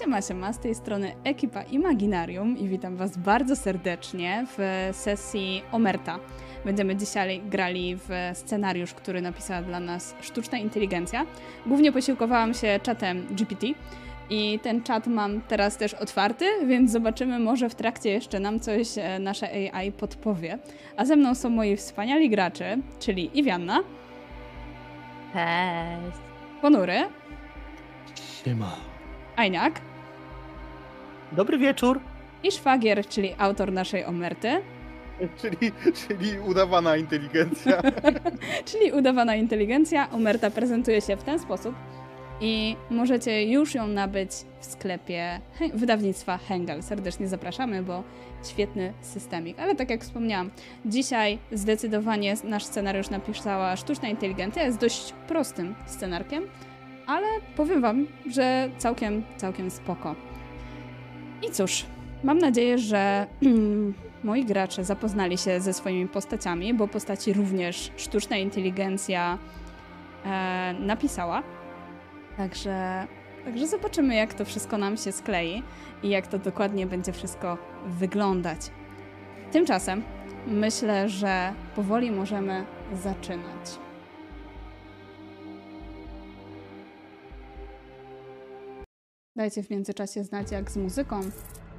Siema, siema, z tej strony ekipa Imaginarium i witam Was bardzo serdecznie w sesji Omerta. Będziemy dzisiaj grali w scenariusz, który napisała dla nas sztuczna inteligencja. Głównie posiłkowałam się czatem GPT i ten czat mam teraz też otwarty, więc zobaczymy, może w trakcie jeszcze nam coś e, nasze AI podpowie. A ze mną są moi wspaniali gracze, czyli Iwianna. Cześć. Ponury. Siema. Ajniak. Dobry wieczór. I Szwagier, czyli autor naszej omerty. Czyli, czyli udawana inteligencja. czyli udawana inteligencja. Omerta prezentuje się w ten sposób i możecie już ją nabyć w sklepie wydawnictwa Hengel. Serdecznie zapraszamy, bo świetny systemik. Ale tak jak wspomniałam, dzisiaj zdecydowanie nasz scenariusz napisała sztuczna inteligencja. Jest dość prostym scenarkiem, ale powiem Wam, że całkiem, całkiem spoko. I cóż, mam nadzieję, że moi gracze zapoznali się ze swoimi postaciami, bo postaci również sztuczna inteligencja e, napisała. Także, także zobaczymy, jak to wszystko nam się sklei i jak to dokładnie będzie wszystko wyglądać. Tymczasem myślę, że powoli możemy zaczynać. Dajcie w międzyczasie znać, jak z muzyką.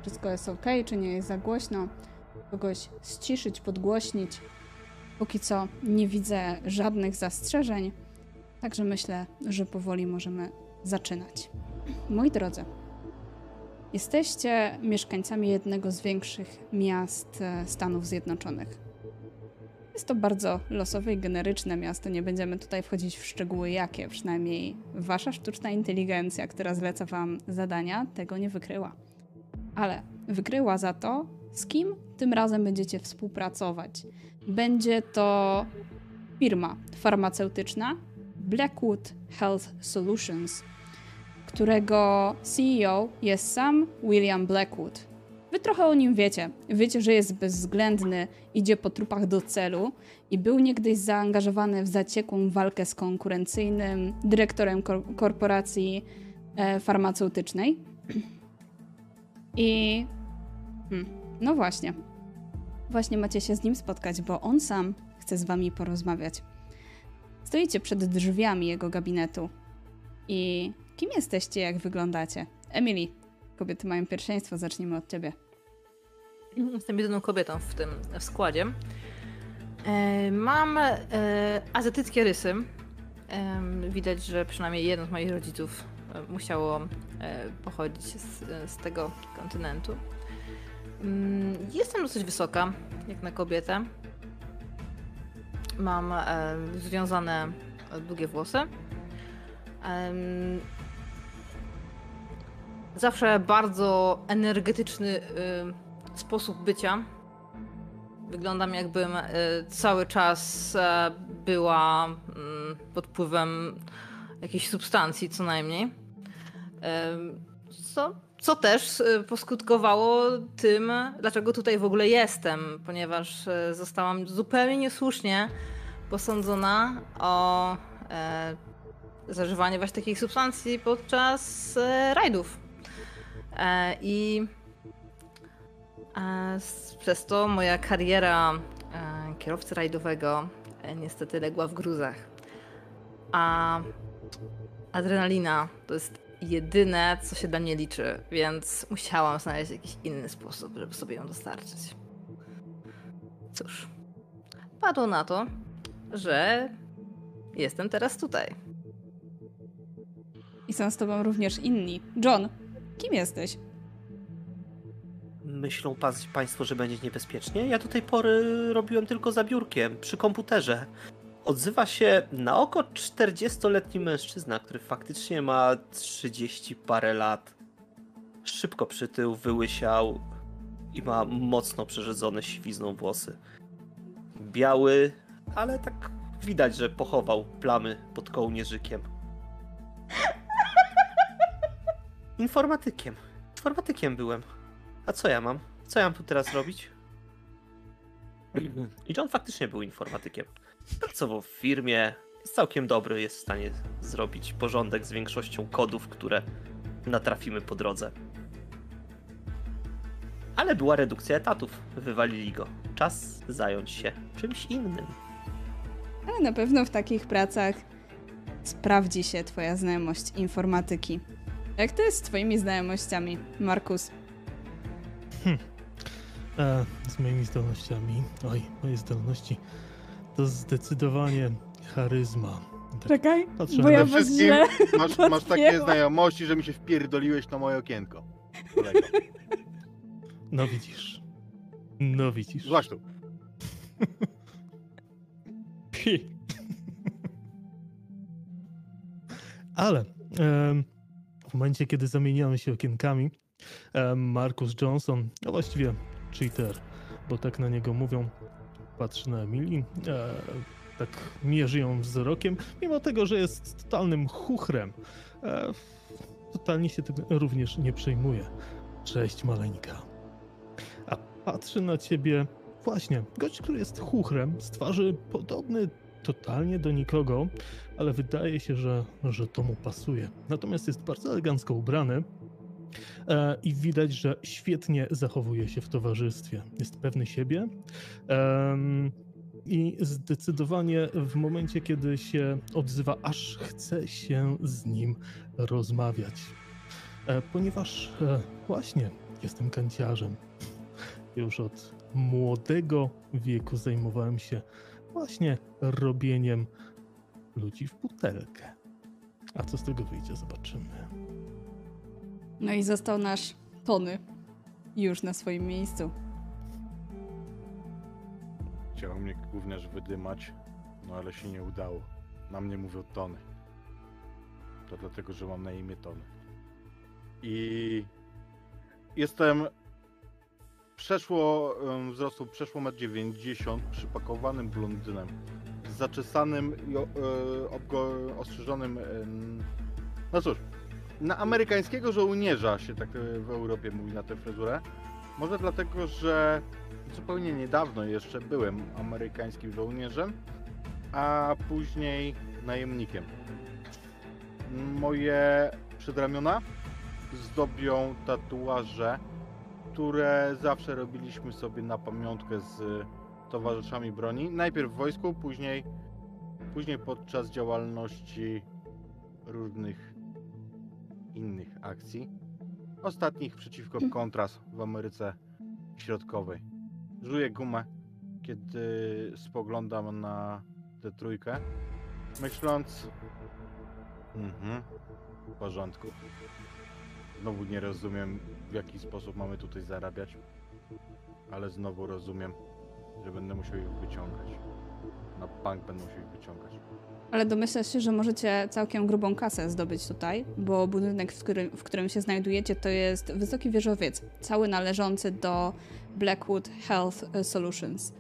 Wszystko jest ok, czy nie jest za głośno. Kogoś ściszyć, podgłośnić. Póki co nie widzę żadnych zastrzeżeń, także myślę, że powoli możemy zaczynać. Moi drodzy, jesteście mieszkańcami jednego z większych miast e, Stanów Zjednoczonych. Jest to bardzo losowe i generyczne miasto. Nie będziemy tutaj wchodzić w szczegóły jakie, przynajmniej wasza sztuczna inteligencja, która zleca wam zadania, tego nie wykryła. Ale wykryła za to, z kim tym razem będziecie współpracować. Będzie to firma farmaceutyczna Blackwood Health Solutions, którego CEO jest sam William Blackwood. Wy trochę o nim wiecie. Wiecie, że jest bezwzględny, idzie po trupach do celu i był niegdyś zaangażowany w zaciekłą walkę z konkurencyjnym dyrektorem kor korporacji e, farmaceutycznej. I. Hmm, no właśnie. Właśnie macie się z nim spotkać, bo on sam chce z wami porozmawiać. Stoicie przed drzwiami jego gabinetu. I kim jesteście, jak wyglądacie? Emily, kobiety mają pierwszeństwo, zacznijmy od ciebie. Jestem jedyną kobietą w tym w składzie. E, mam e, azjatyckie rysy. E, widać, że przynajmniej jeden z moich rodziców musiało pochodzić z, z, tego kontynentu. Mm, jestem dosyć wysoka, jak na kobietę. Mam związane długie włosy. Zawsze bardzo energetyczny y, sposób bycia. Wyglądam jakbym y, cały czas e, była mm, pod wpływem jakiejś substancji co najmniej. Co, co też y, poskutkowało tym, dlaczego tutaj w ogóle jestem, ponieważ zostałam zupełnie niesłusznie posądzona o e, zażywanie właśnie takich substancji podczas e, rajdów. E, I e, przez to moja kariera e, kierowcy rajdowego niestety legła w gruzach. A adrenalina to jest jedyne, co się dla mnie liczy, więc musiałam znaleźć jakiś inny sposób, żeby sobie ją dostarczyć. Cóż, padło na to, że jestem teraz tutaj. I są z tobą również inni. John, kim jesteś? Myślą Państwo, że będzie niebezpiecznie? Ja do tej pory robiłem tylko za biurkiem, przy komputerze. Odzywa się na oko 40-letni mężczyzna, który faktycznie ma 30 parę lat. Szybko przytył, wyłysiał i ma mocno przerzedzone siwizną włosy. Biały, ale tak widać, że pochował plamy pod kołnierzykiem. Informatykiem. Informatykiem byłem. A co ja mam? Co ja mam tu teraz robić? I John faktycznie był informatykiem. Pracował w firmie, jest całkiem dobry, jest w stanie zrobić porządek z większością kodów, które natrafimy po drodze. Ale była redukcja etatów, wywalili go. Czas zająć się czymś innym. Ale na pewno w takich pracach sprawdzi się twoja znajomość informatyki. Jak to jest z twoimi znajomościami, Markus? E, z moimi zdolnościami. Oj, moje zdolności to zdecydowanie charyzma. Tak Czekaj, patrzę bo na ja Przede was wszystkim źle masz, masz takie znajomości, że mi się wpierdoliłeś na moje okienko. Kolego. No widzisz. No widzisz. Złaś tu. Pi. Ale em, w momencie, kiedy zamieniamy się okienkami, Marcus Johnson, a właściwie cheater, bo tak na niego mówią, patrzy na Emily, e, tak mierzy ją wzrokiem, mimo tego, że jest totalnym chuchrem. E, totalnie się tym również nie przejmuje. Cześć, maleńka. A patrzy na ciebie Właśnie, gość, który jest chuchrem, z twarzy podobny totalnie do nikogo, ale wydaje się, że, że to mu pasuje. Natomiast jest bardzo elegancko ubrany e, i widać, że świetnie zachowuje się w towarzystwie. Jest pewny siebie em, i zdecydowanie w momencie, kiedy się odzywa, aż chce się z nim rozmawiać. E, ponieważ e, właśnie jestem kanciarzem. Już od młodego wieku zajmowałem się właśnie robieniem ludzi w butelkę. A co z tego wyjdzie, zobaczymy. No i został nasz Tony już na swoim miejscu. Chciał mnie gówniarz wydymać, no ale się nie udało. Na mnie mówią Tony. To dlatego, że mam na imię Tony. I jestem przeszło wzrostu przeszło 1,90 m, przypakowanym blondynem, z zaczesanym i e, ostrzyżonym. No cóż, na amerykańskiego żołnierza się tak e, w Europie mówi na tę fryzurę. Może dlatego, że zupełnie niedawno jeszcze byłem amerykańskim żołnierzem, a później najemnikiem. Moje przedramiona zdobią tatuaże, które zawsze robiliśmy sobie na pamiątkę z towarzyszami broni. Najpierw w wojsku, później, później podczas działalności różnych innych akcji. Ostatnich przeciwko Kontras w Ameryce Środkowej. Żuję gumę, kiedy spoglądam na tę trójkę, myśląc... Mhm, w porządku. Znowu nie rozumiem, w jaki sposób mamy tutaj zarabiać, ale znowu rozumiem, że będę musiał ich wyciągać. Na bank będę musiał ich wyciągać. Ale domyślasz się, że możecie całkiem grubą kasę zdobyć tutaj, bo budynek, w którym, w którym się znajdujecie, to jest wysoki wieżowiec, cały należący do Blackwood Health Solutions.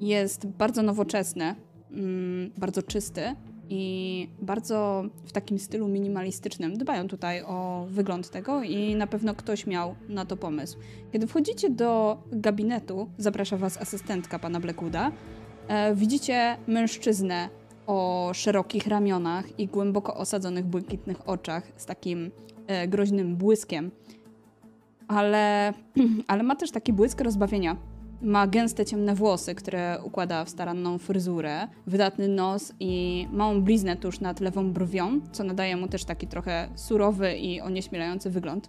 Jest bardzo nowoczesny, mm, bardzo czysty i bardzo w takim stylu minimalistycznym. Dbają tutaj o wygląd tego i na pewno ktoś miał na to pomysł. Kiedy wchodzicie do gabinetu, zaprasza was asystentka pana Blackwooda, e, widzicie mężczyznę o szerokich ramionach i głęboko osadzonych błękitnych oczach z takim e, groźnym błyskiem. Ale, ale ma też taki błysk rozbawienia. Ma gęste ciemne włosy, które układa w staranną fryzurę, wydatny nos i małą bliznę tuż nad lewą brwią, co nadaje mu też taki trochę surowy i onieśmielający wygląd.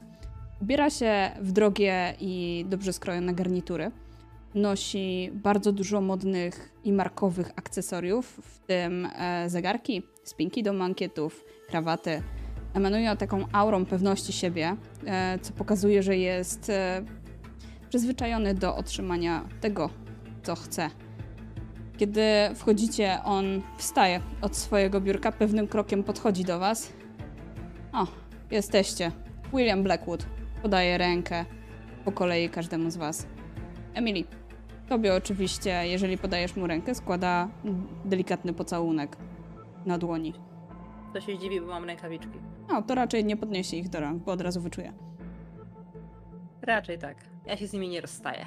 Ubiera się w drogie i dobrze skrojone garnitury nosi bardzo dużo modnych i markowych akcesoriów, w tym e, zegarki, spinki do mankietów, krawaty. Emanują taką aurą pewności siebie, e, co pokazuje, że jest e, przyzwyczajony do otrzymania tego, co chce. Kiedy wchodzicie, on wstaje od swojego biurka, pewnym krokiem podchodzi do was. O, jesteście. William Blackwood. Podaje rękę po kolei każdemu z was. Emily, tobie oczywiście, jeżeli podajesz mu rękę, składa delikatny pocałunek na dłoni. To się zdziwi, bo mam rękawiczki. No, to raczej nie podniesie ich do rąk, bo od razu wyczuje. Raczej tak. Ja się z nimi nie rozstaję.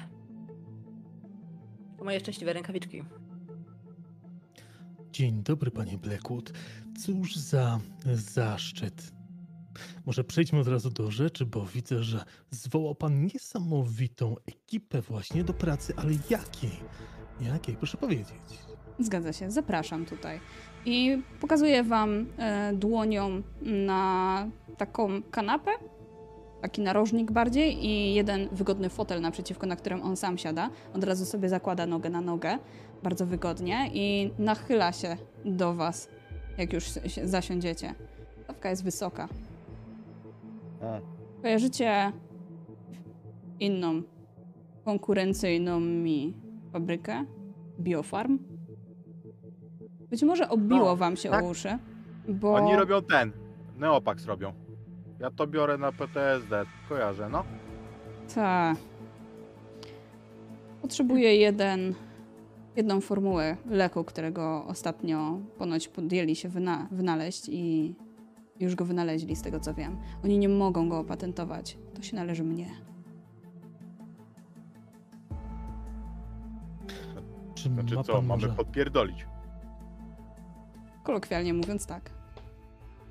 To moje szczęśliwe rękawiczki. Dzień dobry, panie Blackwood. Cóż za zaszczyt. Może przejdźmy od razu do rzeczy, bo widzę, że zwołał pan niesamowitą ekipę właśnie do pracy, ale jakiej? Jakiej? Proszę powiedzieć. Zgadza się, zapraszam tutaj. I pokazuję wam e, dłonią na taką kanapę, taki narożnik bardziej i jeden wygodny fotel naprzeciwko, na którym on sam siada. Od razu sobie zakłada nogę na nogę, bardzo wygodnie i nachyla się do was, jak już zasiądziecie. Stawka jest wysoka. O, Kojarzycie inną, konkurencyjną mi fabrykę? Biofarm? Być może obiło No, wam się tak. o uszy, bo... Oni robią ten. Neopax robią. Ja to biorę na PTSD. Kojarzę, no. Tak. Potrzebuję jeden, jedną formułę leku, którego ostatnio ponoć podjęli się wyna wynaleźć i już go wynaleźli, z tego co wiem. Oni nie mogą go opatentować. To się należy mnie. Czy Znaczy ma co, pan mamy może... podpierdolić. Kolokwialnie mówiąc tak.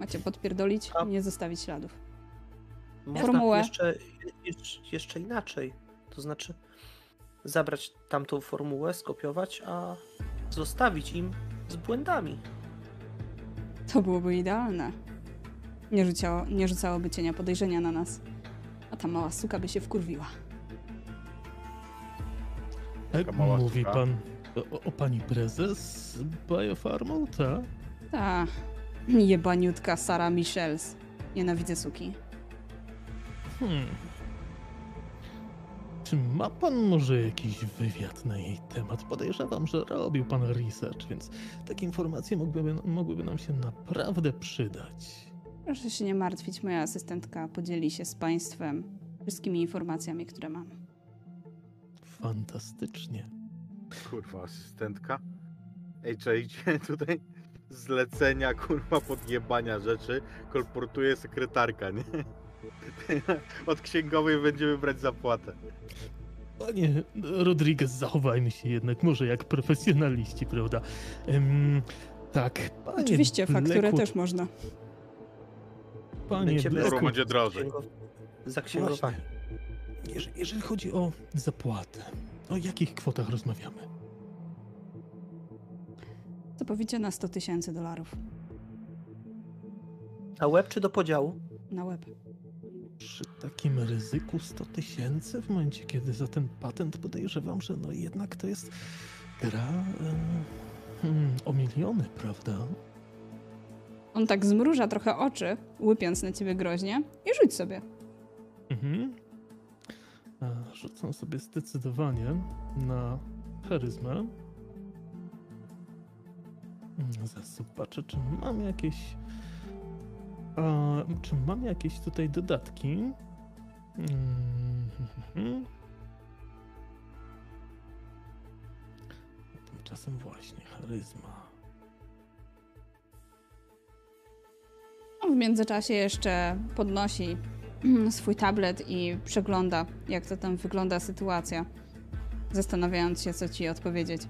Macie podpierdolić, A- nie zostawić śladów. Można Formułę. Jeszcze, jeszcze, jeszcze inaczej. To znaczy zabrać tamtą formułę, skopiować, a zostawić im z błędami. To byłoby idealne. Nie, rzuciało, nie rzucałoby cienia podejrzenia na nas. A ta mała suka by się wkurwiła. E, Taka mała mówi suka. pan o, o pani prezes Biofarmą, tak? Ta jebaniutka Sara Michels. Nienawidzę suki. Hmm. Czy ma pan może jakiś wywiad na jej temat? Podejrzewam, że robił pan research, więc takie informacje mogłyby, mogłyby nam się naprawdę przydać. Proszę się nie martwić, moja asystentka podzieli się z państwem wszystkimi informacjami, które mam. Fantastycznie. Kurwa, asystentka. Ej, czajcie tutaj zlecenia, kurwa, podjebania rzeczy kolportuje sekretarka, nie? Od księgowej będziemy brać zapłatę. Panie Rodriguez, zachowajmy się jednak może jak profesjonaliści, prawda? Tak, panie Oczywiście, fakturę Blackwood, też można. Panie Blackwood, będzie drożej? Zaksięgowanie. jeżeli, jeżeli chodzi o zapłatę, o jakich kwotach rozmawiamy? Co powiecie na 100 tysięcy dolarów A łeb czy do podziału? na łeb? Przy takim ryzyku 100 tysięcy, w momencie kiedy za ten patent podejrzewam, że no jednak to jest gra e, hmm, o miliony, prawda? On tak zmruża trochę oczy, łypiąc na ciebie groźnie i rzuć sobie. Mhm. E, Rzucam sobie zdecydowanie na charyzmę. Mm, Zaraz zobaczę, czy mam jakieś. Czy mam jakieś tutaj dodatki? Mhm. Tymczasem właśnie charyzma. W międzyczasie jeszcze podnosi swój tablet i przegląda, jak to tam wygląda sytuacja, zastanawiając się, co ci odpowiedzieć.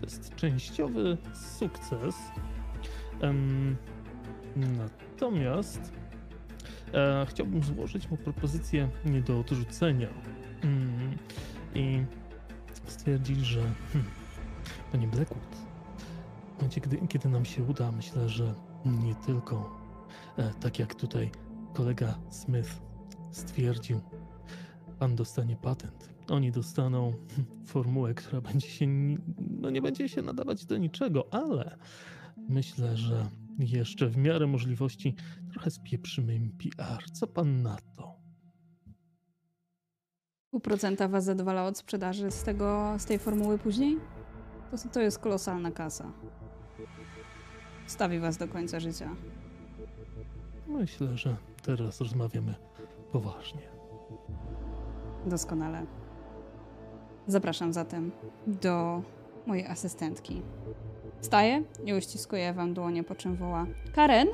To jest częściowy sukces. Em, natomiast e, chciałbym złożyć mu propozycję nie do odrzucenia. Mm, I stwierdzić, że hmm, panie Blackwood, w momencie, kiedy, nam się uda, myślę, że nie tylko e, tak jak tutaj kolega Smith stwierdził, pan dostanie patent. Oni dostaną hmm, formułę, która będzie się, no nie będzie się nadawać do niczego, ale myślę, że jeszcze w miarę możliwości trochę spieprzymy im PR. Co pan na to? Pół procenta was zadowala od sprzedaży z, tego, z tej formuły później? To, to jest kolosalna kasa. Stawi was do końca życia. Myślę, że teraz rozmawiamy poważnie. Doskonale. Zapraszam zatem do mojej asystentki. Staje i uściskuje wam dłonie, po czym woła: Karen,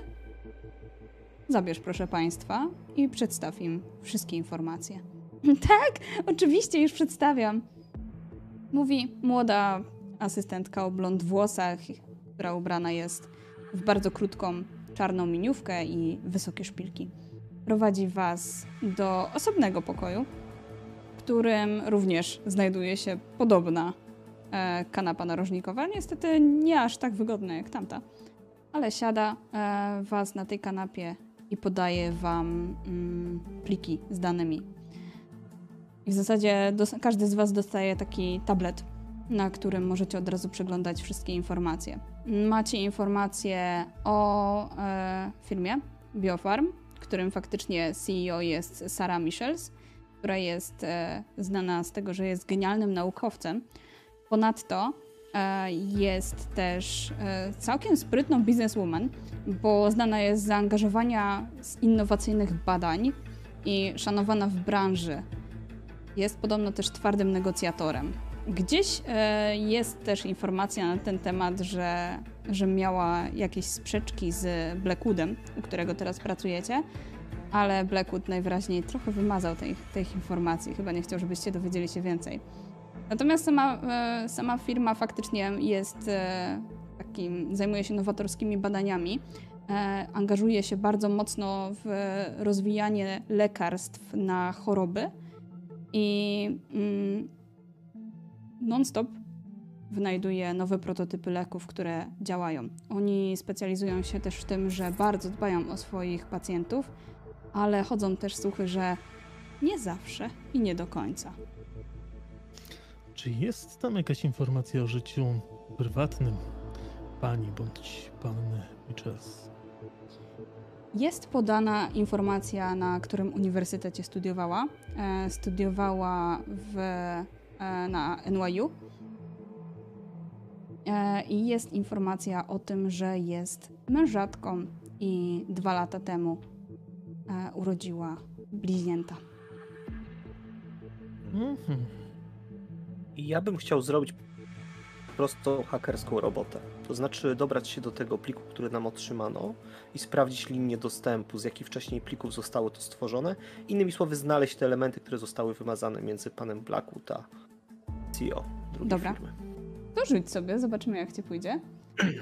zabierz proszę państwa i przedstaw im wszystkie informacje. tak, oczywiście, już przedstawiam. Mówi młoda asystentka o blond włosach, która ubrana jest w bardzo krótką czarną miniówkę i wysokie szpilki. Prowadzi was do osobnego pokoju, w którym również znajduje się podobna kanapa narożnikowa. Niestety nie aż tak wygodna jak tamta, ale siada e, was na tej kanapie i podaje wam mm, pliki z danymi. I w zasadzie każdy z was dostaje taki tablet, na którym możecie od razu przeglądać wszystkie informacje. Macie informacje o e, firmie Biofarm, którym faktycznie CEO jest Sarah Michels, która jest e, znana z tego, że jest genialnym naukowcem. Ponadto e, jest też e, całkiem sprytną bizneswoman, bo znana jest z zaangażowania z innowacyjnych badań i szanowana w branży. Jest podobno też twardym negocjatorem. Gdzieś e, jest też informacja na ten temat, że, że miała jakieś sprzeczki z Blackwoodem, u którego teraz pracujecie, ale Blackwood najwyraźniej trochę wymazał tej, tych informacji. Chyba nie chciał, żebyście dowiedzieli się więcej. Natomiast sama, e, sama firma faktycznie jest e, takim, zajmuje się nowatorskimi badaniami. E, angażuje się bardzo mocno w rozwijanie lekarstw na choroby i mm, non-stop wynajduje nowe prototypy leków, które działają. Oni specjalizują się też w tym, że bardzo dbają o swoich pacjentów, ale chodzą też słuchy, że nie zawsze i nie do końca. Czy jest tam jakaś informacja o życiu prywatnym pani bądź panny Michels? Jest podana informacja, na którym uniwersytecie studiowała. E, studiowała w, e, na NYU. E, I jest informacja o tym, że jest mężatką i dwa lata temu e, urodziła bliźnięta. Mhm. Ja bym chciał zrobić prosto hakerską robotę. To znaczy dobrać się do tego pliku, który nam otrzymano i sprawdzić linię dostępu, z jakich wcześniej plików zostało to stworzone. Innymi słowy, znaleźć te elementy, które zostały wymazane między panem Blackwood a CEO drugiej Dobra. firmy. To rzuć sobie, zobaczymy jak ci pójdzie.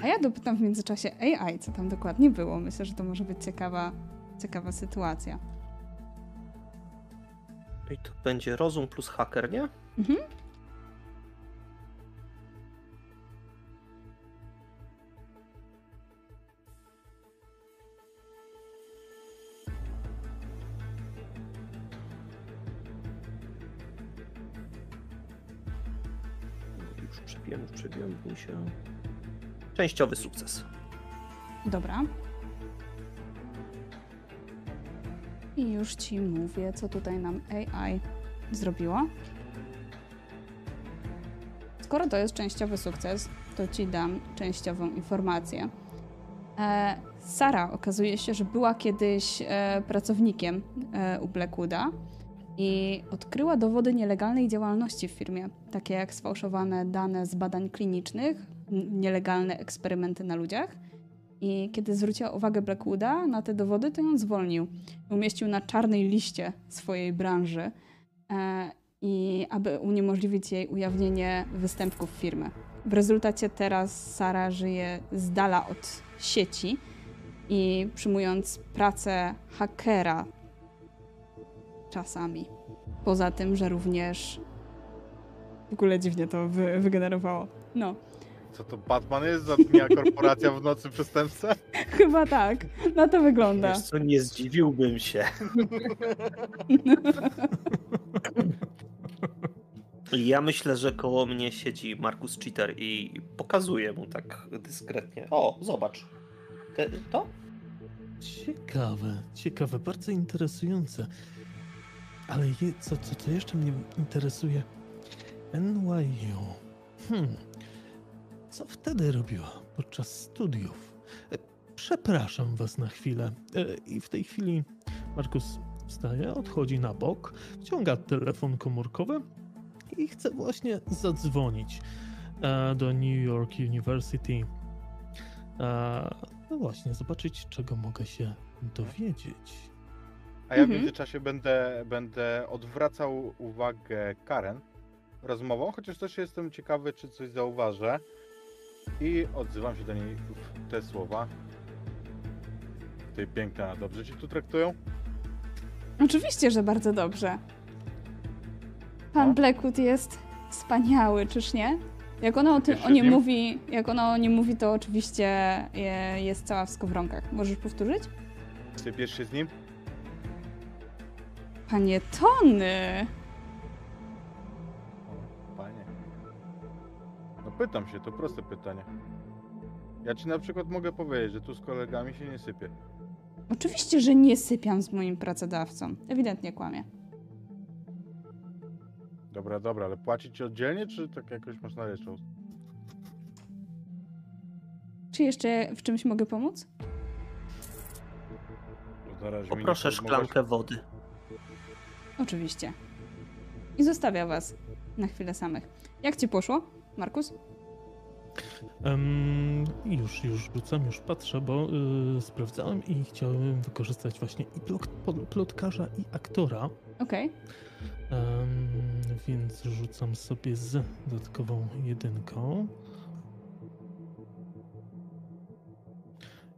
A ja dopytam w międzyczasie AI, co tam dokładnie było. Myślę, że to może być ciekawa, ciekawa sytuacja. I to będzie rozum plus haker, nie? Mhm. Już przebiłem, bój się. Częściowy sukces. Dobra. I już ci mówię, co tutaj nam AI zrobiła. Skoro to jest częściowy sukces, to ci dam częściową informację. E, Sara okazuje się, że była kiedyś e, pracownikiem e, u Blackwooda i odkryła dowody nielegalnej działalności w firmie, takie jak sfałszowane dane z badań klinicznych, nielegalne eksperymenty na ludziach. I kiedy zwróciła uwagę Blackwooda na te dowody, to ją zwolnił. Umieścił na czarnej liście swojej branży, e, i aby uniemożliwić jej ujawnienie występków firmy. W rezultacie teraz Sara żyje z dala od sieci i przyjmując pracę hakera czasami. Poza tym, że również w ogóle dziwnie to wy, wygenerowało. No, Co to Batman jest? Zatmia korporacja w nocy przestępcę? chyba tak. Na to wygląda. Wiesz co, nie zdziwiłbym się. Ja myślę, że koło mnie siedzi Markus Cheater i pokazuje mu tak dyskretnie. O, zobacz. Te, to? Ciekawe, ciekawe, bardzo interesujące. Ale je, co, co, co jeszcze mnie interesuje? NYU. Hmm. Co wtedy robiła podczas studiów? E, Przepraszam was na chwilę. E, I w tej chwili Markus wstaje, odchodzi na bok, wciąga telefon komórkowy i chce właśnie zadzwonić e, do New York University. No właśnie, zobaczyć, czego mogę się dowiedzieć. A ja w Mhm. międzyczasie będę, będę odwracał uwagę Karen rozmową, chociaż też jestem ciekawy, czy coś zauważę. I odzywam się do niej w te słowa. ty piękna, dobrze ci tu traktują? Oczywiście, że bardzo dobrze. Pan No. Blackwood jest wspaniały, czyż nie? Jak ona o tym o nim? mówi, jak ona o nim mówi, to oczywiście je, jest cała w skowronkach. Możesz powtórzyć? Sypiesz się z nim? Panie Tony! O, panie. No pytam się, to proste pytanie. Ja ci na przykład mogę powiedzieć, że tu z kolegami się nie sypie. Oczywiście, że nie sypiam z moim pracodawcą. Ewidentnie kłamie. Dobra, dobra, ale płacić ci oddzielnie, czy tak jakoś masz na? Czy jeszcze w czymś mogę pomóc? Bo na razie mi nie Poproszę po- szklankę wody. Oczywiście. I zostawia was na chwilę samych. Jak ci poszło, Markus? Em, już, już rzucam, już patrzę, bo y, sprawdzałem i chciałem wykorzystać właśnie i plot, plotkarza, i aktora. Okej. Em, więc rzucam sobie z dodatkową jedynką.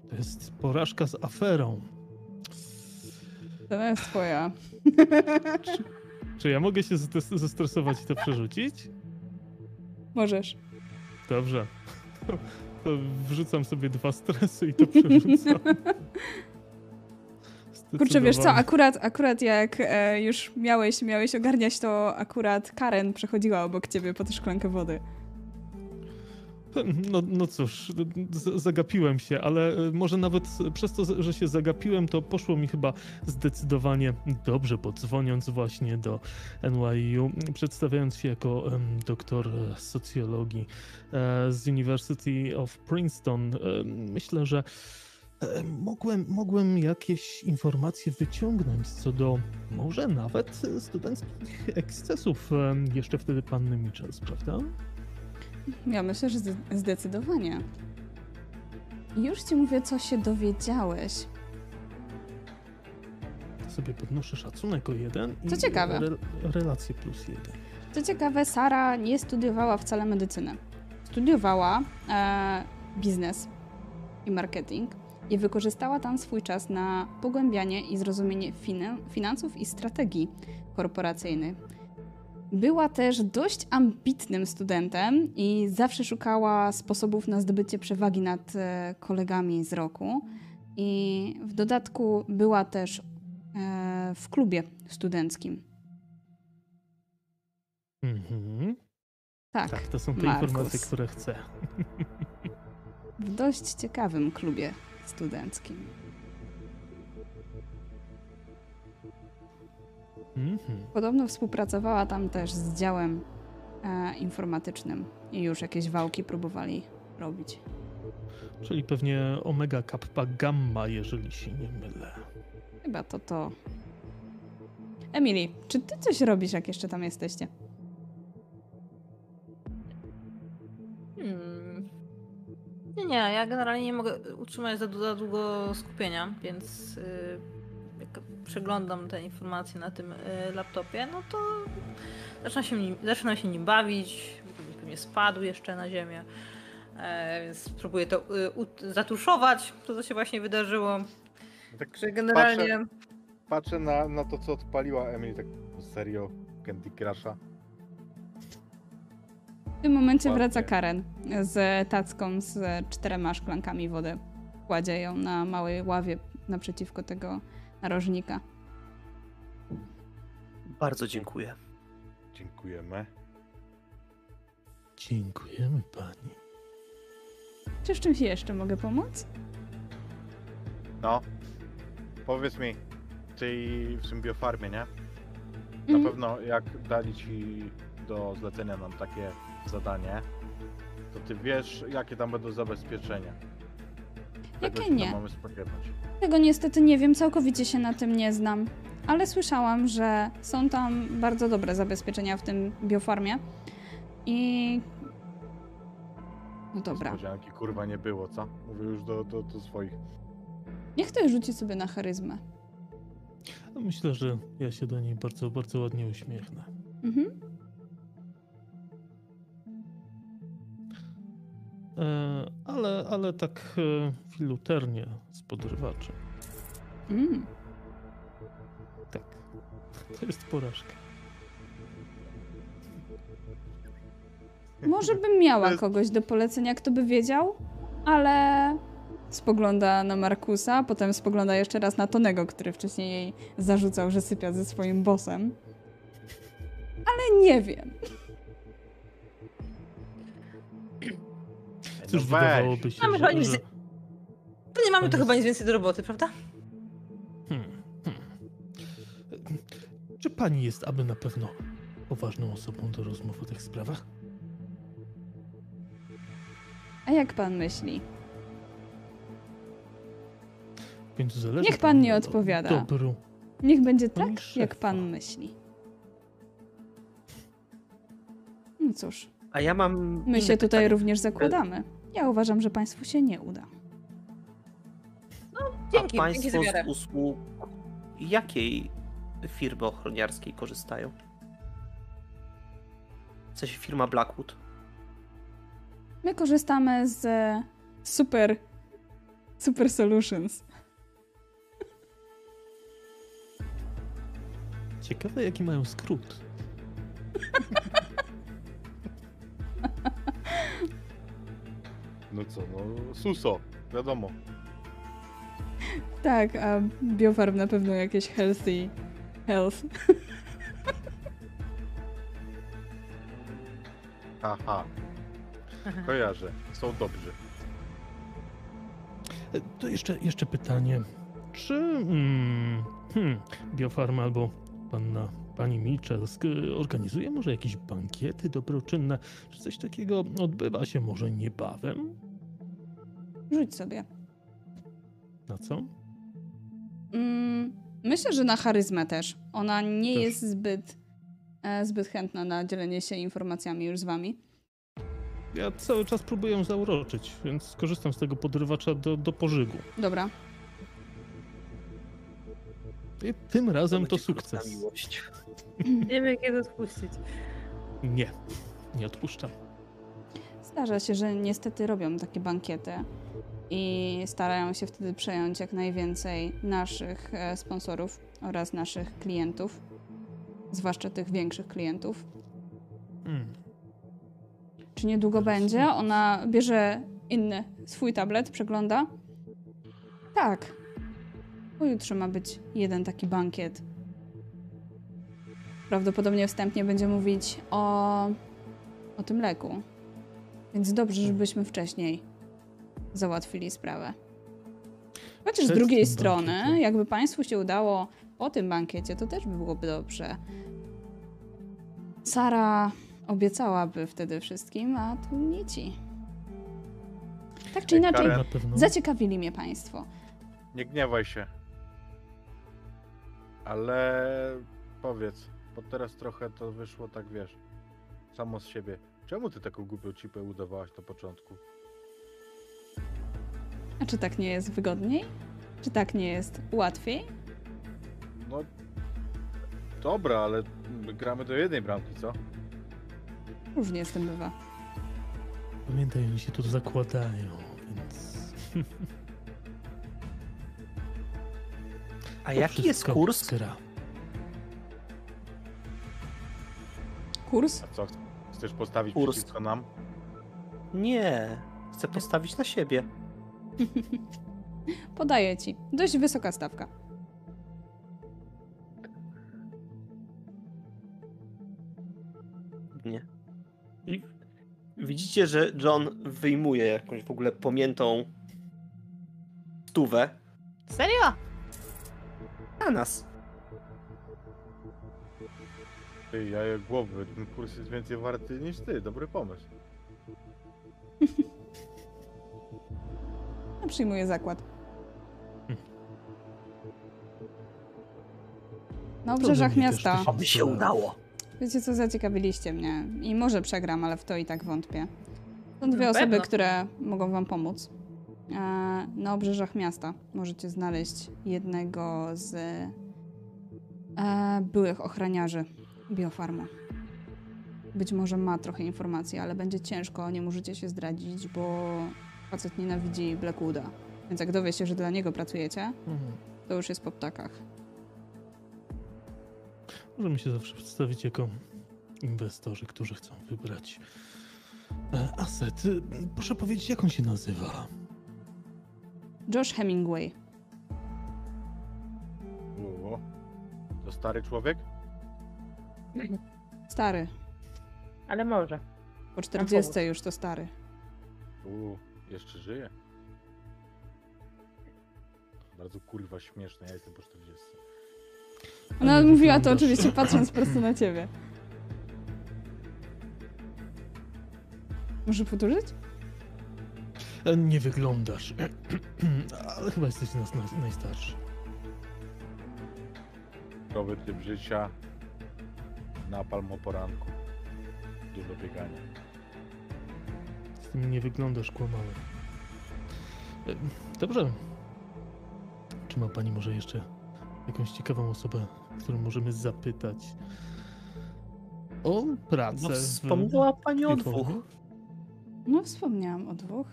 To jest porażka z aferą. To jest twoja. Czy ja mogę się zestres- zestresować i to przerzucić? Możesz. Dobrze. To, to wrzucam sobie dwa stresy i to przerzucam. Kurczę, wiesz co, akurat, akurat jak e, już miałeś, miałeś ogarniać, to akurat Karen przechodziła obok ciebie po tę szklankę wody. No, no cóż, zagapiłem się, ale e, może nawet przez to, że się zagapiłem, to poszło mi chyba zdecydowanie dobrze, bo dzwoniąc właśnie do NYU, przedstawiając się jako doktor e, socjologii e, z University of Princeton, myślę, że mogłem, mogłem jakieś informacje wyciągnąć co do może nawet studenckich ekscesów jeszcze wtedy panny Michels, prawda? Ja myślę, że zde- zdecydowanie. Już ci mówię, co się dowiedziałeś. sobie podnoszę szacunek o jeden i Co ciekawe. Re, relacje plus jeden. Co ciekawe, Sara nie studiowała wcale medycyny. Studiowała e, biznes i marketing i wykorzystała tam swój czas na pogłębianie i zrozumienie fina- finansów i strategii korporacyjnych. Była też dość ambitnym studentem i zawsze szukała sposobów na zdobycie przewagi nad e, kolegami z roku. I w dodatku była też e, w klubie studenckim. Mhm. Tak, Tak, to są te Markus. informacje, które chcę. w dość ciekawym klubie studenckim. Mhm. Podobno współpracowała tam też z działem e, informatycznym i już jakieś wałki próbowali robić. Czyli pewnie omega kappa gamma, jeżeli się nie mylę. Chyba to to. Emily, czy ty coś robisz, jak jeszcze tam jesteście? Hmm. Nie, nie, ja generalnie nie mogę utrzymać za, za długo skupienia, więc y, jak przeglądam te informacje na tym y, laptopie, no to zaczynam się, nim, zaczynam się nim bawić, pewnie spadł jeszcze na ziemię, e, więc próbuję to ut- zatuszować, to co się właśnie wydarzyło. Tak Że generalnie... Patrzę, patrzę na, na to, co odpaliła Emily, tak serio, Candy Crusha. W tym momencie Ładnie. wraca Karen z tacką z czterema szklankami wody. Kładzie ją na małej ławie naprzeciwko tego narożnika. Bardzo dziękuję. Dziękujemy. Dziękujemy pani. Czy z czymś jeszcze mogę pomóc? No, powiedz mi, ty w symbiofarmie, nie? Na Mhm. pewno jak dali ci do zlecenia nam takie zadanie, to ty wiesz, jakie tam będą zabezpieczenia. Tego Jakie nie? mamy spodziewać. Tego niestety nie wiem, całkowicie się na tym nie znam, ale słyszałam, że są tam bardzo dobre zabezpieczenia w tym biofarmie. I. No dobra. Niespodzianki kurwa nie było, co? Mówię już do, do, do swoich. Niech ktoś rzuci sobie na charyzmę. No, Myślę, że ja się do niej bardzo, bardzo ładnie uśmiechnę. Mhm. E, ale, ale tak filuternie z podrywaczem. Mm. Tak. To jest porażka. Może bym miała kogoś do polecenia, kto by wiedział, ale spogląda na Markusa, potem spogląda jeszcze raz na Tonego, który wcześniej jej zarzucał, że sypia ze swoim bossem. Ale nie wiem. Cóż, No wydawałoby się, że... że... To nie mamy Pani- chyba nic więcej do roboty, prawda? Hmm, hmm. Czy pani jest aby na pewno poważną osobą do rozmów o tych sprawach? A jak pan myśli? Więc zależy Niech pan nie odpowiada. Dobru. Niech będzie Pani tak, jak szefa. pan myśli. No cóż, A ja mam. my się tutaj pytanie. również zakładamy. Ja uważam, że państwu się nie uda. Dzięki, A dzięki państwo wiarę. z usług jakiej firmy ochroniarskiej korzystają? W sensie firma Blackwood. My korzystamy z super, super solutions. Ciekawe, jaki mają skrót. No co, no suso, wiadomo. Tak, a biofarm na pewno jakieś healthy health. Haha. Kojarzę, są dobrzy. To jeszcze, jeszcze pytanie. Czy mm, hmm, Biofarma albo panna, pani Miczelsk e, organizuje może jakieś bankiety dobroczynne? Czy coś takiego odbywa się może niebawem? Rzuć sobie. Na co? Mm, myślę, że na charyzmę też. Ona nie Też. jest zbyt, e, zbyt chętna na dzielenie się informacjami już z wami. Ja cały czas próbuję ją zauroczyć, więc skorzystam z tego podrywacza do, do pożygu. Dobra. I tym razem to sukces. miłość. Nie wiem, jak je odpuścić. Nie, nie odpuszczam. Zdarza się, że niestety robią takie bankiety i starają się wtedy przejąć jak najwięcej naszych e, sponsorów oraz naszych klientów, zwłaszcza tych większych klientów. Hmm. Czy niedługo będzie? Ona bierze inny swój tablet, przegląda. Tak. Pojutrze ma być jeden taki bankiet. Prawdopodobnie wstępnie będzie mówić o, o tym leku. Więc dobrze, żebyśmy wcześniej załatwili sprawę. Chociaż z drugiej strony, bankietem. jakby Państwu się udało po tym bankiecie, to też by byłoby dobrze. Sara obiecałaby wtedy wszystkim, a tu nici. Tak czy Ej, inaczej, Karen. Zaciekawili mnie Państwo. Nie gniewaj się. Ale powiedz, bo teraz trochę to wyszło tak wiesz, samo z siebie. Czemu ty taką głupią cipę udawałaś na początku? A czy tak nie jest wygodniej? Czy tak nie jest łatwiej? No dobra, ale my gramy do jednej bramki, co? Różnie z tym bywa. Pamiętaj, oni się tu zakładają, więc... A to jaki jest kurs? Gra. Kurs? A co? Chcesz postawić Kurs. przeciwko nam? Nie. Chcę postawić na siebie. Podaję ci. Dość wysoka stawka. Nie. I widzicie, że John wyjmuje jakąś w ogóle pomiętą stówę Serio? na nas. Ty, jaja głowy, ten kurs jest więcej warty niż ty, dobry pomysł. Przyjmuję zakład. Na obrzeżach miasta. Aby się udało. Wiecie co, zaciekawiliście mnie. I może przegram, ale w to i tak wątpię. Są dwie osoby, które mogą wam pomóc. E, Na obrzeżach miasta możecie znaleźć jednego z e, byłych ochraniarzy biofarma. Być może ma trochę informacji, ale będzie ciężko, nie możecie się zdradzić, bo facet nienawidzi Blackwooda. Więc jak dowie się, że dla niego pracujecie, Mhm. To już jest po ptakach. Możemy się zawsze przedstawić jako inwestorzy, którzy chcą wybrać e, aset. Proszę powiedzieć, jak on się nazywa? Josh Hemingway. Uuu. To stary człowiek? Stary. Ale może. Po 40 już to stary. Jeszcze żyje. Bardzo kurwa śmieszne, ja jestem po 40. Ona nie mówiła to oczywiście patrząc prosto na ciebie. Może powtórzyć? E, Nie wyglądasz, ale chyba jesteś z nas naj- najstarszy. Zdrowy typ życia. Napalm o poranku. Dużo biegania. Tym nie wyglądasz kłamałem. Dobrze. Czy ma pani może jeszcze jakąś ciekawą osobę, którą możemy zapytać o pracę? No, w wspomniała pani o dwóch. No, wspomniałam o dwóch.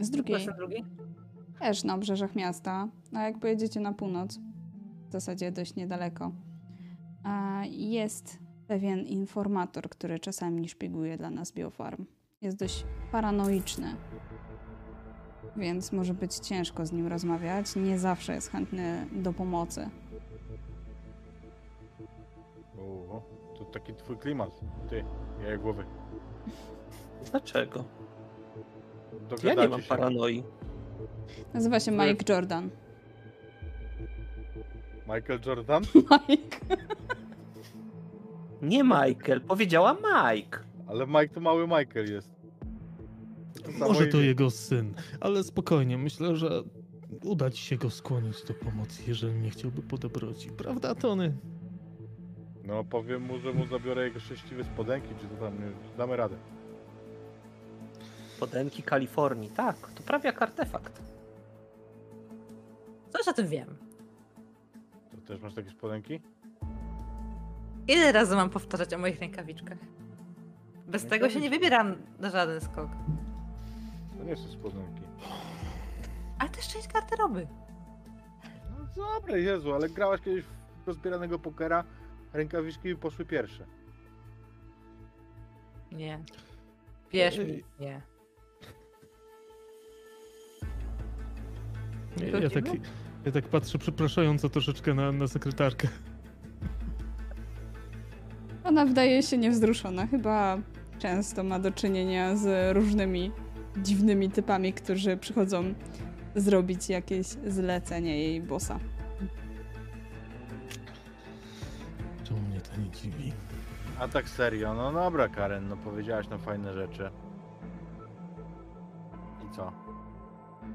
Z drugiej Proszę drugi. też na obrzeżach miasta, a jak pojedziecie na północ, w zasadzie dość niedaleko, a jest pewien informator, który czasami szpieguje dla nas biofarm. Jest dość paranoiczny, więc może być ciężko z nim rozmawiać. Nie zawsze jest chętny do pomocy. Uuu, to taki twój klimat. Ty, ja głowy. Dlaczego? Ja nie mam się. paranoi. Nazywa się Wy- Mike Jordan. Michael Jordan? Mike. Nie Michael, powiedziała Mike. Ale Mike to mały Michael jest. To samo Może to imię. jego syn, ale spokojnie, myślę, że uda ci się go skłonić do pomocy, jeżeli nie chciałby po dobroci. Prawda, Tony? No powiem mu, że mu zabiorę jego szczęśliwe spodenki, czy to tam, damy radę. Podenki Kalifornii. Tak, to prawie jak artefakt. Coś o tym wiem. To też masz takie spodenki? Ile razy mam powtarzać o moich rękawiczkach? Bez tego się nie wybieram na żaden skok. To nie są spodenki. Ale też część garderoby. No dobra, Jezu, ale grałaś kiedyś w rozbieranego pokera, rękawiczki poszły pierwsze. Nie. Wierz mi, Ej. nie. Ja, ja, tak, ja tak patrzę przepraszająco troszeczkę na, na sekretarkę. Ona wydaje się niewzruszona. Chyba często ma do czynienia z różnymi dziwnymi typami, którzy przychodzą zrobić jakieś zlecenie jej bossa. Czemu mnie to nie dziwi? A tak serio, no dobra Karen, no powiedziałaś nam fajne rzeczy. I co?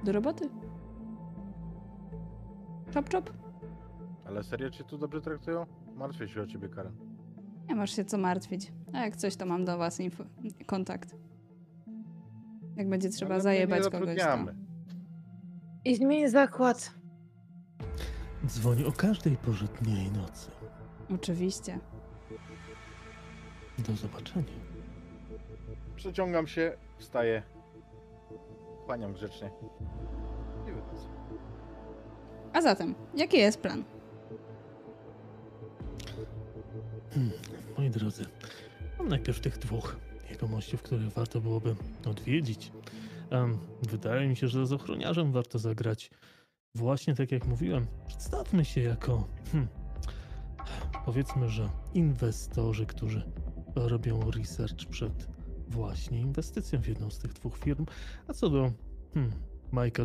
Do roboty. Czop, czop. Ale serio cię tu dobrze traktują? Martwię się o ciebie, Karen. Nie masz się co martwić. A jak coś, to mam do was info- kontakt. Jak będzie trzeba Ale my zajebać nie kogoś, zatrudniamy. I zmień zakład. Dzwoni o każdej porze dnia i nocy. Oczywiście. Do zobaczenia. Przeciągam się, wstaję. Kłaniam grzecznie. I wychodzę. A zatem, jaki jest plan? Hmm, moi drodzy, mam najpierw tych dwóch jegomościów, których warto byłoby odwiedzić. Wydaje mi się, że z ochroniarzem warto zagrać. Właśnie tak jak mówiłem, przedstawmy się jako, hmm, powiedzmy, że inwestorzy, którzy robią research przed właśnie inwestycją w jedną z tych dwóch firm. A co do hmm,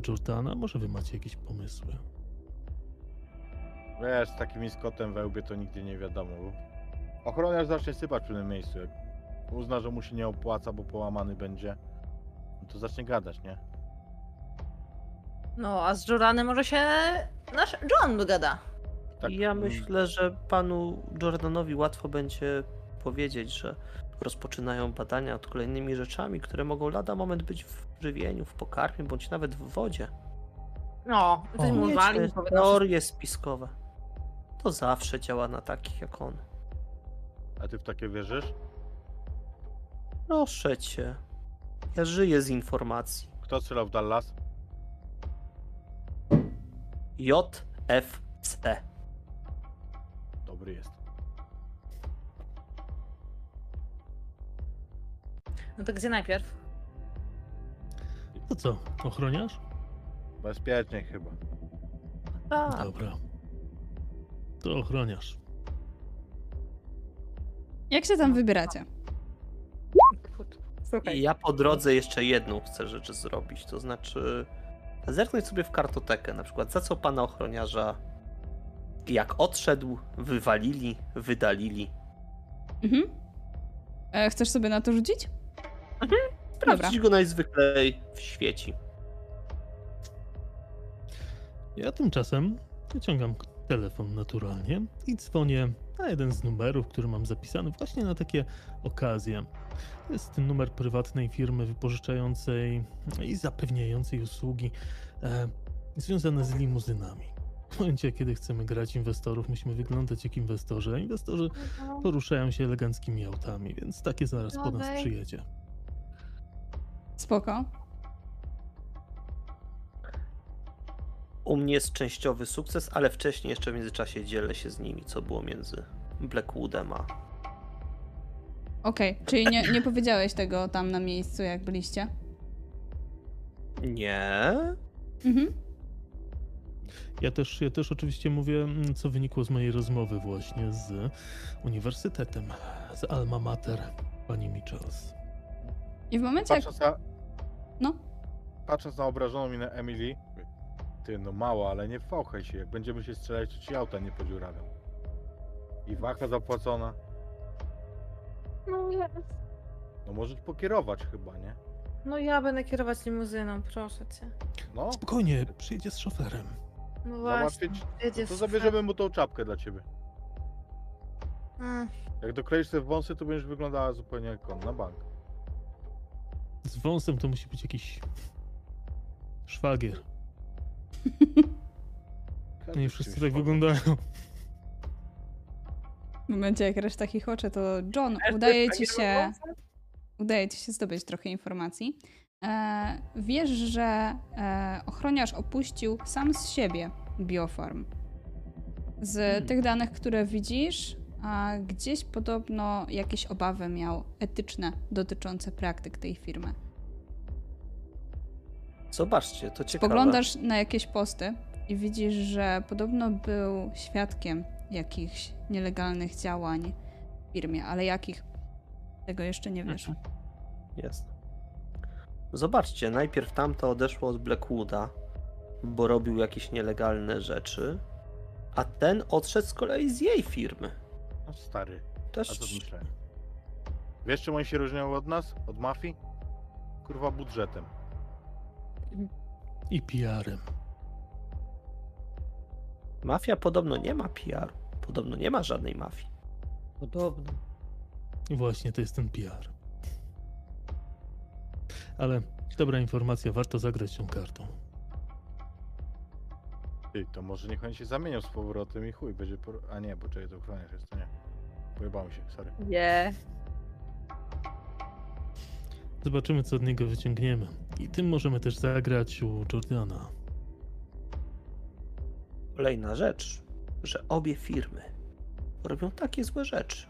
Jordana, może wy macie jakieś pomysły? Wiesz, z takim skotem we łbie to nigdy nie wiadomo. Ochroniarz zacznie sypać w pewnym miejscu. Jak uzna, że mu się nie opłaca, bo połamany będzie, no to zacznie gadać, nie? No, a z Joranem może się nasz John dogada. Tak, ja myślę, że panu Jordanowi łatwo będzie powiedzieć, że rozpoczynają badania nad kolejnymi rzeczami, które mogą lada moment być w żywieniu, w pokarmie, bądź nawet w wodzie. No, wali, powie, no, teorie spiskowe. To zawsze działa na takich jak on. A ty w takie wierzysz? Proszę cię. Ja żyję z informacji. Kto strzelał w Dallas? FC. Dobry jest. No to gdzie najpierw? To co, ochroniarz? Bezpiecznie chyba. A, Dobra. To ochroniarz. Jak się tam wybieracie? Słuchaj. I ja po drodze jeszcze jedną chcę rzecz zrobić, to znaczy zerknąć sobie w kartotekę, na przykład za co pana ochroniarza jak odszedł, wywalili, wydalili. Mhm. E, chcesz sobie na to rzucić? Dobra. Sprawdzić go najzwyklej w świeci. Ja tymczasem wyciągam telefon naturalnie i dzwonię na jeden z numerów, który mam zapisany właśnie na takie okazje. To jest numer prywatnej firmy wypożyczającej i zapewniającej usługi e, związane z limuzynami. W momencie, kiedy chcemy grać inwestorów, musimy wyglądać jak inwestorzy, a inwestorzy poruszają się eleganckimi autami, więc takie zaraz po nas przyjedzie. Spoko. U mnie jest częściowy sukces, ale wcześniej jeszcze w międzyczasie dzielę się z nimi, co było między Blackwoodem a... Okej, czyli nie, nie powiedziałeś tego tam na miejscu, jak byliście? Nie? Mhm. Ja też, ja też oczywiście mówię, mm, co wynikło z mojej rozmowy właśnie z uniwersytetem, z Alma Mater pani Michels. I w momencie, jak... Patrząc na, No, patrząc na obrażoną minę Emily, ty no mało, ale nie fałchaj się, jak będziemy się strzelać, to ci auta nie podziurawią. I wacha zapłacona. No ja, No możesz pokierować chyba, nie? no ja będę kierować limuzyną, proszę cię. No, Spokojnie, przyjedzie z szoferem. No właśnie. załatwić. jedzie To zabierzemy mu tą czapkę dla ciebie. Mm, Jak dokleisz sobie wąsy, to będziesz wyglądała zupełnie jak on na bank. Z wąsem to musi być jakiś szwagier. Nie wszyscy tak wyglądają. w momencie, jak reszta chichocze, to John, udaje ci się... Udaje ci się zdobyć trochę informacji. E, wiesz, że e, ochroniarz opuścił sam z siebie biofarm. Z Hmm. tych danych, które widzisz, a gdzieś podobno jakieś obawy miał etyczne dotyczące praktyk tej firmy. Zobaczcie, to ciekawe. Spoglądasz na jakieś posty i widzisz, że podobno był świadkiem jakichś nielegalnych działań w firmie, ale jakich? Tego jeszcze nie wiesz. Jest. Zobaczcie, najpierw tamto odeszło od Blackwooda, bo robił jakieś nielegalne rzeczy, a ten odszedł z kolei z jej firmy. No stary, a Też co myślałem? Wiesz czym oni się różnią od nas? Od mafii? Kurwa budżetem. I PR-em. mafia podobno nie ma PR. Podobno nie ma żadnej mafii. Podobno. I właśnie to jest ten PR. Ale dobra informacja, warto zagrać tą kartą. Ty, to może niech oni się zamienią z powrotem i chuj, będzie por... A nie, bo czekaj, to ochroniarz jest, to nie. Pojebało się, sorry. Nie. Zobaczymy, co od niego wyciągniemy. I tym możemy też zagrać u Jordana. Kolejna rzecz, że obie firmy robią takie złe rzeczy.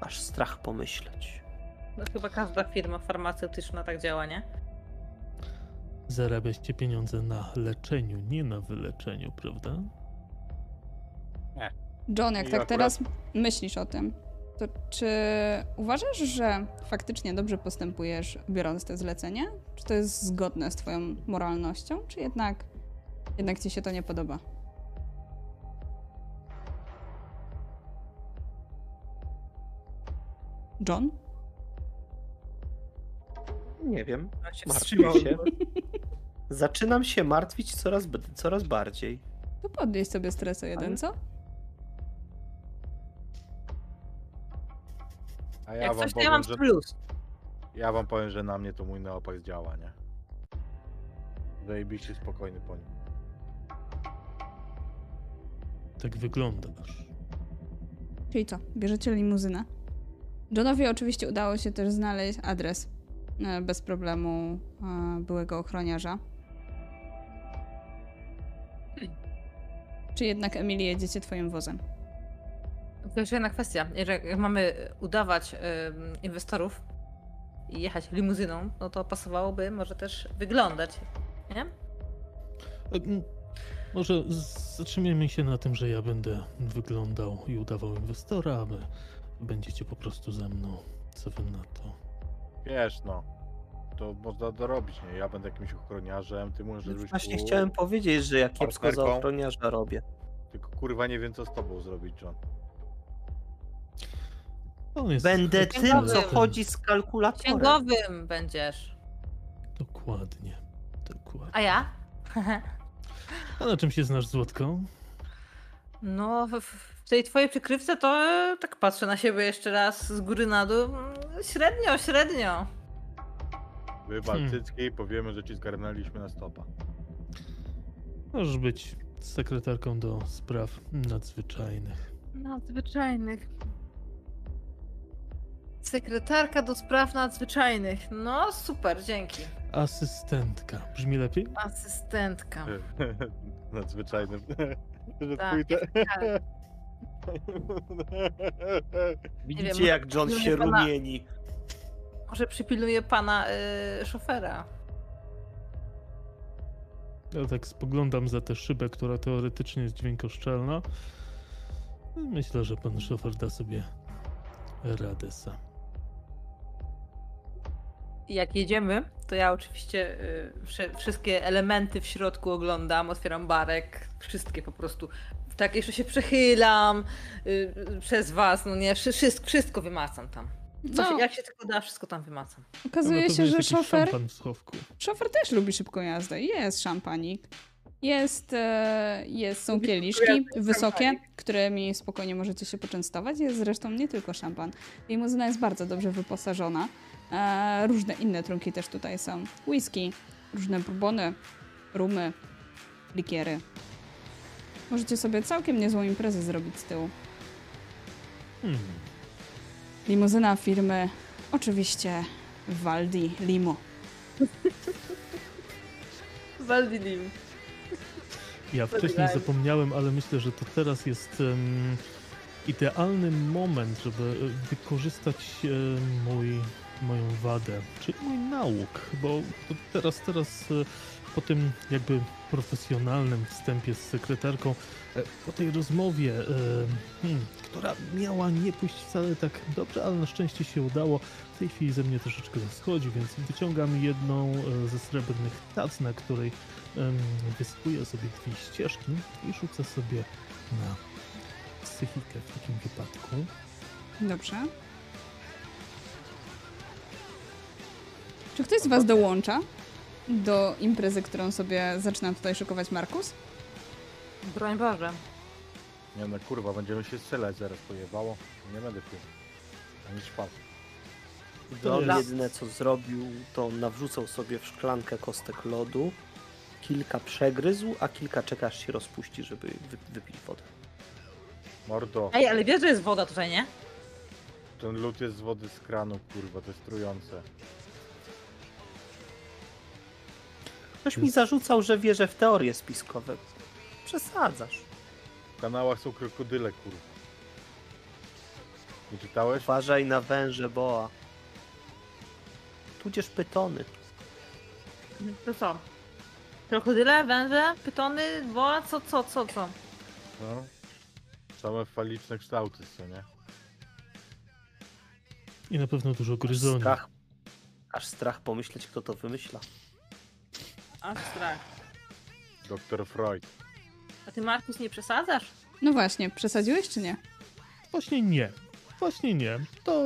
Aż strach pomyśleć. No chyba każda firma farmaceutyczna tak działa, nie? Zarabiacie pieniądze na leczeniu, nie na wyleczeniu, prawda? John, jak I tak akurat- teraz myślisz o tym, to czy uważasz, że faktycznie dobrze postępujesz, biorąc te zlecenie? Czy to jest zgodne z twoją moralnością, czy jednak, jednak ci się to nie podoba? John? Nie wiem, się martwię się. Zaczynam się martwić coraz, coraz bardziej. To podnieś sobie stres o jeden, Ale- co? A ja Jak wam coś, to powiem, ja mam że... plus. Ja wam powiem, że na mnie to mój neopak działa, nie? Zajebiście spokojny po nim. Tak wyglądasz. Czyli co? Bierzecie limuzynę? Johnowi oczywiście udało się też znaleźć adres e, bez problemu e, byłego ochroniarza. czy jednak Emily jedziecie twoim wozem? To jeszcze jedna kwestia. Jeżeli mamy udawać ym, inwestorów i jechać limuzyną, no to pasowałoby może też wyglądać, nie? E, Może z- zatrzymajmy się na tym, że ja będę wyglądał i udawał inwestora, a wy będziecie po prostu ze mną. Co wy na to? Wiesz, no. To można dorobić, nie? Ja będę jakimś ochroniarzem, ty możesz być Właśnie chciałem powiedzieć, że ja kiepsko za partnerką. ochroniarza robię. Tylko kurwa nie wiem co z tobą zrobić, John. On jest Będę tym, co chodzi z kalkulatorem. Księgowym będziesz. Dokładnie. Dokładnie. A ja? A na czym się znasz, Złotką? No, w, w tej twojej przykrywce to e, tak patrzę na siebie jeszcze raz z góry na dół. mm, Średnio, średnio. Wywal Hmm. i powiemy, że ci zgarnęliśmy na stopa. Możesz być sekretarką do spraw nadzwyczajnych. Nadzwyczajnych. Sekretarka do spraw nadzwyczajnych. No, super, dzięki. Asystentka. Brzmi lepiej? Asystentka. Nadzwyczajny. Że Tak, twój te... tak. Widzicie, wiem, jak John się pana- rumieni. Może przypilnuje pana y, szofera. Ja tak spoglądam za tę szybę, która teoretycznie jest dźwiękoszczelna. Myślę, że pan szofer da sobie radę sam. Jak jedziemy, to ja oczywiście y, wszystkie elementy w środku oglądam, otwieram barek, wszystkie po prostu. Tak, jeszcze się przechylam y, y, przez was, no nie, wszy- wszystko, wszystko wymacam tam. No, się, jak się tylko da, wszystko tam wymacam. okazuje Na się, że szofer, szampan w schowku. szofer też lubi szybką jazdę. Jest szampanik. Jest, e, jest, są kieliszki wysokie, którymi spokojnie możecie się poczęstować. Jest zresztą nie tylko szampan. Limuzyna jest bardzo dobrze wyposażona. E, różne inne trunki też tutaj są. Whisky, różne bourbony, rumy, likiery. Możecie sobie całkiem niezłą imprezę zrobić z tyłu. Hmm. Limuzyna firmy, oczywiście Waldi Limo. Waldilim. Ja wcześniej zapomniałem, ale myślę, że to teraz jest em, idealny moment, żeby e, wykorzystać e, mój, moją wadę, czyli mój nauk, bo teraz, teraz e, po tym jakby profesjonalnym wstępie z sekretarką, e, po tej rozmowie, e, hmm, która miała nie pójść wcale tak dobrze, ale na szczęście się udało, w tej chwili ze mnie troszeczkę schodzi, więc wyciągam jedną ze srebrnych tac, na której em, wyspuję sobie dwie ścieżki i rzucę sobie na psychikę w takim wypadku. Dobrze. Czy ktoś z Was dołącza do imprezy, którą sobie zaczyna tutaj szykować Markus? Broń Boże. Nie no kurwa, będziemy się strzelać zaraz pojebało. Nie będę pił. Ani szpał. Jest- jedyne co zrobił, to nawrzucał sobie w szklankę kostek lodu, kilka przegryzł, a kilka czeka aż się rozpuści, żeby wy, wypić wodę. Mordo, Ej, ale wiesz, że jest woda tutaj, nie? ten lód jest z wody z kranu, kurwa, to jest trujące. Ktoś mi zarzucał, że wierzę w teorie spiskowe. Przesadzasz. W kanałach są krokodyle, kurwa. Nie czytałeś? Uważaj na węże boa. Tudzież pytony. To co? Krokodyle, węże, pytony, woła, co, co, co, co? No. Same faliczne kształty, co nie? I na pewno dużo Aż gryzoni. strach, aż strach pomyśleć, kto to wymyśla. Aż strach. Doktor Freud. A ty, Markus, nie przesadzasz? No właśnie, przesadziłeś czy nie? Właśnie nie. Właśnie nie. To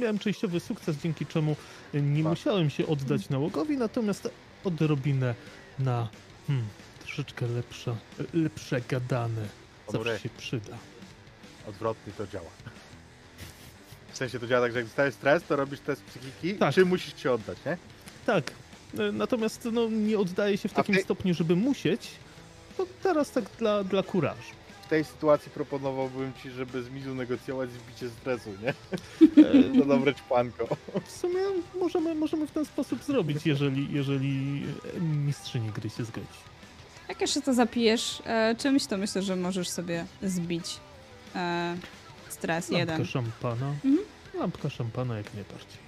miałem częściowy sukces, dzięki czemu nie musiałem się oddać nałogowi, natomiast odrobinę na hmm, troszeczkę lepsze, lepsze gadane zawsze się przyda. Odwrotnie to działa. W sensie to działa tak, że jak dostajesz stres, to robisz test psychiki, Tak. czy musisz się oddać, nie? Tak. E, Natomiast no, nie oddaję się w takim ty- stopniu, żeby musieć. To teraz tak dla, dla kurażu. W tej sytuacji proponowałbym ci, żeby z Mizu negocjować zbicie stresu, nie? E, To dobre czpanko. W sumie możemy, możemy w ten sposób zrobić, jeżeli, jeżeli mistrzyni gry się zgodzi. Jak jeszcze to zapijesz e, czymś, to myślę, że możesz sobie zbić e, stres Lampka jeden. szampana. Mhm. Lampka szampana jak najbardziej.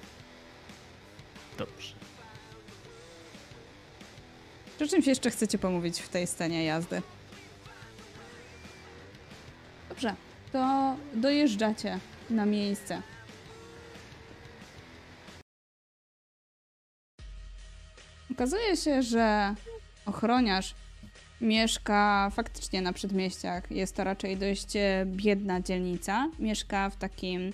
Dobrze. Czy czymś jeszcze chcecie pomówić w tej scenie jazdy? Dobrze, to dojeżdżacie na miejsce. Okazuje się, że ochroniarz mieszka faktycznie na przedmieściach. Jest to raczej dość e, biedna dzielnica. Mieszka w takim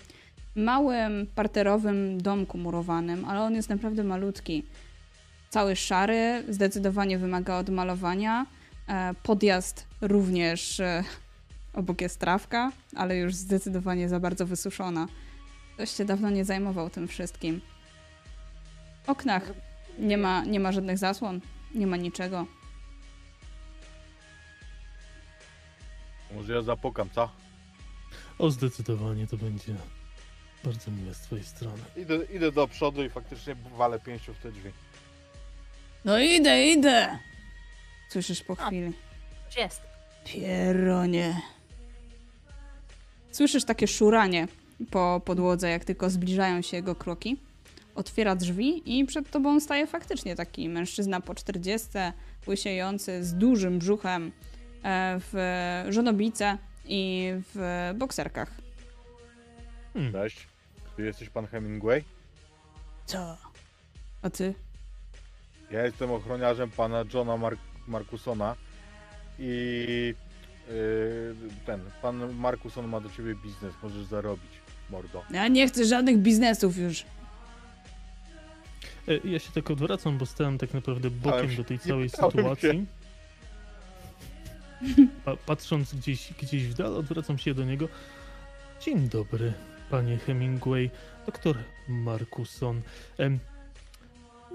małym, parterowym domku murowanym, ale on jest naprawdę malutki cały szary, zdecydowanie wymaga odmalowania. E, Podjazd również e, obok jest trawka, ale już zdecydowanie za bardzo wysuszona. Ktoś się dawno nie zajmował tym wszystkim. W oknach nie ma, nie ma żadnych zasłon, nie ma niczego. Może ja zapukam, co? O, zdecydowanie to będzie bardzo miłe z twojej strony. Idę, idę do przodu i faktycznie walę pięścią w te drzwi. No idę, idę! Słyszysz po chwili. Gdzie jest? Pieronie. Słyszysz takie szuranie po podłodze, jak tylko zbliżają się jego kroki. Otwiera drzwi i przed tobą staje faktycznie taki mężczyzna po 40, łysiejący, z dużym brzuchem, e, w żonobice i w bokserkach. Hmm. Cześć. Ty jesteś pan Hemingway? Co? A ty? Ja jestem ochroniarzem pana Johna Mark Markusona i yy, ten, pan Markuson ma do ciebie biznes, możesz zarobić, mordo. Ja nie chcę żadnych biznesów już. E, Ja się tak odwracam, bo stałem tak naprawdę bokiem do tej całej sytuacji. Pa, patrząc gdzieś, gdzieś w dal, odwracam się do niego. Dzień dobry, panie Hemingway, doktor Markuson.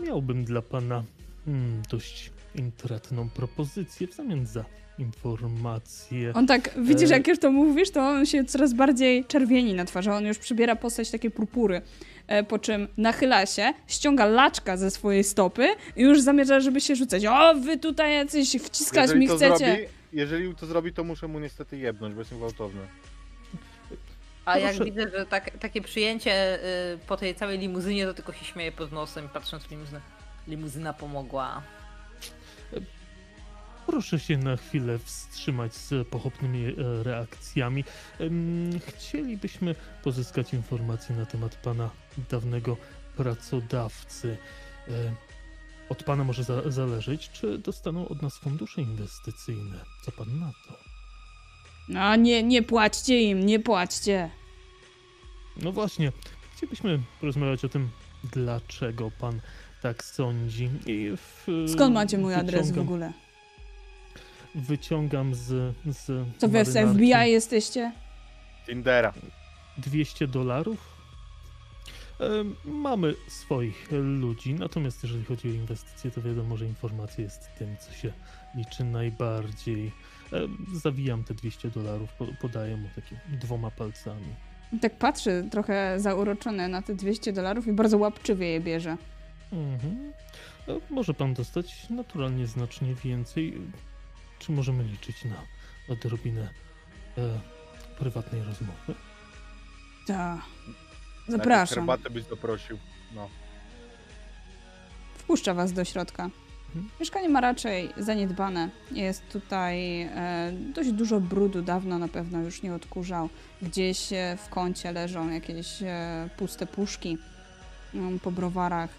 Miałbym dla pana mm, dość intratną propozycję w zamian za informacje. On tak, widzisz, E. jak już to mówisz, to on się coraz bardziej czerwieni na twarzy. On już przybiera postać takiej purpury. E, po czym nachyla się, ściąga laczka ze swojej stopy i już zamierza, żeby się rzucać. O, wy tutaj jacyś wciskać Jeżeli mi to chcecie. zrobi, jeżeli to zrobi, to muszę mu niestety jebnąć, bo jestem gwałtowny. A jak Proszę. widzę, że tak, takie przyjęcie y, po tej całej limuzynie, to tylko się śmieję pod nosem, patrząc w limuzynę. Limuzyna pomogła. Proszę się na chwilę wstrzymać z pochopnymi e, reakcjami. Chcielibyśmy pozyskać informacje na temat pana dawnego pracodawcy. E, Od pana może za zależeć, czy dostaną od nas fundusze inwestycyjne. Co pan na to? No nie, nie płaćcie im, nie płaćcie. No właśnie, chcielibyśmy porozmawiać o tym, dlaczego pan tak sądzi. I w, Skąd macie mój adres w wyciągam- ogóle? Wyciągam z. z Co wy z FBI jesteście? Tindera. 200 dolarów. Mamy swoich ludzi, natomiast jeżeli chodzi o inwestycje, to wiadomo, że informacja jest tym, co się liczy najbardziej. Em, Zawijam te 200 dolarów, po- podaję mu takimi dwoma palcami. Tak patrzy trochę zauroczony na te 200 dolarów i bardzo łapczywie je bierze. Mhm. E, Może pan dostać naturalnie znacznie więcej. Czy możemy liczyć na odrobinę e, prywatnej rozmowy? Tak. Zapraszam. Herbatę byś doprosił. No. Wpuszcza was do środka. Mieszkanie ma raczej zaniedbane. Jest tutaj e, dość dużo brudu, dawno na pewno już nie odkurzał. Gdzieś e, w kącie leżą jakieś e, puste puszki mm, po browarach.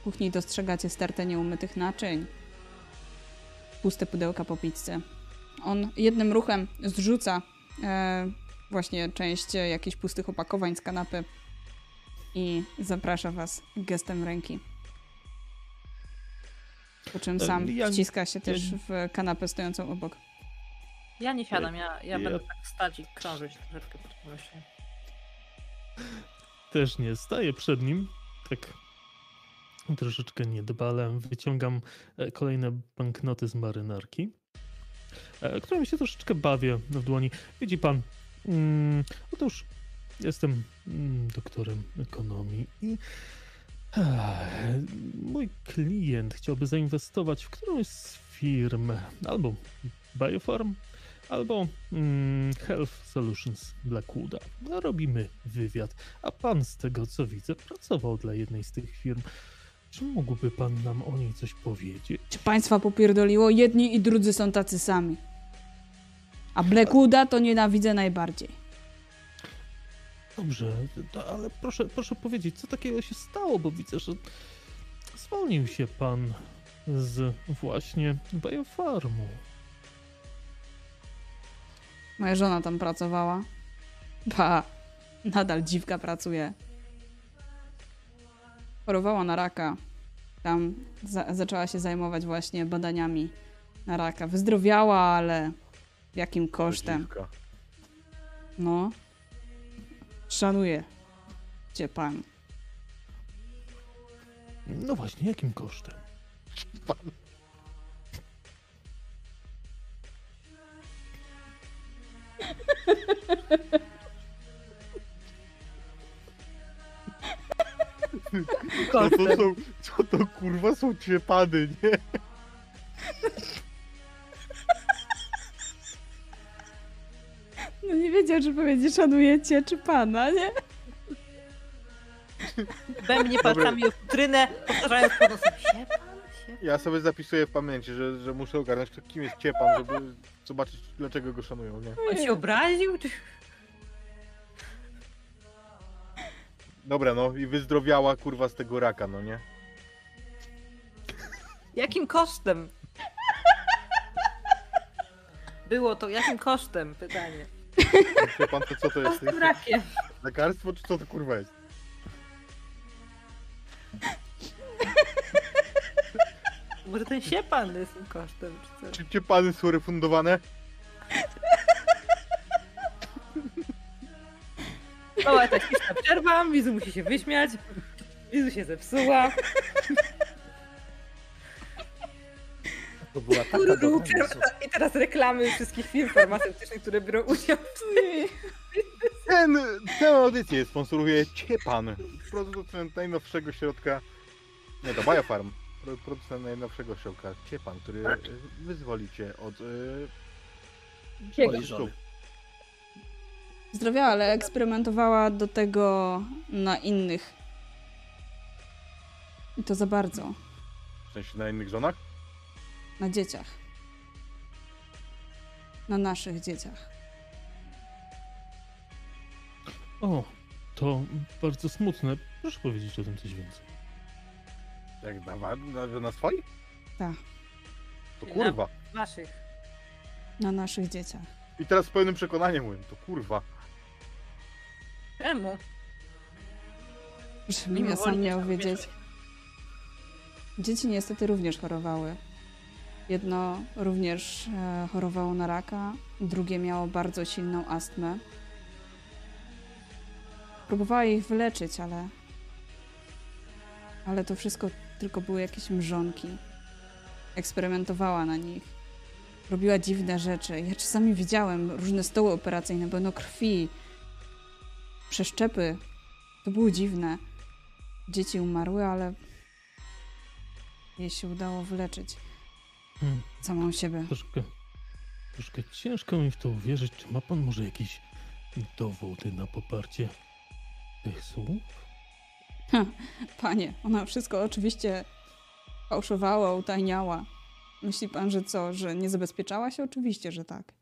W kuchni dostrzegacie stertę nieumytych naczyń. Puste pudełka po pizzy. On jednym ruchem zrzuca właśnie część jakichś pustych opakowań z kanapy i zaprasza was gestem ręki. Po czym sam ja- wciska się ja- też w kanapę stojącą obok. Ja nie siadam, ja, ja, Ja- będę tak stać i krążyć troszeczkę pod tym myślę. Też nie. Staję przed nim, tak troszeczkę niedbale. Wyciągam e, kolejne banknoty z marynarki, e, którymi się troszeczkę bawię w dłoni. Widzi pan, mm, otóż jestem mm, doktorem ekonomii i Mój klient chciałby zainwestować w którąś z firm, albo Biofarm, albo mm, Health Solutions Blackwooda. No, Robimy wywiad, a pan z tego co widzę pracował dla jednej z tych firm. Czy mógłby pan nam o niej coś powiedzieć? Czy państwa popierdoliło? Jedni i drudzy są tacy sami. A Blackwooda to nienawidzę najbardziej. Dobrze, to, ale proszę, proszę powiedzieć, co takiego się stało, bo widzę, że zwolnił się pan z właśnie Biofarmu. Moja żona tam pracowała. Ba, nadal dziwka pracuje. Chorowała na raka. Tam za zaczęła się zajmować właśnie badaniami na raka. Wyzdrowiała, ale jakim kosztem? No. Szanuję cię pan. No właśnie, jakim kosztem? Co to, są, co to kurwa są ciepany, nie? No nie wiedział, czy powiedzieć szanuję cię, czy pana, nie? We mnie palcami o futrynę, powtarzając. Siepan, siepan. Ja sobie zapisuję w pamięci, że, że muszę ogarnąć, kto- kim jest Ciepan, żeby zobaczyć, dlaczego go szanują, nie? On się obraził? Czy... Dobra, no i wyzdrowiała kurwa z tego raka, no nie? Jakim kosztem? Było to jakim kosztem? Pytanie. Ciepan, to co to jest? Rakiem. Lekarstwo, czy co to kurwa jest? Może ten siepan jest tym kosztem, czy co? Czy Ciepany są refundowane? Mała techniczna przerwa, Mizu musi się wyśmiać. Mizu się zepsuła. To była taka Tururu. I teraz reklamy wszystkich firm farmaceutycznych, które biorą udział w Ten, tę audycję sponsoruje Ciepan, producent najnowszego środka, nie to Biofarm, pro- producent najnowszego środka Ciepan, który e, wyzwoli cię od Poliżony. Zdrowiała, ale eksperymentowała do tego na innych. I to za bardzo. w sensie na innych żonach. Na dzieciach. Na naszych dzieciach. O, to bardzo smutne. Proszę powiedzieć o tym coś więcej. Jak na, na, na swoich? Tak, To kurwa. naszych. na naszych dzieciach. I teraz z pełnym przekonaniem mówię, to kurwa. Czemu? Żebym ja sam miał wiedzieć. Dzieci niestety również chorowały. Jedno również e, chorowało na raka, drugie miało bardzo silną astmę. Próbowała ich wyleczyć, ale. Ale to wszystko tylko były jakieś mrzonki. Eksperymentowała na nich. Robiła dziwne rzeczy. Ja czasami widziałem różne stoły operacyjne, pełno krwi, przeszczepy. To było dziwne. Dzieci umarły, ale jej się udało wyleczyć Hmm, samą siebie. troszkę, troszkę ciężko mi w to uwierzyć. Czy ma pan może jakieś dowody na poparcie tych słów? Panie, ona wszystko oczywiście fałszowała, utajniała. Myśli pan, że co, że nie zabezpieczała się? Oczywiście, że tak.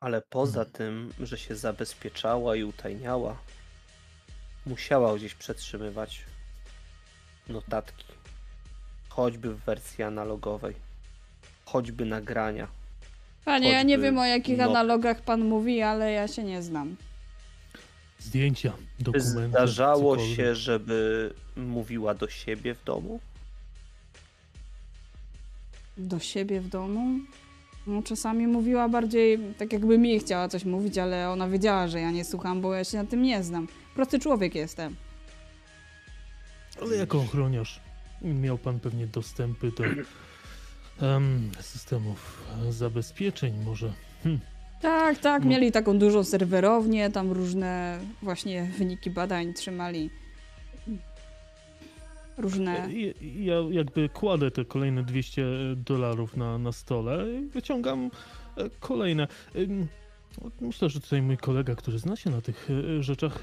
Ale poza tym, że się zabezpieczała i utajniała, musiała gdzieś przetrzymywać notatki. Choćby w wersji analogowej. Choćby nagrania. Panie, ja nie Choćby wiem o jakich not- analogach pan mówi, ale ja się nie znam. Zdjęcia, Czy dokumenty. zdarzało cokolwiek. się, żeby mówiła do siebie w domu? Do siebie w domu? No, czasami mówiła bardziej tak, jakby mi chciała coś mówić, ale ona wiedziała, że ja nie słucham, bo ja się na tym nie znam. Prosty człowiek jestem. Ale jako ochroniarz miał pan pewnie dostępy do em, systemów zabezpieczeń, może. Hm. Tak, tak, No. mieli taką dużą serwerownię, tam różne właśnie wyniki badań trzymali. różne... Ja, ja jakby kładę te kolejne 200 dolarów na, na stole i wyciągam e, kolejne. Myślę, że tutaj mój kolega, który zna się na tych e, rzeczach,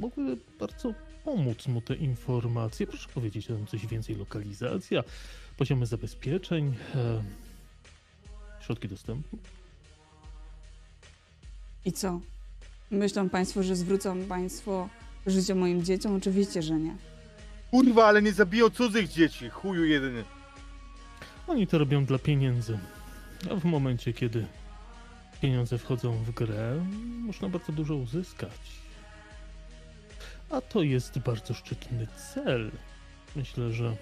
mógłby bardzo pomóc mu te informacje. Proszę powiedzieć nam coś więcej. Lokalizacja, poziomy zabezpieczeń, e, środki dostępu. I co? Myślą państwo, że zwrócą państwo życie moim dzieciom? Oczywiście, że nie. Kurwa, ale nie zabiją cudzych dzieci, chuju jedyny. Oni to robią dla pieniędzy. A w momencie, kiedy pieniądze wchodzą w grę, można bardzo dużo uzyskać. A to jest bardzo szczytny cel. Myślę, że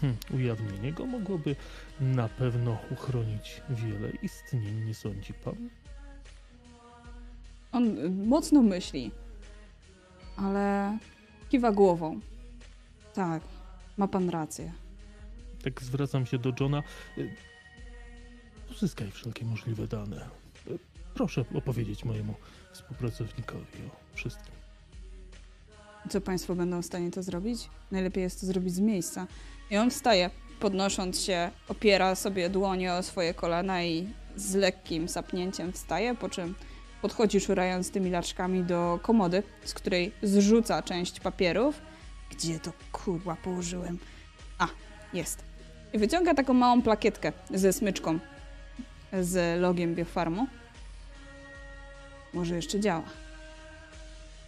hmm, ujawnienie go mogłoby na pewno uchronić wiele istnień, nie sądzi pan? On y, mocno myśli, ale kiwa głową. Tak, ma pan rację. Tak zwracam się do Johna. Y, Uzyskaj wszelkie możliwe dane. Y, Proszę opowiedzieć mojemu współpracownikowi o wszystkim. Co państwo będą w stanie to zrobić? Najlepiej jest to zrobić z miejsca. I on wstaje, podnosząc się, opiera sobie dłonie o swoje kolana i z lekkim sapnięciem wstaje, po czym podchodzi szurając tymi laczkami do komody, z której zrzuca część papierów. Gdzie to kurwa położyłem? A, jest. I wyciąga taką małą plakietkę ze smyczką z logiem Biofarmu. Może jeszcze działa.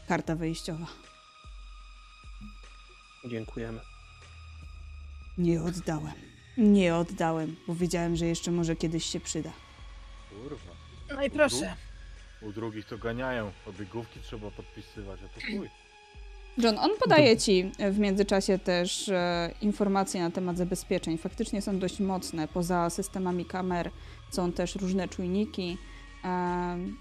Karta wyjściowa. Dziękujemy. Nie oddałem. Nie oddałem, bo wiedziałem, że jeszcze może kiedyś się przyda. Kurwa. No i proszę. U drugich to ganiają, obiegówki trzeba podpisywać, a to chuj. John, on podaje ci w międzyczasie też e, informacje na temat zabezpieczeń. Faktycznie są dość mocne. Poza systemami kamer są też różne czujniki, em,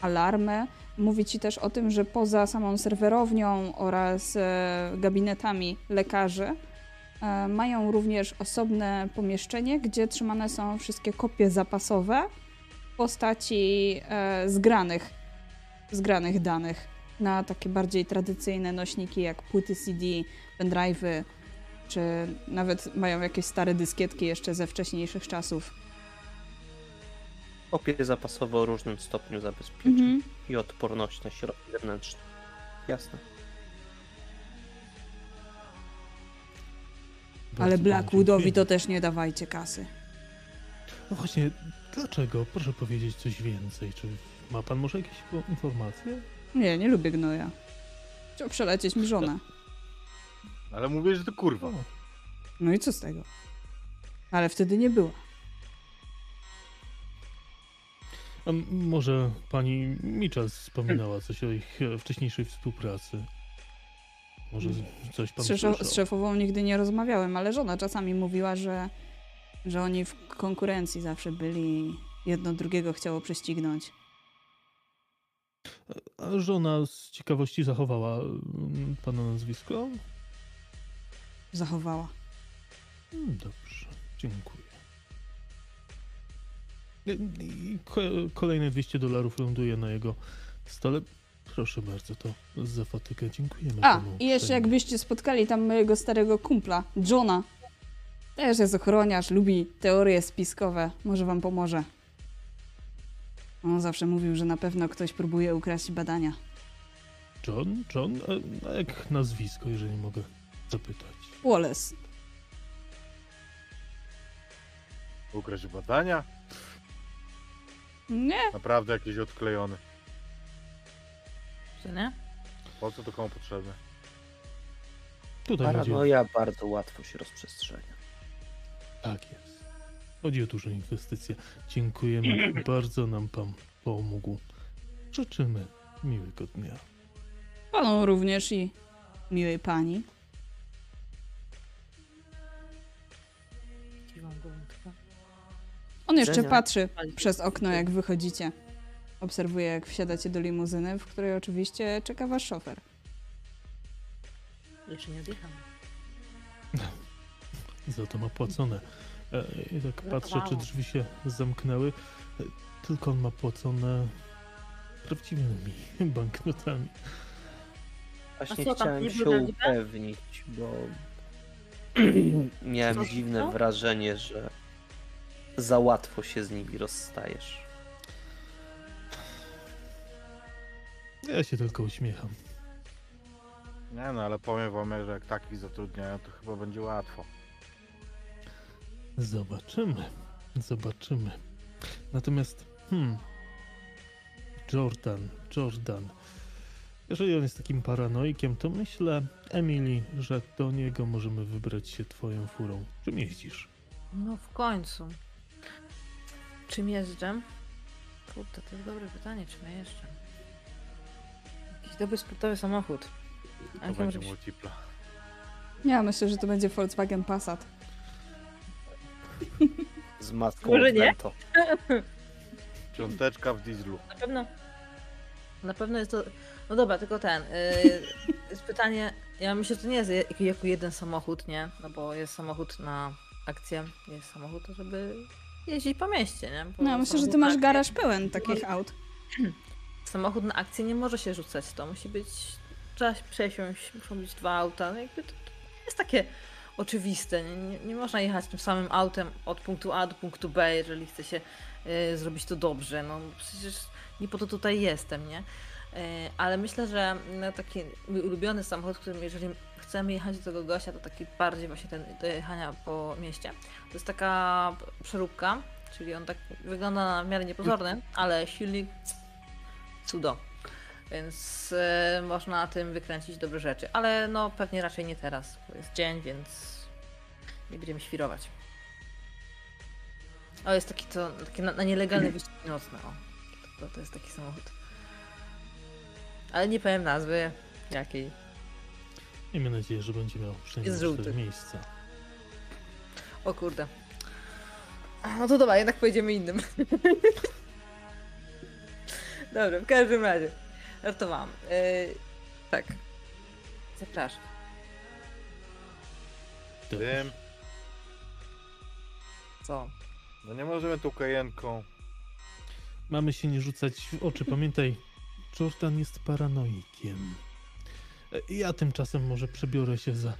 alarmy. Mówi ci też o tym, że poza samą serwerownią oraz e, gabinetami lekarzy e, mają również osobne pomieszczenie, gdzie trzymane są wszystkie kopie zapasowe w postaci e, zgranych, zgranych danych na takie bardziej tradycyjne nośniki jak płyty CD, pendrive'y, czy nawet mają jakieś stare dyskietki jeszcze ze wcześniejszych czasów. Kopie zapasowe o różnym stopniu zabezpieczeń Mhm. i odporność na środki zewnętrzne. Jasne. Ale Blackwoodowi to też nie dawajcie kasy. No właśnie, dlaczego? Proszę powiedzieć coś więcej. Czy ma pan może jakieś informacje? Nie, nie lubię gnoja. Chciał przelecieć mi żonę. Ale mówię, że to kurwa. No i co z tego? Ale wtedy nie była. A może pani Mitchell wspominała coś o ich e, wcześniejszej współpracy? Może z- coś pan słyszał? z szefową nigdy nie rozmawiałem, ale żona czasami mówiła, że, że oni w konkurencji zawsze byli i jedno drugiego chciało prześcignąć. A żona z ciekawości zachowała mm, pana nazwisko? Zachowała. Mm, Dobrze, dziękuję. Kolejne 200 dolarów ląduje na jego stole. Proszę bardzo, to za fatygę dziękujemy A, i jeszcze jakbyście spotkali tam mojego starego kumpla, Johna. Też jest ochroniarz, lubi teorie spiskowe. Może wam pomoże. On zawsze mówił, że na pewno ktoś próbuje ukraść badania. John? John? A, a jak nazwisko, jeżeli mogę zapytać? Wallace. Ukraść badania? Nie, Naprawdę jakiś odklejony. Czy nie? Po co to komu potrzebne? Tutaj chodzi o... Paranoja bardzo łatwo się rozprzestrzenia. Tak jest. Chodzi o dużą inwestycję. Dziękujemy. Bardzo nam pan pomógł. Życzymy miłego dnia. panu również i miłej pani. Kiwam głową. On jeszcze patrzy przez okno, jak wychodzicie. Obserwuje, jak wsiadacie do limuzyny, w której oczywiście czeka wasz szofer. Jeszcze nie odjecham. Za to ma płacone. E, I tak patrzę, czy drzwi się zamknęły. E, Tylko on ma płacone prawdziwymi banknotami. Właśnie co chciałem się upewnić, bo miałem dziwne wrażenie, że za łatwo się z nimi rozstajesz. Ja się tylko uśmiecham. Nie no, ale powiem wam, że jak takich zatrudniają, to chyba będzie łatwo. Zobaczymy. Zobaczymy. Natomiast, hmm. Jordan, Jordan. Jeżeli on jest takim paranoikiem, to myślę, Emily, że do niego możemy wybrać się twoją furą. Czym jeździsz? No w końcu. Czym jeżdżę? Kurde, to jest dobre pytanie, czym ja jeżdżę? Jakiś dobry sportowy samochód. A To jaki będzie może być? multipla. Ja myślę, że to będzie Volkswagen Passat. Z matką Może nie? Vento. Piąteczka w dieslu. Na pewno. Na pewno jest to. No dobra, tylko ten. Yy, jest pytanie. Ja myślę, że to nie jest jak- jako jeden samochód, nie? No bo jest samochód na akcję, jest samochód, żeby jeździć po mieście, nie? Bo No, myślę, że ty masz garaż pełen takich aut. Samochód na akcję nie może się rzucać, to musi być. Trzeba się przesiąść, muszą być dwa auta. No jakby to, to jest takie oczywiste. Nie, nie, nie można jechać tym samym autem od punktu A do punktu B, jeżeli chce się y, zrobić to dobrze. No przecież nie po to tutaj jestem, nie? Y, ale myślę, że no, taki mój ulubiony samochód, którym jeżeli chcemy jechać do tego gościa, to taki bardziej właśnie ten do jechania po mieście. To jest taka przeróbka, czyli on tak wygląda na w miarę niepozorny, ale silnik cudo. Więc e, można na tym wykręcić dobre rzeczy. Ale no pewnie raczej nie teraz, bo jest dzień, więc nie będziemy świrować. O, jest taki to, taki na, na nielegalny wyścig nocny. O, to, to jest taki samochód. Ale nie powiem nazwy jakiej. Miejmy nadzieję, że będzie miał przynajmniej Jest żółty. miejsca. O kurde. No to dobra, jednak pojedziemy innym. Dobra, w każdym razie. Żartowałam. Yy, tak. Zapraszam. Tym, Co? no nie możemy tu kajenką. Mamy się nie rzucać w oczy. Pamiętaj, Jordan jest paranoikiem. Ja tymczasem może przebiorę się za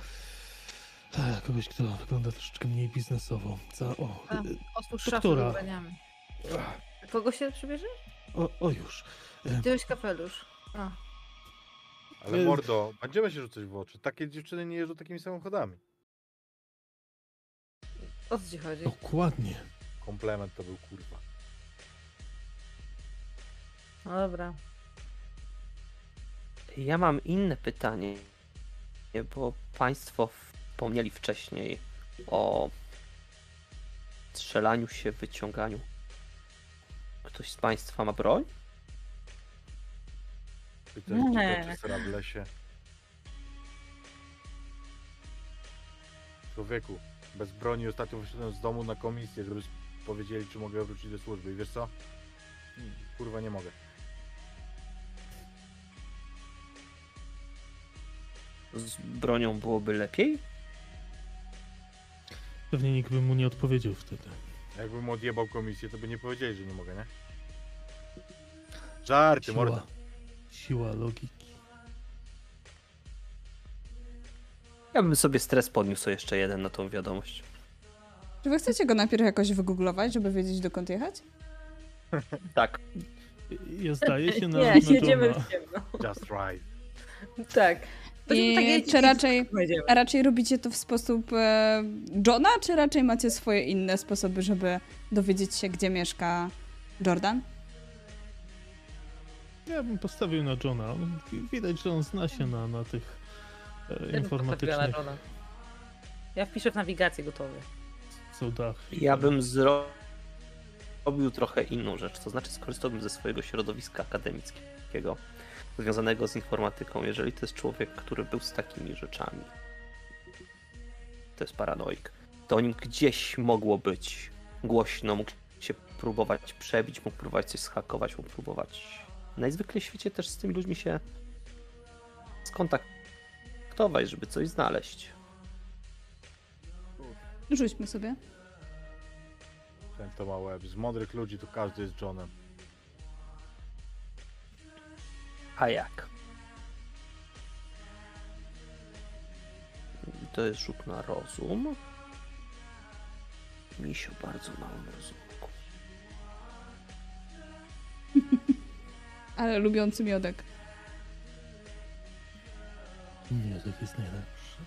kogoś, kto wygląda troszeczkę mniej biznesowo. Za, o, A. e, Otwórz szafę z. Kogo się przybierze? o, o już. Zdjąłeś kapelusz. A. Ale Y- mordo, będziemy się rzucać w oczy. Takie dziewczyny nie jeżdżą takimi samochodami. O co ci chodzi? Dokładnie. Komplement to był kurwa. No dobra. Ja mam inne pytanie, bo Państwo wspomnieli wcześniej o strzelaniu się, wyciąganiu. Ktoś z Państwa ma broń? Nie. jest w lesie. Człowieku, bez broni ostatnio wyszedłem z domu na komisję, żeby powiedzieli, czy mogę wrócić do służby. I wiesz co? Kurwa, nie mogę. Z bronią byłoby lepiej? Pewnie nikt by mu nie odpowiedział wtedy. Jakbym odjebał komisję, to by nie powiedzieli, że nie mogę, nie? Żarty. Siła, siła logiki. Ja bym sobie stres podniósł jeszcze jeden na tą wiadomość. Czy wy chcecie go najpierw jakoś wygooglować, żeby wiedzieć dokąd jechać? Tak, Ja zdaje się na, Nie, jedziemy w ciemno. Just right. Tak. Tak I jeździć czy raczej, raczej robicie to w sposób e, Johna, czy raczej macie swoje inne sposoby, żeby dowiedzieć się, gdzie mieszka Jordan? Ja bym postawił na Johna. Widać, że on zna się na, na tych e, Ja bym postawiła na informatycznych Johna. Ja wpiszę w nawigację gotowy. cudach. ja bym zro... zrobił trochę inną rzecz, to znaczy skorzystałbym ze swojego środowiska akademickiego związanego z informatyką. Jeżeli to jest człowiek, który był z takimi rzeczami, to jest paranoik, to o nim gdzieś mogło być głośno, mógł się próbować przebić, mógł próbować coś schakować, mógł próbować najzwykle w świecie też z tymi ludźmi się skontaktować, żeby coś znaleźć. Rzućmy sobie. Ten to ma łeb. Z mądrych ludzi to każdy jest Johnem. A jak? to jest rzut na rozum. Misio bardzo małym rozumku. Ale lubiący miodek. To jest najlepsze.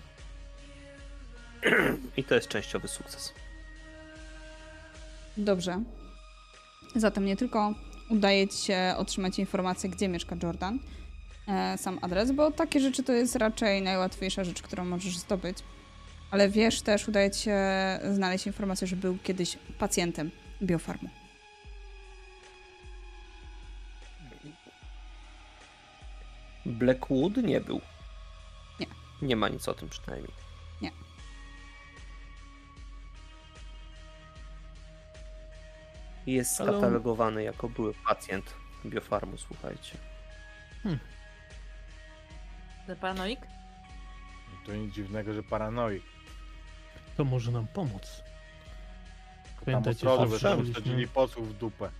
I to jest częściowy sukces. Dobrze. Zatem nie tylko udaje ci się otrzymać informację, gdzie mieszka Jordan, e, sam adres, bo takie rzeczy to jest raczej najłatwiejsza rzecz, którą możesz zdobyć. Ale wiesz też, udaje ci się znaleźć informację, że był kiedyś pacjentem biofarmu. Blackwood nie był. Nie. Nie ma nic o tym przynajmniej. Jest Ale on- skatalogowany jako były pacjent biofarmu, słuchajcie. Ten paranoik? To nic dziwnego, że paranoik. To może nam pomóc. Pamiętajcie, ostrożnie, tam słyszeliśmy- wsadzili posłów w dupę.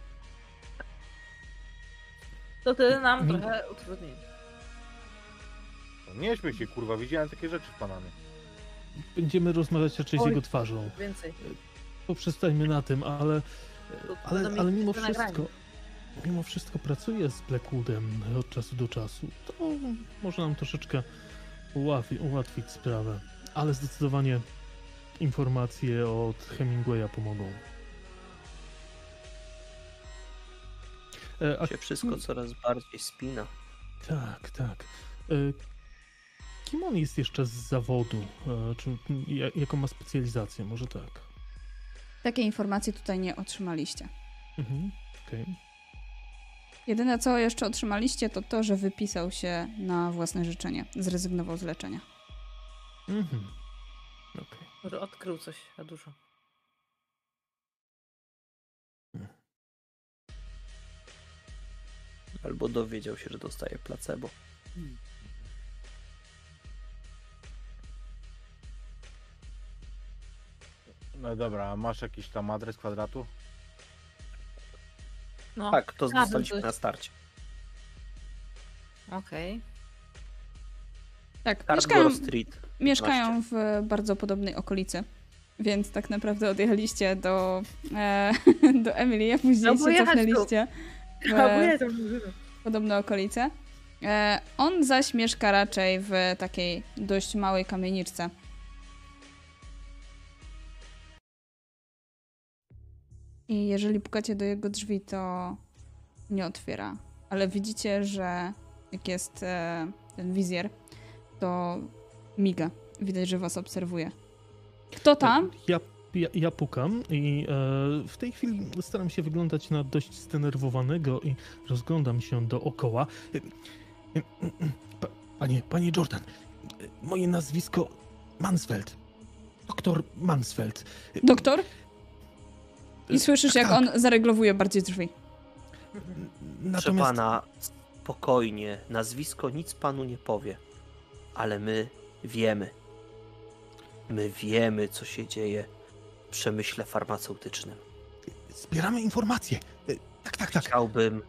To tyle nam Mi- trochę utrudni. No Nie śmiej się, kurwa, widziałem takie rzeczy w Panamie. Będziemy rozmawiać raczej z jego twarzą. Więcej. Poprzestańmy na tym, ale, ale, ale mimo wszystko, mimo wszystko pracuję z Blackwoodem od czasu do czasu. To może nam troszeczkę ułatwi, ułatwić sprawę, ale zdecydowanie informacje od Hemingwaya pomogą. E, a Się wszystko coraz bardziej spina. Tak, tak. E, Kim on jest jeszcze z zawodu? E, Czy, ja- jaką ma specjalizację? Może tak. Takiej informacji tutaj nie otrzymaliście. Mhm. Okej. Jedyne co jeszcze otrzymaliście to to, że wypisał się na własne życzenie. Zrezygnował z leczenia. Mhm. Okej. Może odkrył coś za dużo. Albo dowiedział się, że dostaje placebo. No dobra, a masz jakiś tam adres kwadratu? No, Tak, to A, dostaliśmy to- na starcie. okej. Tak, mieszkają, Street. mieszkają w bardzo podobnej okolicy. Więc tak naprawdę odjechaliście do, e, do Emily, a później No, bo się jechać cofnęliście w Albo podobne okolice. E, on zaś mieszka raczej w takiej dość małej kamieniczce. I jeżeli pukacie do jego drzwi, to nie otwiera. Ale widzicie, że jak jest e, ten wizjer, to miga. Widać, że was obserwuje. Kto tam? Ja, ja, ja pukam i e, w tej chwili staram się wyglądać na dość zdenerwowanego i rozglądam się dookoła. E, e, e, pa, panie, panie Jordan, moje nazwisko Mansfeld. Doktor Mansfeld. Doktor? I słyszysz, jak tak. on zareglowuje bardziej drzwi. Proszę Natomiast pana, spokojnie, nazwisko nic panu nie powie. Ale my wiemy. My wiemy, co się dzieje w przemyśle farmaceutycznym. zbieramy informacje. Tak, tak, tak. Chciałbym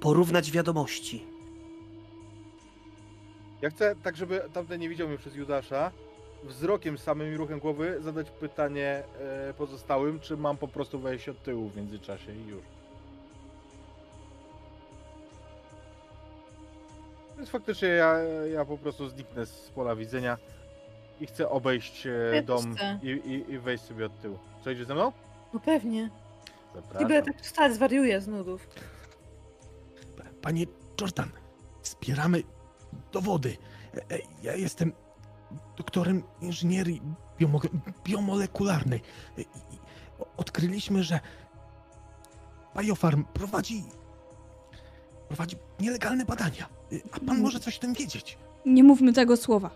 porównać wiadomości. Ja chcę, tak żeby tamten nie widział mnie przez Judasza, wzrokiem, samym ruchem głowy zadać pytanie e, pozostałym, czy mam po prostu wejść od tyłu w międzyczasie i już. Więc faktycznie ja, ja po prostu zniknę z pola widzenia i chcę obejść e, Ja też dom chcę. i, i, i wejść sobie od tyłu. Co idzie ze mną? No pewnie. Nie Zapraszam. będę tak wstać, zwariuję z nudów. Panie Jordan, zbieramy dowody. E, e, Ja jestem doktorem inżynierii biomo biomolekularnej. Odkryliśmy, że Biofarm prowadzi, prowadzi nielegalne badania. A pan może coś o tym wiedzieć? Nie mówmy tego słowa.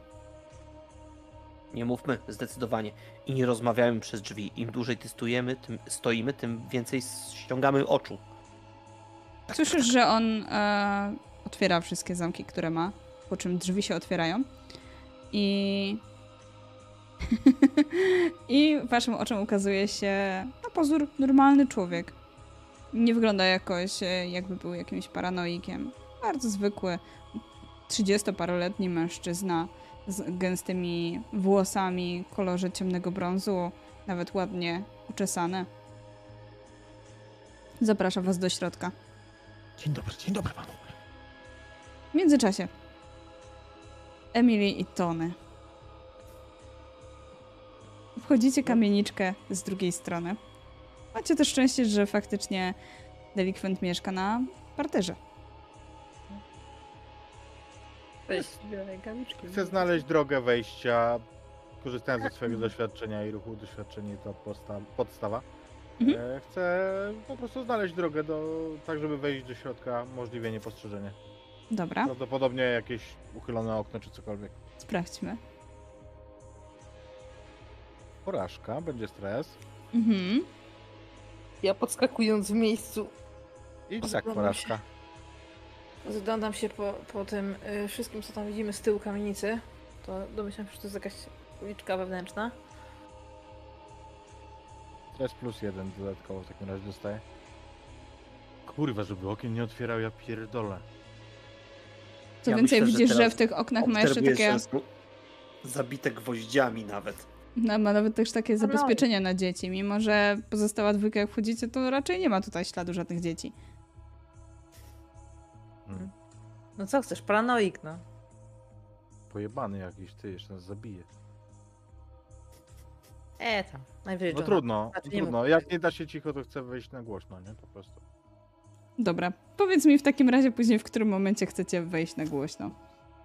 Nie mówmy zdecydowanie i nie rozmawiajmy przez drzwi. Im dłużej testujemy, tym stoimy, tym więcej ściągamy oczu. Słyszysz, że on e, otwiera wszystkie zamki, które ma, po czym drzwi się otwierają i i waszym oczom ukazuje się na pozór normalny człowiek. Nie wygląda jakoś, e, jakby był jakimś paranoikiem. Bardzo zwykły, 30-paroletni mężczyzna z gęstymi włosami w kolorze ciemnego brązu, nawet ładnie uczesane. Zaprasza was do środka. Dzień dobry, dzień dobry panu. W międzyczasie Emily i Tony. Wchodzicie kamieniczkę z drugiej strony. Macie też szczęście, że faktycznie delikwent mieszka na parterze. Weź dwie rękawiczki. Chcę znaleźć drogę wejścia, korzystając ze swojego doświadczenia i ruchu. Doświadczenie to posta- podstawa. Mhm. E, Chcę po prostu znaleźć drogę do, tak, żeby wejść do środka możliwie niepostrzeżenie. Dobra, Prawdopodobnie jakieś uchylone okno czy cokolwiek. sprawdźmy. Porażka, będzie stres. Mhm. Ja podskakując w miejscu I tak Pozbywam porażka. Rozglądam się po, po tym y, wszystkim, co tam widzimy z tyłu kamienicy. To domyślam się, że to jest jakaś uliczka wewnętrzna. Stres plus jeden dodatkowo w takim razie dostaję. Kurwa, żeby okien nie otwierał, ja pierdolę. Co Ja więcej, myślę, że widzisz, że, teraz w tych oknach ma jeszcze takie. że Zabite gwoździami nawet. No, ma nawet też takie no. zabezpieczenia na dzieci. Mimo, że pozostała dwójka, jak wchodzicie, to raczej nie ma tutaj śladu żadnych dzieci. Hmm. No co chcesz, paranoik, no. Pojebany jakiś, ty jeszcze nas zabije. E, tam. Najwyżej No trudno, Znaczy, trudno. Jak nie da się cicho, to chcę wejść na głośno, nie? Po prostu. Dobra, powiedz mi w takim razie później, w którym momencie chcecie wejść na głośno.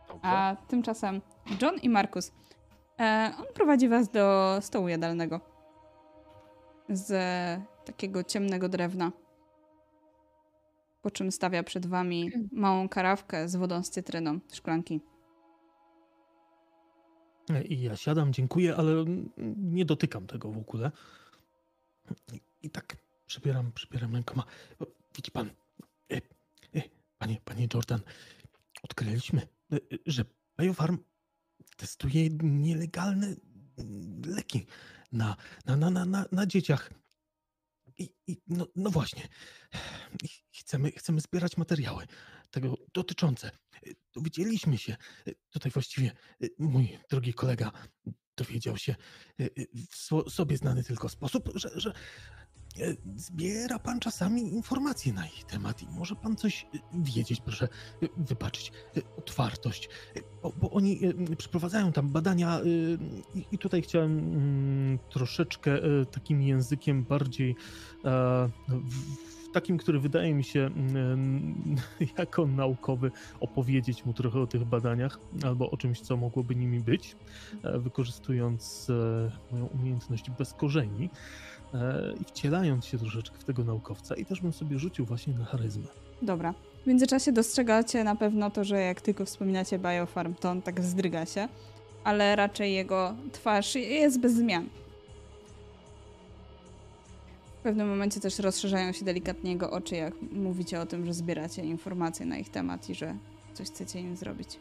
Dobrze. A tymczasem John i Markus. E, on prowadzi was do stołu jadalnego. Z takiego ciemnego drewna. Po czym stawia przed wami małą karawkę z wodą z cytryną, szklanki. I ja siadam, dziękuję, ale nie dotykam tego w ogóle. I, i tak przybieram, przybieram rękoma. Widzi pan, e, e, panie, panie Jordan, odkryliśmy, e, że Biofarm testuje nielegalne leki na, na, na, na, na, na dzieciach. I, i no, no właśnie, chcemy, chcemy zbierać materiały tego dotyczące. Dowiedzieliśmy się, tutaj właściwie mój drogi kolega dowiedział się w sobie znany tylko sposób, że, że zbiera pan czasami informacje na ich temat i może pan coś e, wiedzieć, proszę e, wybaczyć e, otwartość, e, bo, bo oni e, przeprowadzają tam badania e, i, i tutaj chciałem mm, troszeczkę e, takim językiem bardziej e, takim, który wydaje mi się mm, jako naukowy opowiedzieć mu trochę o tych badaniach albo o czymś, co mogłoby nimi być, e, wykorzystując e, moją umiejętność bez korzeni e, i wcielając się troszeczkę w tego naukowca i też bym sobie rzucił właśnie na charyzmę. Dobra. W międzyczasie dostrzegacie na pewno to, że jak tylko wspominacie Biofarm, to on tak wzdryga się, ale raczej jego twarz jest bez zmian. W pewnym momencie też rozszerzają się delikatnie jego oczy, jak mówicie o tym, że zbieracie informacje na ich temat i że coś chcecie im zrobić.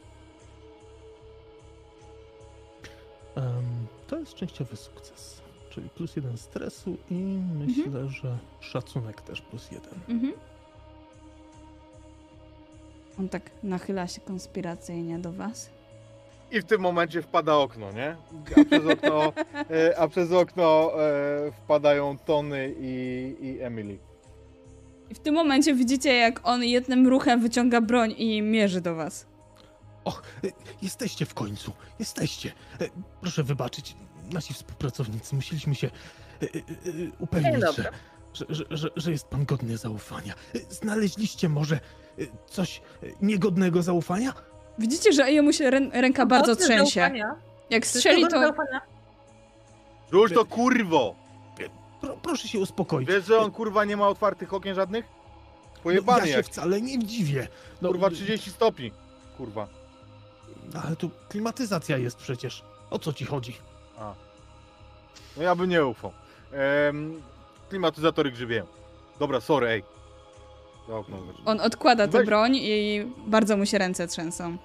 Em, to jest częściowy sukces, czyli plus jeden stresu i myślę, że szacunek też plus jeden. Mhm. On tak nachyla się konspiracyjnie do was. I w tym momencie wpada okno, nie? A przez okno, e, a przez okno e, wpadają Tony i, i Emily. I w tym momencie widzicie, jak on jednym ruchem wyciąga broń i mierzy do was. Och, e, jesteście w końcu, jesteście. Proszę wybaczyć, nasi współpracownicy, musieliśmy się e, e, e, upewnić, że, że, że, że, jest pan godny zaufania. Znaleźliście może coś niegodnego zaufania? Widzicie, że jemu się rę ręka bardzo trzęsie. zaufania. Jak strzeli, to. Rzuć to kurwo! Pro, proszę się uspokoić. Wiesz, że on kurwa nie ma otwartych okien żadnych? no, Pojebany ja się jak, wcale nie dziwię. No, kurwa 30 stopni. Kurwa. Ale tu klimatyzacja jest przecież. O co ci chodzi? A. No ja bym nie ufał. Ehm, klimatyzatory grzybieją. Dobra, sorry, ej. To okno wyrzuć. on odkłada tę Weź. broń i bardzo mu się ręce trzęsą.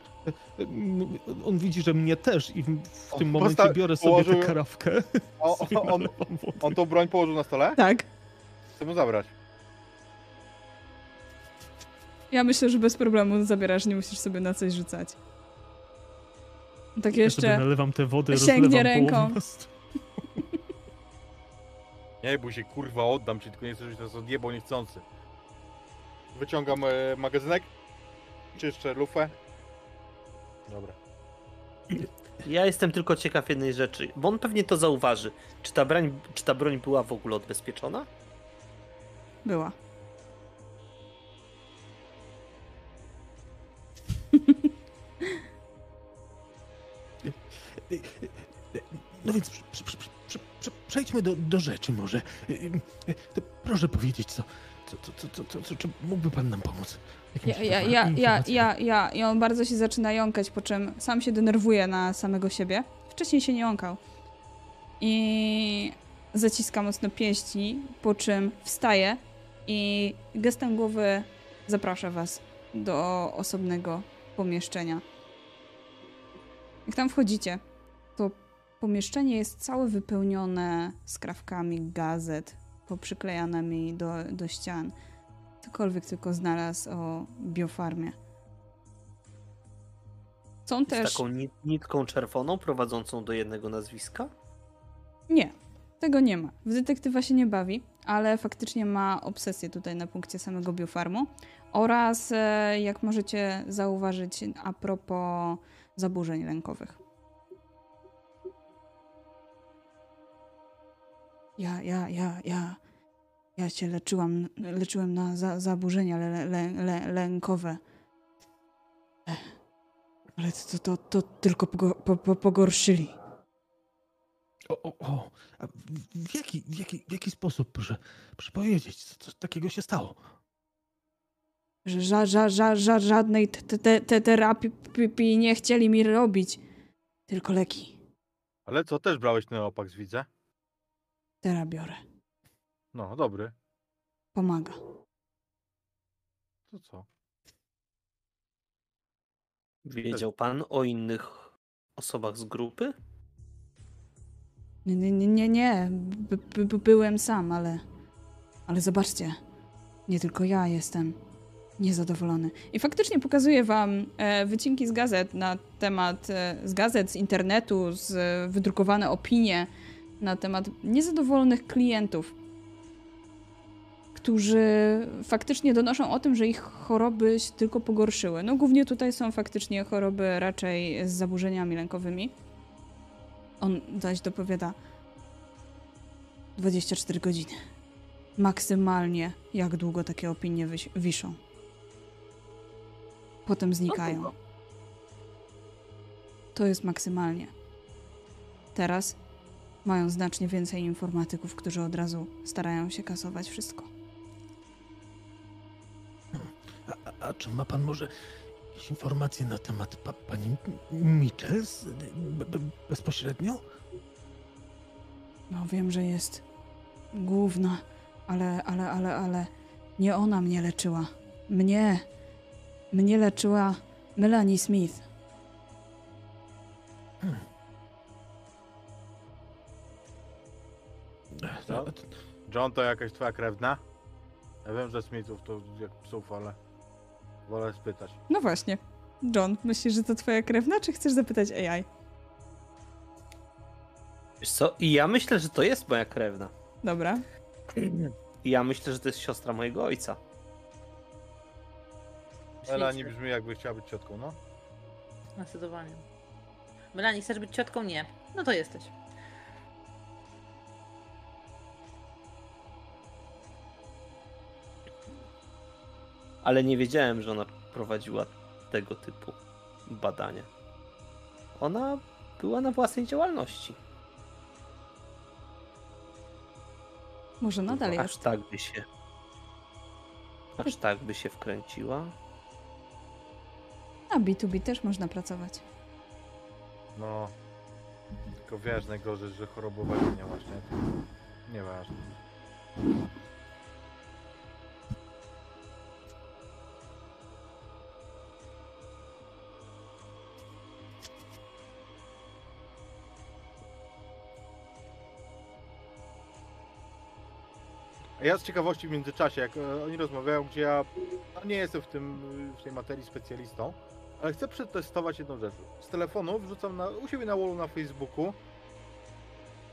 Mm, On widzi, że mnie też i w, w On tym momencie posta- biorę sobie położył- tę karawkę. O, o, on, on tą broń położył na stole? Tak. Chcę mu zabrać. Ja myślę, że bez problemu zabierasz, nie musisz sobie na coś rzucać. Tak Ja sobie jeszcze nalewam tę wodę, sięgnie ręką. Nie bój się, kurwa, oddam ci, tylko nie chcę, żebyś nas odjebał niechcący. Wyciągam e, magazynek. Czyszczę lufę. Dobra. Ja jestem tylko ciekaw jednej rzeczy, bo on pewnie to zauważy. Czy ta broń, czy ta broń była w ogóle odbezpieczona? była. No więc prze- prze- prze- prze- prze- przejdźmy do, do rzeczy może. Proszę powiedzieć, co, co, co, co, co, co, czy mógłby pan nam pomóc? Ja, ja, ja, ja, ja, ja. I on bardzo się zaczyna jąkać, po czym sam się denerwuje na samego siebie. Wcześniej się nie jąkał. I zaciska mocno pięści, po czym wstaje i gestem głowy zaprasza was do osobnego pomieszczenia. Jak tam wchodzicie, pomieszczenie jest całe wypełnione skrawkami gazet, poprzyklejanymi do, do ścian cokolwiek tylko znalazł o biofarmie. Są Z też. taką nit- nitką czerwoną prowadzącą do jednego nazwiska? Nie, tego nie ma. W detektywa się nie bawi, ale faktycznie ma obsesję tutaj na punkcie samego biofarmu. Oraz, e, jak możecie zauważyć, a propos zaburzeń lękowych. Ja, ja, ja, ja. Ja się leczyłam, leczyłem na za, zaburzenia le, le, le, lękowe. Ech. Ale to, to, to tylko pogo, po, po, pogorszyli. O, o, o. A w, jaki, w, jaki, w jaki sposób, proszę, proszę powiedzieć, co, co takiego się stało? że ża, ża, ża, ża, żadnej te, te, te terapii pi- pi nie chcieli mi robić. Tylko leki. Ale co, też brałeś Neopax, widzę? Teraz biorę. No, dobry. Pomaga. To co? Wiedział pan o innych osobach z grupy? Nie, nie, nie, nie. by, by byłem sam, ale... Ale zobaczcie. Nie tylko ja jestem niezadowolony. I faktycznie pokazuję wam e, wycinki z gazet na temat... E, z gazet, z internetu, z e, wydrukowane opinie na temat niezadowolonych klientów, którzy faktycznie donoszą o tym, że ich choroby się tylko pogorszyły. No głównie tutaj są faktycznie choroby raczej z zaburzeniami lękowymi. On zaś dopowiada 24 godziny. Maksymalnie jak długo takie opinie wiszą. Potem znikają. długo. To jest maksymalnie. Teraz mają znacznie więcej informatyków, którzy od razu starają się kasować wszystko. A, a, czy ma pan może jakieś informacje na temat pa, pani Michels be, be, bezpośrednio? No wiem, że jest główna, ale, ale, ale, ale nie ona mnie leczyła. Mnie. Mnie leczyła Melanie Smith. Co? John to jakaś twoja krewna? Ja wiem, że Smithów to jak psów, ale wolę spytać. No właśnie. John, myślisz, że to twoja krewna, czy chcesz zapytać AI? Wiesz co? I ja myślę, że to jest moja krewna. Dobra. I ja myślę, że to jest siostra mojego ojca. Melanie brzmi jakby chciała być ciotką, no. Zdecydowanie. Melanie, chcesz być ciotką? Nie. No to jesteś. Ale nie wiedziałem, że ona prowadziła tego typu badania. Ona była na własnej działalności. Może nadal Aż jest. tak by się. Aż tak by się wkręciła. Na B2B też można pracować. No. Tylko wiesz, najgorzej, że chorobowego nie masz, nie? Nieważne. Ja z ciekawości w międzyczasie, jak e, oni rozmawiają, gdzie ja no, nie jestem w, tym, w tej materii specjalistą, ale chcę przetestować jedną rzecz. Z telefonu wrzucam na, u siebie na wallu na Facebooku.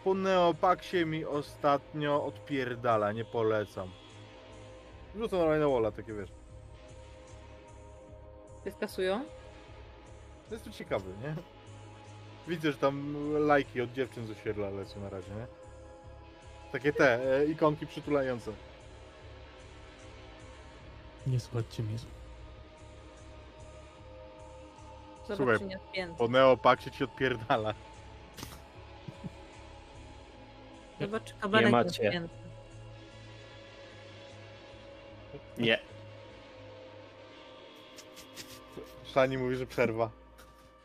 Po Neopaksie mi ostatnio odpierdala, nie polecam. Wrzucam normalnie na walla, takie wiesz. Cię skasują? Jest to ciekawy, nie? Widzę, że tam lajki od dziewczyn z osiedla lecą na razie, nie? Takie te, e, ikonki przytulające. Nie słuchajcie mnie. Słuchaj, Zobacz, czy nie odpięty. Po Neopaksie ci odpierdala. Zobacz, czy kabelek Nie nie macie. odpięty. Nie. Szani mówi, że przerwa.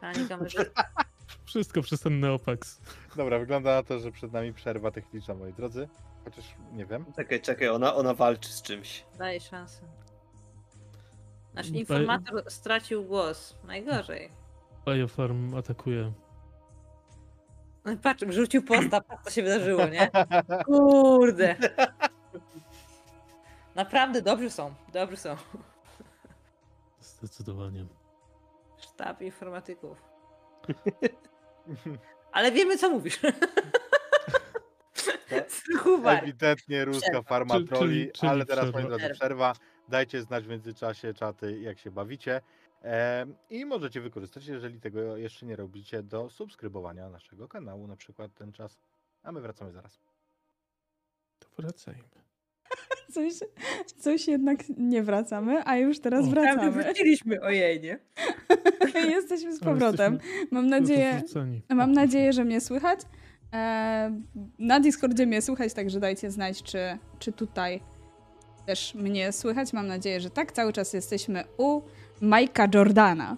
Ani kamerzysta. Wszystko przez ten Neopax. Dobra, wygląda na to, że przed nami przerwa techniczna, moi drodzy. Chociaż nie wiem. Czekaj, czekaj, ona, ona walczy z czymś. Daje szansę. Nasz informator stracił głos. Najgorzej. Biofarm atakuje. No patrz, wrzucił posta, patrz co się wydarzyło, nie? Kurde. Naprawdę dobrzy są, dobrzy są. Zdecydowanie. Sztab informatyków. Ale wiemy co mówisz. Słuchaj. Ewidentnie ruska Przerwa. farma Czyli- troli, czyli- czyli ale teraz, moi przerwa. drodzy, przerwa. Dajcie znać w międzyczasie czaty, jak się bawicie. Em, I możecie wykorzystać, jeżeli tego jeszcze nie robicie, do subskrybowania naszego kanału, na przykład ten czas. A my wracamy zaraz. To wracajmy. Coś, coś jednak nie wracamy, a już teraz wracamy. wróciliśmy, ojej, Jesteśmy z powrotem. Mam nadzieję, mam nadzieję, że mnie słychać. E, na Discordzie mnie słychać, także dajcie znać, czy, czy tutaj też mnie słychać. Mam nadzieję, że tak. Cały czas jesteśmy u Majka Jordana,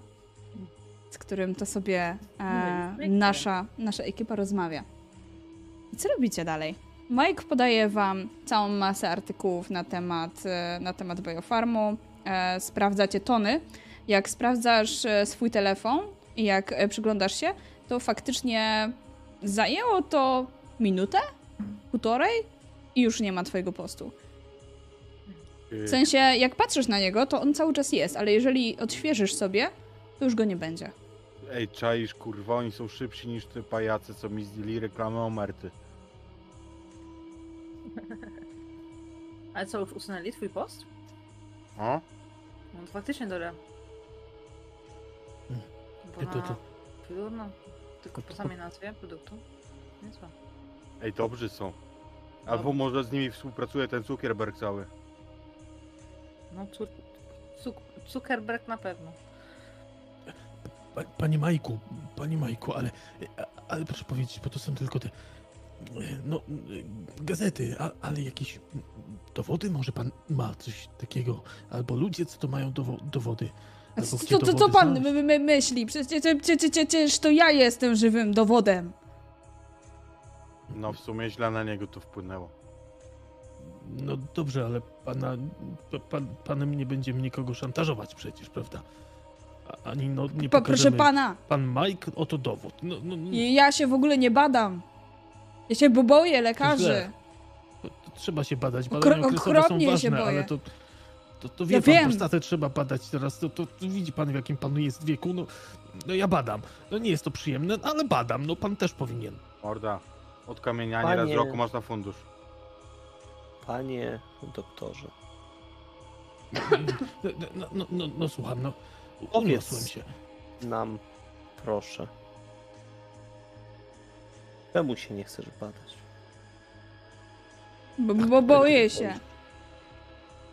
z którym to sobie e, Majka. nasza, nasza ekipa rozmawia. I co robicie dalej? Mike podaje wam całą masę artykułów na temat, e, na temat biofarmu. E, sprawdzacie tony. Jak sprawdzasz e, swój telefon i jak przyglądasz się, to faktycznie zajęło to minutę, półtorej i już nie ma twojego postu. W sensie, jak patrzysz na niego, to on cały czas jest, ale jeżeli odświeżysz sobie, to już go nie będzie. Ej, czaisz, kurwa, oni są szybsi niż te pajace, co mi zdjęli reklamę omerty. Ale co, już usunęli twój post? O? No to faktycznie dobra. Bo to- na to- no, tylko po samej nazwie produktu. Niezłe. Ej, dobrzy są. Albo może z nimi współpracuje ten Zuckerberg cały. No, cuk cuk Zuckerberg na pewno. Pa, panie Majku, panie Majku, ale, a- ale proszę powiedzieć, bo to są tylko te no, gazety, a, ale jakieś dowody może pan ma coś takiego, albo ludzie, co to mają dowo dowody. Albo co, co, co, co dowody pan znaleźć. my, my myśli? Przecież, przecież, przecież to ja jestem żywym dowodem. No w sumie źle na niego to wpłynęło. No dobrze, ale pana, pa- pan, panem nie będziemy nikogo szantażować przecież, prawda? A- Ani no nie Po, proszę pokażemy. pana, Pan Mike, oto dowód. No, no, no, ja się w ogóle nie badam. Ja się bo boję lekarzy. to, to trzeba się badać. Okro- Badania okresowe są okropnie się ważne, boję. ale to, to, to wie Ja pan, wiem. prostatę trzeba badać teraz. To, to, to widzi pan, w jakim panu jest wieku. No, no ja badam. No nie jest to przyjemne, ale badam. No pan też powinien. Morda, od kamieniania raz w Panie- roku masz na fundusz. Panie doktorze. No, no, no, no, no słucham, no. Uniosłem się. Nam, proszę. Czemu się nie chcesz badać? Bo, bo boję się.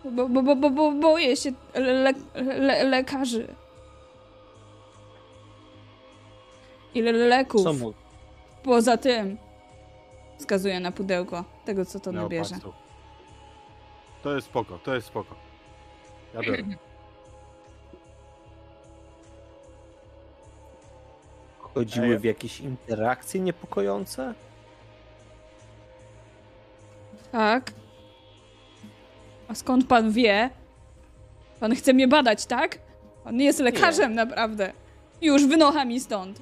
Bo, bo, bo, bo, bo boję się le, le, lekarzy. Ile leków Co mu? poza tym? Wskazuje na pudełko tego, co to nabierze. To jest spoko, to jest spoko. Ja biorę. Chodziły Ej. w jakieś interakcje niepokojące? Tak. A skąd pan wie? Pan chce mnie badać, tak? Pan jest lekarzem, naprawdę. Już wynocha mi stąd.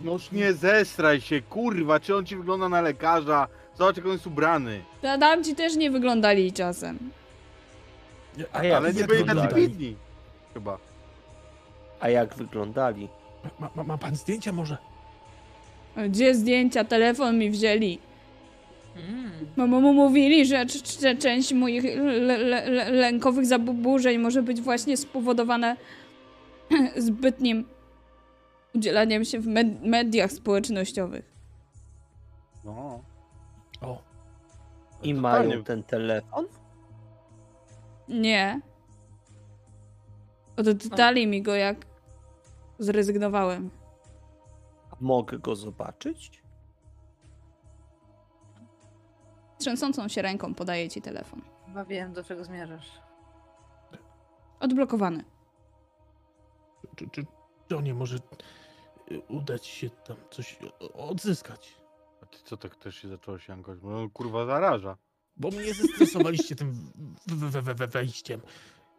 Noż nie zestraj się, kurwa, czy on ci wygląda na lekarza? Zobacz, jak on jest ubrany. Ta Tamci też nie wyglądali czasem. A jak, Ale nie byli tacy wyglądali? Chyba. a jak wyglądali? Ma, ma, ma pan zdjęcia może? Gdzie zdjęcia? Telefon mi wzięli. Mm. Mamo mu mówili, że c- c- część moich le- le- le- lękowych zaburzeń może być właśnie spowodowane zbytnim udzielaniem się w med- mediach społecznościowych. No. O, I Totalnie. mają ten telefon? Nie. Oddali mi go, jak zrezygnowałem. Mogę go zobaczyć? Trzęsącą się ręką podaję ci telefon. Chyba wiem, do czego zmierzasz. Odblokowany. czy, czy Johnie może y, udać się tam coś odzyskać? A ty co tak też się zacząłeś jankować? Bo on kurwa zaraża. Bo mnie zestresowaliście tym we, we, we wejściem.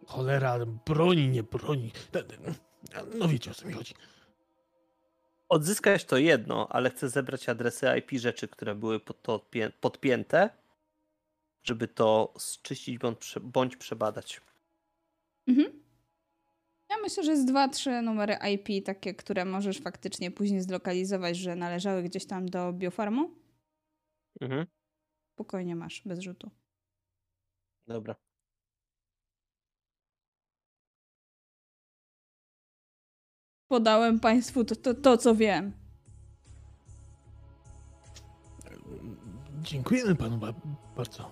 Cholera, broni, nie broni. No, wiecie o co mi chodzi. Odzyskać to jedno, ale chcę zebrać adresy IP rzeczy, które były pod to odpię- podpięte, żeby to zczyścić bądź, prze- bądź przebadać. Mhm. Ja myślę, że jest dwa, trzy numery IP, takie, które możesz faktycznie później zlokalizować, że należały gdzieś tam do biofarmu. Mhm. Spokojnie masz, bez rzutu. Dobra. Podałem państwu to, to, to co wiem. Dziękujemy panu ba- bardzo.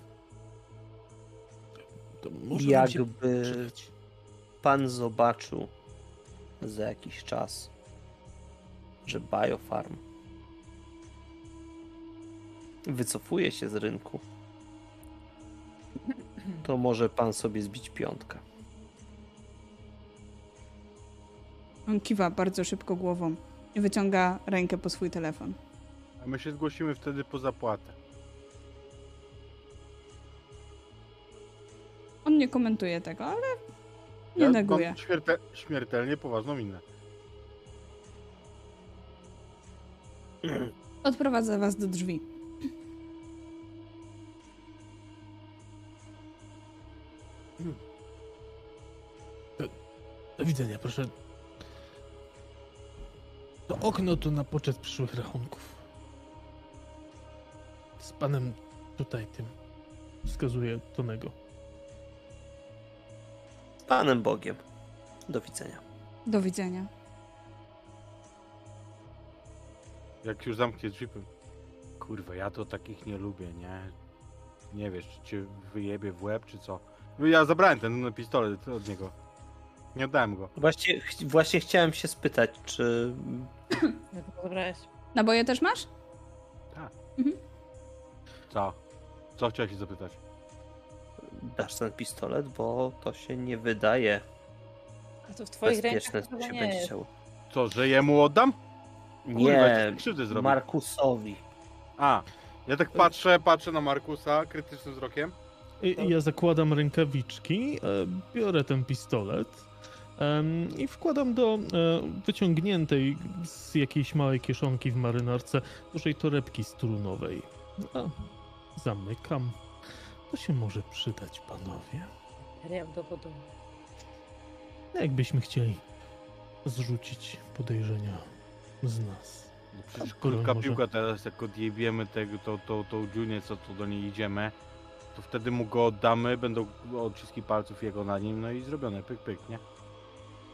To może Jakby pan zobaczył za jakiś czas, że Biofarm wycofuje się z rynku, to może pan sobie zbić piątkę. On kiwa bardzo szybko głową i wyciąga rękę po swój telefon. A my się zgłosimy wtedy po zapłatę. On nie komentuje tego, ale nie Ja neguje. Mam śmierte, śmiertelnie poważną minę. Odprowadza was do drzwi. Do widzenia, proszę. To okno to na poczet przyszłych rachunków. Z panem tutaj tym. Wskazuje Tonego. Z panem Bogiem. Do widzenia. Do widzenia. Jak już zamknie drzwi, kurwa, ja to takich nie lubię, nie? Nie wiesz, czy cię wyjebie w łeb, czy co. No Ja zabrałem ten pistolet od niego. Nie oddałem go. Właśnie, ch- właśnie chciałem się spytać, czy Jak to zabrałeś? Naboje też masz? Co? Co chciałeś się zapytać? dasz ten pistolet, bo to się nie wydaje A to w twoich bezpieczne, rękach co chyba się nie będzie jest. Co, że jemu oddam? Kurwa, Nie, krzywdy zrobił. Markusowi. A, ja tak patrzę, patrzę na Markusa krytycznym wzrokiem. I, i ja zakładam rękawiczki, e, biorę ten pistolet i wkładam do e, wyciągniętej z jakiejś małej kieszonki w marynarce dużej torebki strunowej. A, zamykam. To się może przydać, panowie. Materiał dowodowy. Jakbyśmy chcieli zrzucić podejrzenia z nas. No przecież krótka może. piłka teraz, jak odjebiemy tego, tą, tą, tą dziunię, co tu do niej idziemy, to wtedy mu go oddamy, będą odciski palców jego na nim, no i zrobione, pyk, pyk, nie?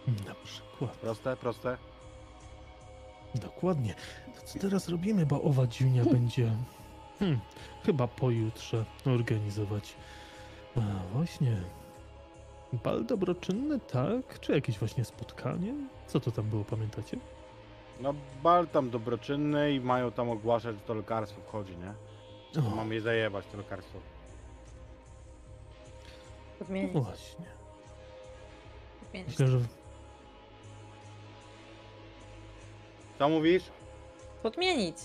Na przykład. Proste, proste. Dokładnie. To co teraz robimy, bo owa dziunia będzie hmm, chyba pojutrze organizować. A właśnie. Bal dobroczynny, tak? Czy jakieś właśnie spotkanie? Co to tam było, pamiętacie? No bal tam dobroczynny i mają tam ogłaszać, że to lekarstwo wchodzi, nie? O, Mam je zajebać, to lekarstwo. Podmienić. no właśnie. podmienić. Myślę, że Co mówisz? Podmienić.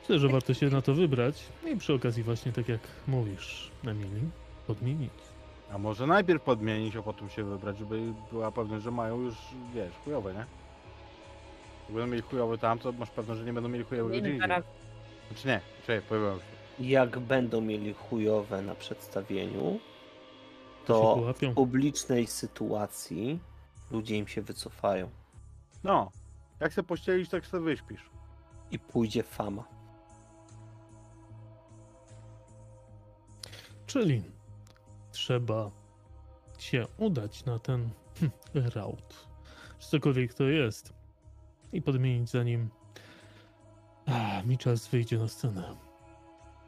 myślę, że warto się na to wybrać i przy okazji właśnie tak jak mówisz, Emily, podmienić. A może najpierw podmienić, a potem się wybrać, żeby była pewność, że mają już, wiesz, chujowe, nie? Jak będą mieli chujowe tam, to masz pewność, że nie będą mieli gdzie Podmienimy indziej. zaraz. Znaczy nie, Czekaj, powiem. Jak będą mieli chujowe na przedstawieniu, To się to połapią. w publicznej sytuacji ludzie im się wycofają No, jak se pościelisz, tak sobie wyśpisz. i pójdzie fama. Czyli trzeba się udać na ten hm, raut, czy cokolwiek to jest, i podmienić zanim ah, Michels wyjdzie na scenę.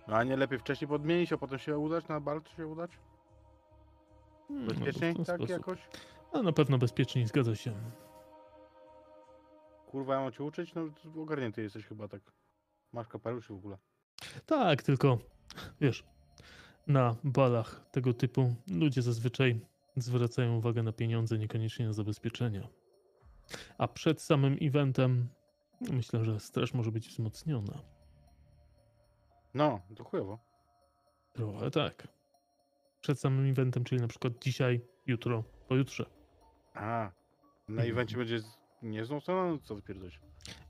No, a nie lepiej wcześniej podmienić, a potem się udać, na bal się udać? Hmm, Bezpieczniej ten tak sposób. jakoś? A na pewno bezpieczniej, zgadza się. Kurwa, ja mam cię uczyć? No ogarnięty jesteś chyba tak. Masz kapelusz w ogóle. Tak, tylko wiesz, na balach tego typu ludzie zazwyczaj zwracają uwagę na pieniądze, niekoniecznie na zabezpieczenia. A przed samym eventem myślę, że straż może być wzmocniona. No, to chujowo. Trochę tak. Przed samym eventem, czyli na przykład dzisiaj, jutro, pojutrze. A, na Mhm. evencie będzie. Nie wzmocnione? No co ty pierdolisz?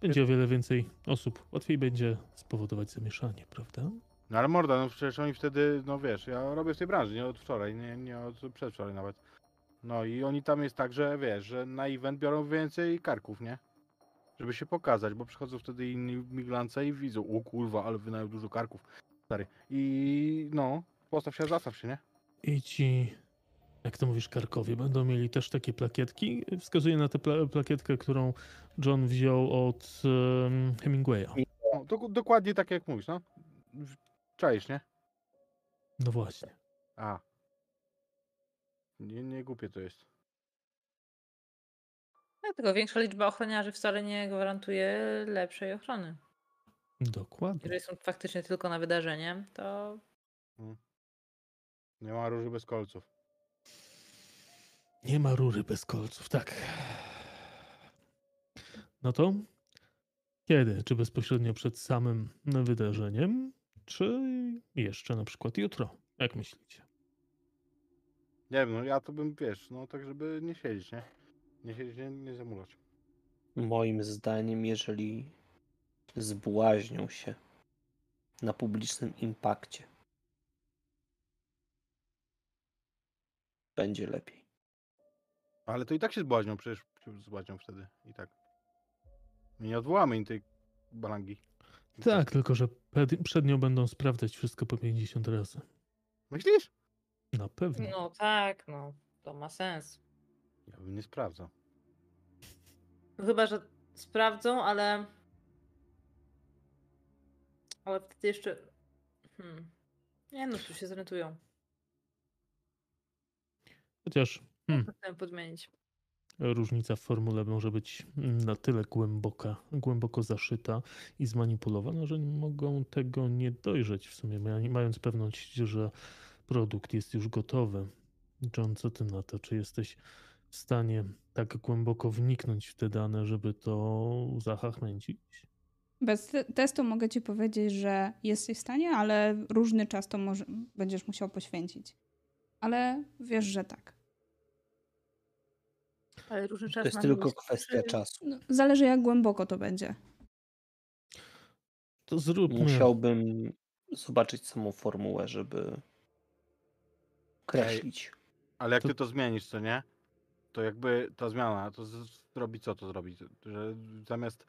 Będzie o wiele więcej osób. Łatwiej będzie spowodować zamieszanie, prawda? No ale morda, no przecież oni wtedy, no wiesz, ja robię w tej branży, nie od wczoraj, nie, nie od przedwczoraj nawet. No i oni tam jest tak, że wiesz, że na event biorą więcej karków, nie? Żeby się pokazać, bo przychodzą wtedy inni miglance i widzą, o kurwa, ale wynają dużo karków. Stary. I no, postaw się, zastaw się, nie? I ci, jak to mówisz, Karkowie, będą mieli też takie plakietki. Wskazuję na tę pla plakietkę, którą John wziął od em, Hemingwaya. No, do, dokładnie tak jak mówisz, no. Czaisz, nie? No właśnie. A. Nie, nie głupie to jest. Tak, tylko większa liczba ochroniarzy wcale nie gwarantuje lepszej ochrony. Dokładnie. Jeżeli są faktycznie tylko na wydarzenie, to Nie ma róży bez kolców. Nie ma rury bez kolców, tak. No to kiedy? Czy bezpośrednio przed samym wydarzeniem, czy jeszcze na przykład jutro? Jak myślicie? Nie wiem, no ja to bym, wiesz, no tak żeby nie siedzieć, nie? Nie siedzieć, nie, nie zamulać. Moim zdaniem, jeżeli zbłaźnią się na publicznym impakcie, będzie lepiej. Ale to i tak się zbłaźnią, przecież zbłaźnią wtedy. I tak. My nie odwołamy im tej balangi. Tak, tylko że przed nią będą sprawdzać wszystko po 50 razy. Myślisz? Na pewno. no tak, no to ma sens. Ja bym nie sprawdzał. No chyba, że sprawdzą, ale. Ale wtedy jeszcze. Hmm. Nie no, tu się zorientują. Chociaż hmm, Chcę podmienić. różnica w formule może być na tyle głęboka, głęboko zaszyta i zmanipulowana, że nie mogą tego nie dojrzeć w sumie, mając pewność, że produkt jest już gotowy. John, co ty na to? Czy jesteś w stanie tak głęboko wniknąć w te dane, żeby to zahachmęcić? Bez te- testu mogę ci powiedzieć, że jesteś w stanie, ale różny czas to może, będziesz musiał poświęcić. Ale wiesz, że tak. Ale różny czas To jest tylko kwestia czy- czasu. No, zależy, jak głęboko to będzie. To zróbmy. Musiałbym zobaczyć samą formułę, żeby określić. Ale jak To- ty to zmienisz, co nie? To jakby ta zmiana, to zrobi co to zrobi? Że zamiast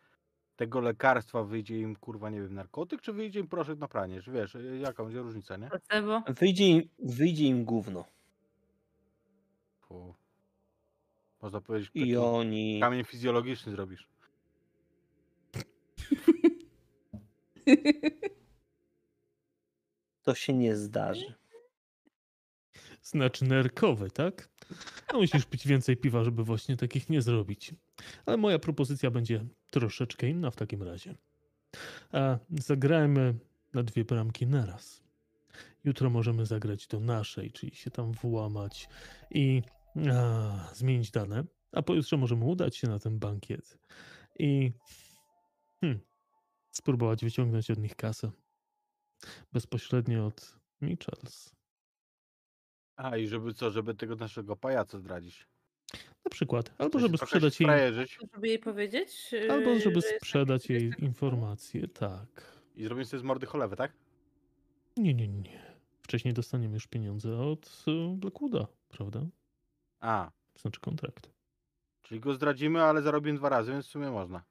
tego lekarstwa wyjdzie im, kurwa, nie wiem, narkotyk, czy wyjdzie im proszek na pranie? Że wiesz, jaka będzie różnica, nie? Placebo. Wyjdzie im, wyjdzie im gówno. Fu. Można powiedzieć, I oni. kamień fizjologiczny zrobisz. To się nie zdarzy. Znaczy nerkowy, tak? No musisz pić więcej piwa, żeby właśnie takich nie zrobić. Ale moja propozycja będzie troszeczkę inna w takim razie. A zagrajmy na dwie bramki naraz. Jutro możemy zagrać do naszej, czyli się tam włamać i a, zmienić dane. A pojutrze możemy udać się na ten bankiet i hmm, spróbować wyciągnąć od nich kasę. Bezpośrednio od Michels. A i żeby co, żeby tego naszego pajaca zdradzić. Na przykład. Albo żeby sprzedać jej. Żeby jej powiedzieć? albo yy, żeby że jest sprzedać jej informacje, tak. I zrobimy sobie z mordy cholewę, tak? Nie, nie, nie, nie. Wcześniej dostaniemy już pieniądze od y, Blackwooda, prawda? A, Znaczy kontrakt. czyli go zdradzimy, ale zarobimy dwa razy, więc w sumie można.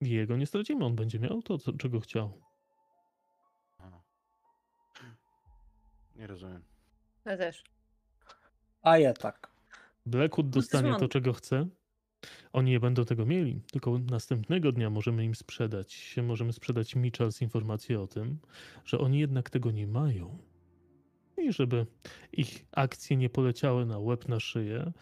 Jego nie stracimy, on będzie miał to, co, czego chciał. A. Nie rozumiem. Ja też. A ja tak. Blackwood dostanie to, czego chce. Oni nie będą tego mieli, tylko następnego dnia możemy im sprzedać, możemy sprzedać Mitchells informację o tym, że oni jednak tego nie mają. I żeby ich akcje nie poleciały na łeb na szyję,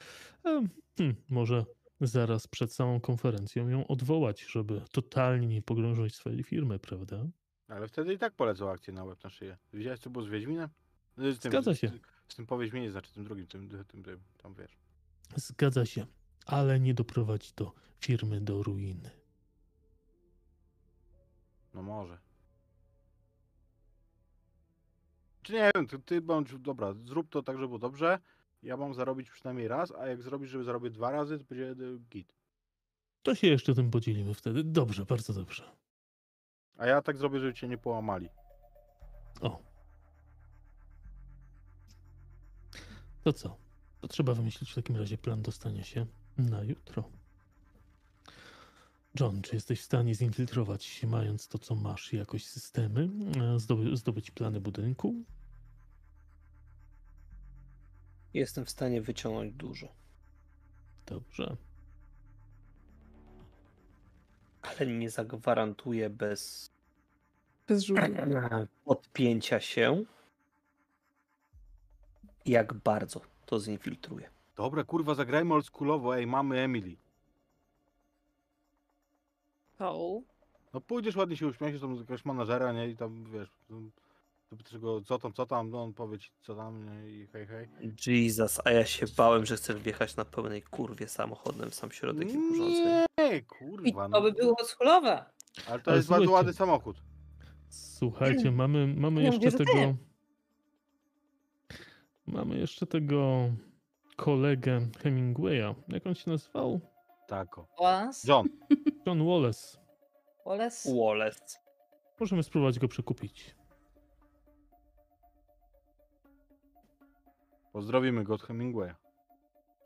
em, hmm, może zaraz przed samą konferencją ją odwołać, żeby totalnie nie pogrążyć swojej firmy, prawda? Ale wtedy i tak polecą akcję na łeb na szyję. Widziałeś, co było z Wiedźminem? Z tym, Zgadza się. Z, z tym po Wiedźminie, znaczy tym drugim, tym, tym, tym, tym tam wiesz. Zgadza się, ale nie doprowadzi to firmy do ruiny. No może. Czy nie wiem, ty, ty bądź, dobra, zrób to tak, żeby było dobrze. Ja mam zarobić przynajmniej raz, a jak zrobisz, żeby zarobić dwa razy, to będzie y, git. To się jeszcze tym podzielimy wtedy. Dobrze, bardzo dobrze. A ja tak zrobię, żeby cię nie połamali. O. To co? To trzeba wymyślić w takim razie plan dostania się na jutro. John, czy jesteś w stanie zinfiltrować się, mając to, co masz, jakoś systemy, e, zdoby, zdobyć plany budynku? Jestem w stanie wyciągnąć dużo. Dobrze. Ale nie zagwarantuję bez Bez rzutu. podpięcia się, jak bardzo to zinfiltruję. Dobra, kurwa, zagrajmy oldschoolowo, ej, mamy Emily. No pójdziesz, ładnie się uśmiechniesz, tam jakiegoś menadżera, nie, i tam, wiesz, zapytasz go, co tam, co tam, no on powie ci, co tam, nie, i hej, hej. Jesus, a ja się bałem, że chcesz wjechać na pełnej kurwie samochodem w sam środek urządzeń. Nie, I kurwa, to no. by było scholowe. Ale to Ale jest bardzo słuchajcie. ładny samochód. Słuchajcie, mamy, mamy Ja jeszcze że tego. Mamy jeszcze tego kolegę Hemingwaya. Jak on się nazywał? Tako. Was. John, John Wallace. Wallace. Wallace. Możemy spróbować go przekupić. pozdrowimy go od Hemingwaya.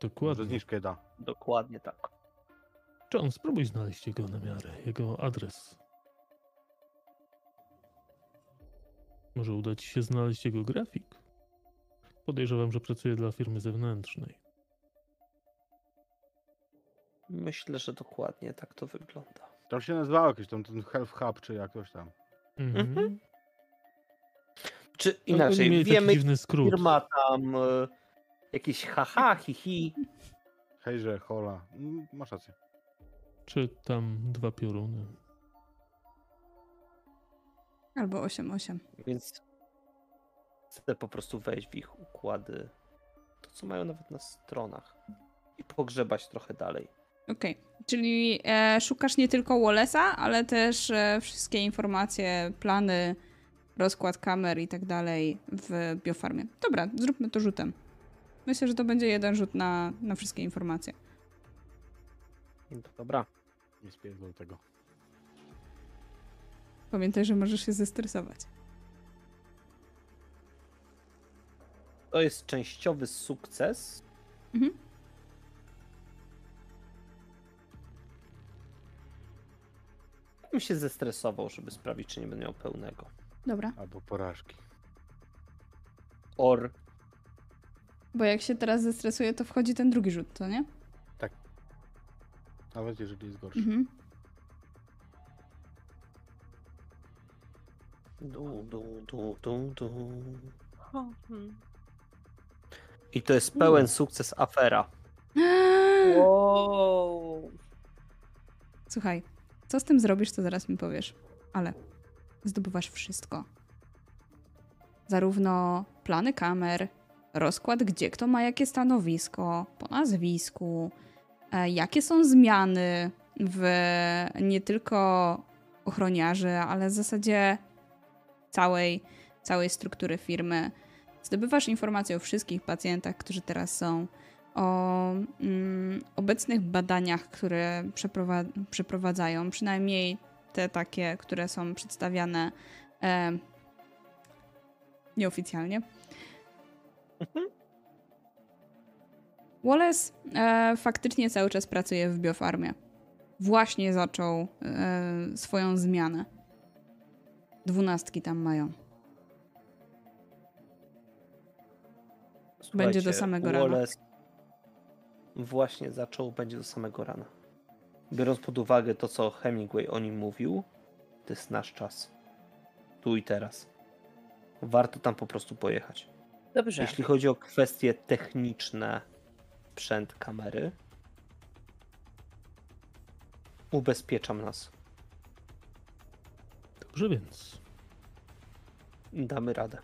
Dokładnie. zniżkę da. Dokładnie tak. John, spróbuj znaleźć jego na miarę, jego adres. Może uda ci się znaleźć jego grafik? Podejrzewam, że pracuje dla firmy zewnętrznej. Myślę, że dokładnie tak to wygląda. Tam się nazywało jakieś tam ten Health Hub, czy jakoś tam. Mhm. Mhm. Czy inaczej, taki wiemy, dziwny skrót. firma tam e, jakieś haha, hi-hi. Hejże, hola. Mm, Masz rację. Czy tam dwa pioruny? Albo 8-8. Więc chcę po prostu wejść w ich układy, to co mają nawet na stronach i pogrzebać trochę dalej. Okej, czyli e, szukasz nie tylko Wallace'a, ale też e, wszystkie informacje, plany, rozkład kamer i tak dalej w biofarmie. Dobra, zróbmy to rzutem. Myślę, że to będzie jeden rzut na, na wszystkie informacje. Dobra. Nie spierdol tego. Pamiętaj, że możesz się zestresować. To jest częściowy sukces. Mhm. Bym się zestresował, żeby sprawdzić, czy nie będę miał pełnego. Dobra, Albo porażki. Or bo jak się teraz zestresuję, to wchodzi ten drugi rzut, to nie? Nawet jeżeli jest gorszy. Mhm. Du, du, du, du, du. I to jest pełen sukces afera. Wow. Słuchaj, co z tym zrobisz, to zaraz mi powiesz. Ale zdobywasz wszystko. Zarówno plany kamer, rozkład, gdzie kto ma jakie stanowisko, po nazwisku, e, jakie są zmiany w nie tylko ochroniarzy, ale w zasadzie całej, całej struktury firmy. Zdobywasz informacje o wszystkich pacjentach, którzy teraz są, o mm, obecnych badaniach, które przeprowa- przeprowadzają, przynajmniej te takie, które są przedstawiane E, nieoficjalnie. Wallace e, faktycznie cały czas pracuje w biofarmie. Właśnie zaczął e, swoją zmianę. Dwunastki tam mają. Będzie do Słuchajcie, samego rana. Właśnie zaczął, będzie do samego rana. Biorąc pod uwagę to, co Hemingway o nim mówił, to jest nasz czas. Tu i teraz. Warto tam po prostu pojechać. Dobrze. Jeśli chodzi o kwestie techniczne, sprzęt, kamery, ubezpieczam nas. Dobrze więc. Damy radę.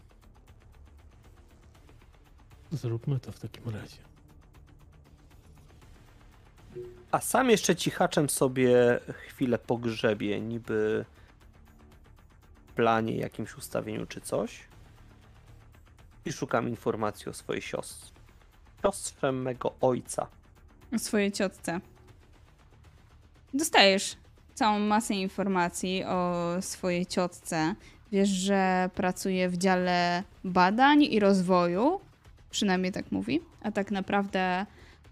Zróbmy to w takim razie. A sam jeszcze cichaczem sobie chwilę pogrzebie, niby planie, jakimś ustawieniu czy coś. I szukam informacji o swojej siostrze. Siostrze mego ojca. o swojej ciotce. Dostajesz całą masę informacji o swojej ciotce. Wiesz, że pracuje w dziale badań i rozwoju, przynajmniej tak mówi, a tak naprawdę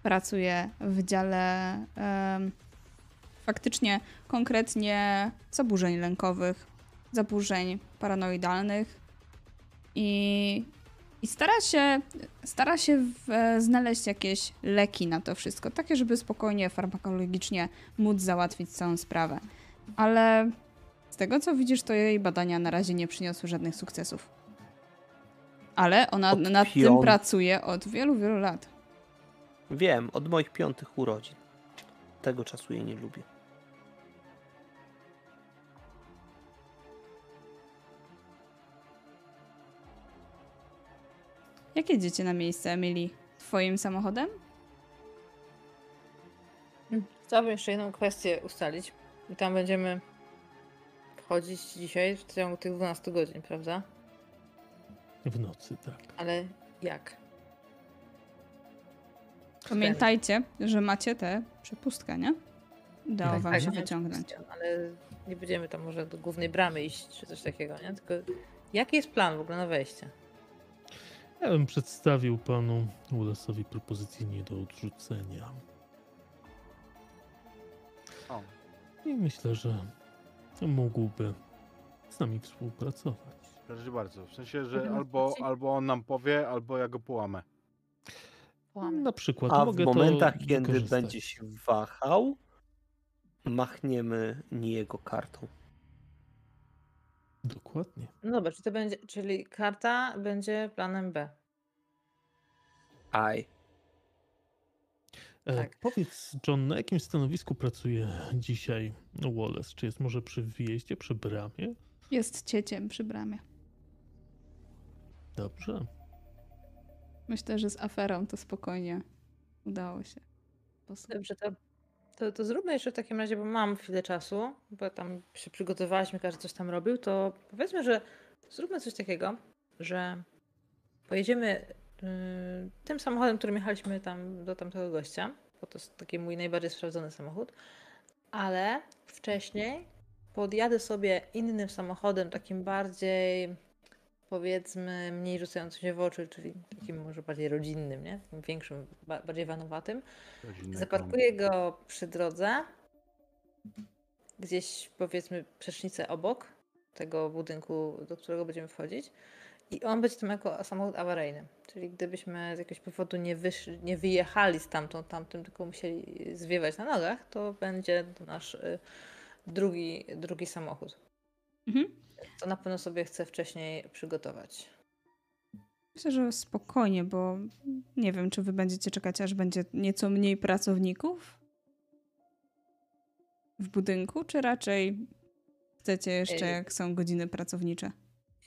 pracuje w dziale em, faktycznie konkretnie zaburzeń lękowych, zaburzeń paranoidalnych i, i stara się stara się w, znaleźć jakieś leki na to wszystko, takie, żeby spokojnie farmakologicznie móc załatwić całą sprawę. Ale z tego, co widzisz, to jej badania na razie nie przyniosły żadnych sukcesów. Ale ona nad tym pracuje od wielu, wielu lat. Wiem, od moich piątych urodzin. Tego czasu jej nie lubię. Jak jedziecie na miejsce, Emily? Twoim samochodem? Chciałabym jeszcze jedną kwestię ustalić. I tam będziemy wchodzić dzisiaj w ciągu tych 12 godzin, prawda? W nocy, tak. Ale jak? Pamiętajcie, że macie tę przepustkę, nie? Udało Tak, wam Tak, się wyciągnąć. Ale nie będziemy tam może do głównej bramy iść, czy coś takiego, nie? Tylko jaki jest plan w ogóle na wejście? Ja bym przedstawił panu Wallace'owi propozycję nie do odrzucenia. O. I myślę, że mógłby z nami współpracować. Proszę bardzo. W sensie, że albo, albo on nam powie, albo ja go połamę. Połamy. Na przykład A w momentach, kiedy będzie się wahał, machniemy nie jego kartą. Dokładnie. No dobra, czy to będzie, czyli karta będzie planem B. Aj. E, Tak. Powiedz, John, na jakim stanowisku pracuje dzisiaj Wallace? Czy jest może przy wjeździe, przy bramie? Jest cieciem przy bramie. Dobrze. Myślę, że z aferą to spokojnie udało się. posłuchać. Dobrze, to, to, to zróbmy jeszcze w takim razie, bo mam chwilę czasu, bo tam się przygotowaliśmy, każdy coś tam robił, to powiedzmy, że zróbmy coś takiego, że pojedziemy yy, tym samochodem, którym jechaliśmy tam do tamtego gościa, bo to jest taki mój najbardziej sprawdzony samochód, ale wcześniej podjadę sobie innym samochodem, takim bardziej powiedzmy mniej rzucającym się w oczy, czyli takim może bardziej rodzinnym, nie? Takim większym, ba- bardziej vanowatym. Rodzinny Zaparkuję go przy drodze, gdzieś powiedzmy przecznicę obok tego budynku, do którego będziemy wchodzić. I on będzie tam jako samochód awaryjny. Czyli gdybyśmy z jakiegoś powodu nie, wyszli, nie wyjechali stamtąd, tamtym, tylko musieli zwiewać na nogach, to będzie to nasz y, drugi, drugi samochód. Mhm. To na pewno sobie chcę wcześniej przygotować. Myślę, że spokojnie, bo nie wiem, czy wy będziecie czekać, aż będzie nieco mniej pracowników w budynku, czy raczej chcecie jeszcze, Ej. jak są godziny pracownicze?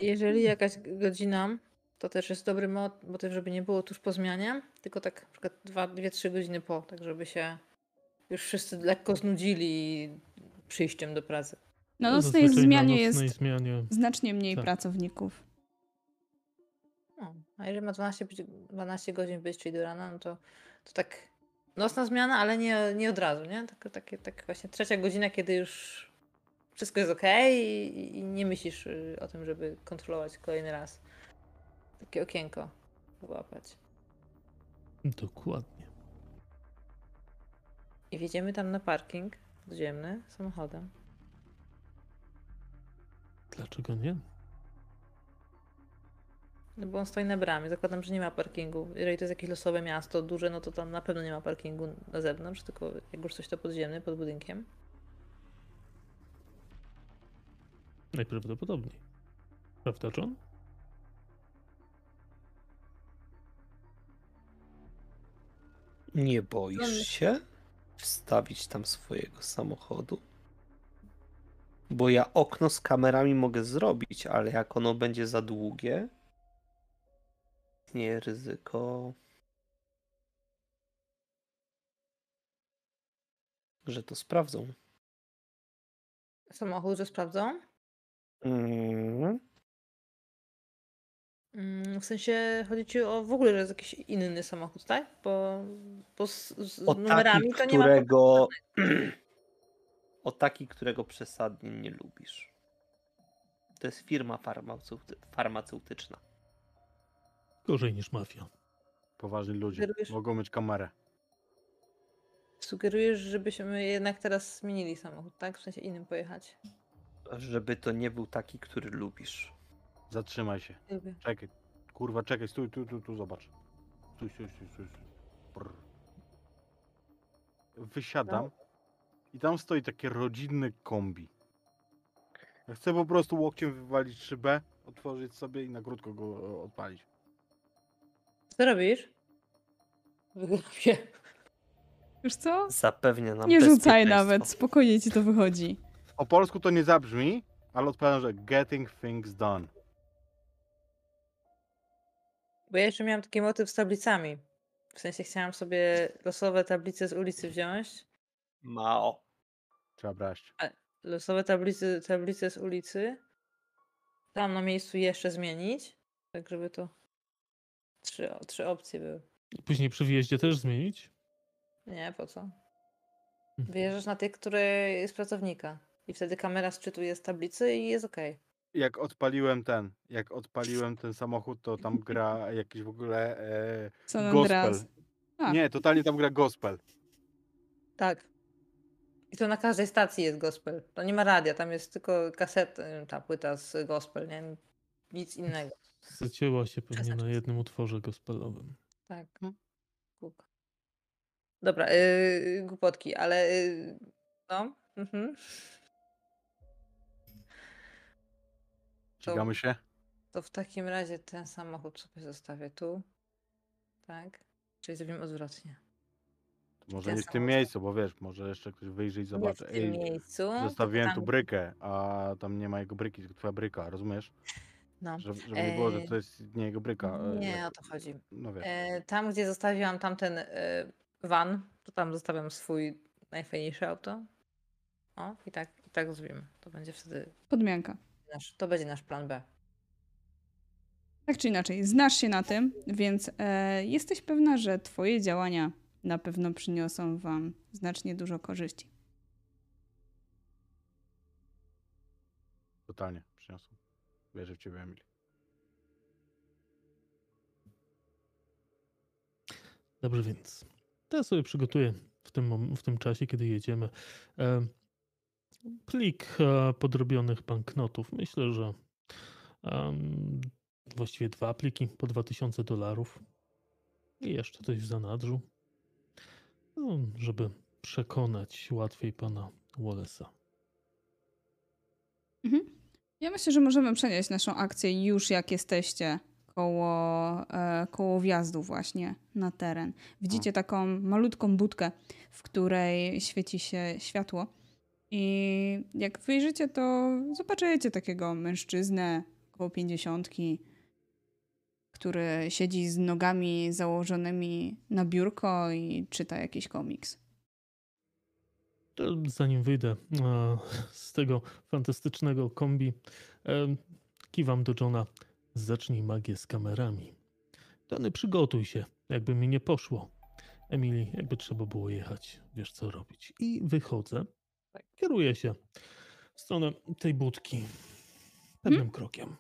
Jeżeli jakaś godzina, to też jest dobry mo- motyw, żeby nie było tuż po zmianie, tylko tak na przykład 2-3 godziny po, tak żeby się już wszyscy lekko znudzili przyjściem do pracy. Na No, nocnej zazwyczaj zmianie na jest nocnej zmianie znacznie mniej Tak. pracowników. No, a jeżeli ma 12, być- 12 godzin być, czyli do rana, no to, to tak nocna zmiana, ale nie, nie od razu, nie? Tak, takie, tak właśnie trzecia godzina, kiedy już wszystko jest ok i, i nie myślisz y, o tym, żeby kontrolować kolejny raz. Takie okienko wyłapać. Dokładnie. I wjedziemy tam na parking podziemny samochodem. Dlaczego nie? No bo on stoi na bramie. Zakładam, że nie ma parkingu. Jeżeli to jest jakieś losowe miasto, duże, no to tam na pewno nie ma parkingu na zewnątrz, tylko jak już coś to podziemny, pod budynkiem. Najprawdopodobniej. Prawda, John? Nie boisz się wstawić tam swojego samochodu? Bo ja okno z kamerami mogę zrobić, ale jak ono będzie za długie, nie ryzyko, że to sprawdzą. Samochód, że sprawdzą? Mm. Mm, W sensie chodzi ci o w ogóle, że jest jakiś inny samochód, tak? Bo, bo z, z numerami taki, to nie ma. którego... o taki, którego przesadnie nie lubisz. To jest firma farmaceuty... farmaceutyczna. Gorzej niż mafia. Poważni ludzie Sugerujesz- mogą mieć kamerę. Sugerujesz, żebyśmy jednak teraz zmienili samochód, tak? W sensie innym pojechać. Żeby to nie był taki, który lubisz. Zatrzymaj się. Lubię. Czekaj. Kurwa, czekaj, stój, tu, tu, tu, zobacz. Stój, stój, stój, stój. stój. Brr. Wysiadam No. I tam stoi takie rodzinne kombi. Ja chcę po prostu łokciem wywalić szybę, otworzyć sobie i na krótko go e, odpalić. Co robisz? Wygrabie. Już co? Zapewnia nam Nie rzucaj nawet, spokojnie ci to wychodzi. Po polsku to nie zabrzmi, ale odpowiadam, że getting things done. Bo ja jeszcze miałam taki motyw z tablicami. W sensie chciałam sobie losowe tablice z ulicy wziąć. Mao. Trzeba brać. Losowe tablice, tablice z ulicy. Tam na miejscu jeszcze zmienić. Tak, żeby to trzy, trzy opcje były. I później przy wyjeździe też zmienić? Nie, po co? Mhm. Wyjeżdżasz na tych, które jest pracownika. I wtedy kamera sczytuje z tablicy i jest ok. Jak odpaliłem ten, jak odpaliłem ten samochód, to tam gra jakiś w ogóle e, gospel. Nie, totalnie tam gra gospel. Tak. I to na każdej stacji jest gospel. To nie ma radia, tam jest tylko kaset, y, ta płyta z gospel, nie? Nic innego. Zacięła się pewnie na jednym utworze gospelowym. Tak. Hmm. Kółko. Dobra, yy, głupotki, ale yy, no. Mhm. Ścigamy się? To w takim razie ten samochód sobie zostawię tu. Tak. Czyli zrobimy odwrotnie. Może nie w tym miejscu, bo wiesz, może jeszcze ktoś wyjrzy i Nie zobaczy. w tym miejscu. tylko zostawiłem tu brykę, a tam nie ma jego bryki, tylko twoja bryka, rozumiesz? No. Żeby, żeby nie było, że E, to jest nie jego bryka. e, Nie jak- o to chodzi. No wiesz. E, tam, gdzie zostawiłam tamten van, to tam zostawiam swój najfajniejsze auto. O, i tak, i tak zrobimy. To będzie wtedy Podmianka. nasz, to będzie nasz plan B. Tak czy inaczej, znasz się na tym, więc e, jesteś pewna, że twoje działania na pewno przyniosą wam znacznie dużo korzyści. Totalnie przyniosłem. Wierzę w ciebie, Emil. Dobrze, więc to ja sobie przygotuję w tym, w tym czasie, kiedy jedziemy. E, plik e, podrobionych banknotów. Myślę, że em, właściwie dwa pliki po 2000 dolarów. I jeszcze coś w zanadrzu. No, żeby przekonać łatwiej pana Wallace'a. Mhm. Ja myślę, że możemy przenieść naszą akcję już jak jesteście koło, e, koło wjazdu właśnie na teren. Widzicie taką malutką budkę, w której świeci się światło. I jak wyjrzycie, to zobaczycie takiego mężczyznę koło pięćdziesiątki, który siedzi z nogami założonymi na biurko i czyta jakiś komiks. To zanim wyjdę e, z tego fantastycznego kombi, e, kiwam do Johna. Zacznij magię z kamerami. Tony, przygotuj się, jakby mi nie poszło. Emily, jakby trzeba było jechać, wiesz co robić. I wychodzę. Tak. Kieruję się w stronę tej budki. Pewnym Hmm? krokiem.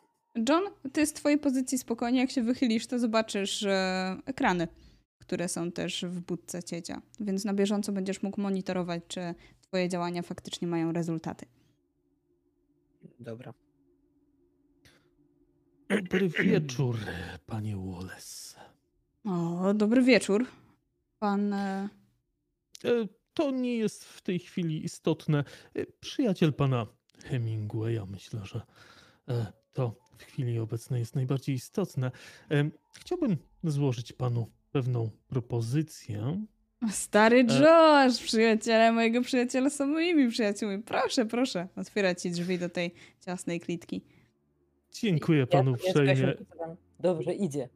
John, ty z twojej pozycji spokojnie, jak się wychylisz, to zobaczysz e, ekrany, które są też w budce ciecia. Więc na bieżąco będziesz mógł monitorować, czy twoje działania faktycznie mają rezultaty. Dobra. Dobry wieczór, panie Wallace. O, dobry wieczór. Pan... E, E, To nie jest w tej chwili istotne. E, Przyjaciel pana Hemingwaya, myślę, że e, to w chwili obecnej jest najbardziej istotne. Chciałbym złożyć panu pewną propozycję. stary E. Josh, przyjaciele mojego przyjaciela są moimi przyjaciółmi. Proszę, proszę, otwierać ci drzwi do tej ciasnej klitki. Dziękuję panu ja, uprzejmie. Ja Dobrze, idzie.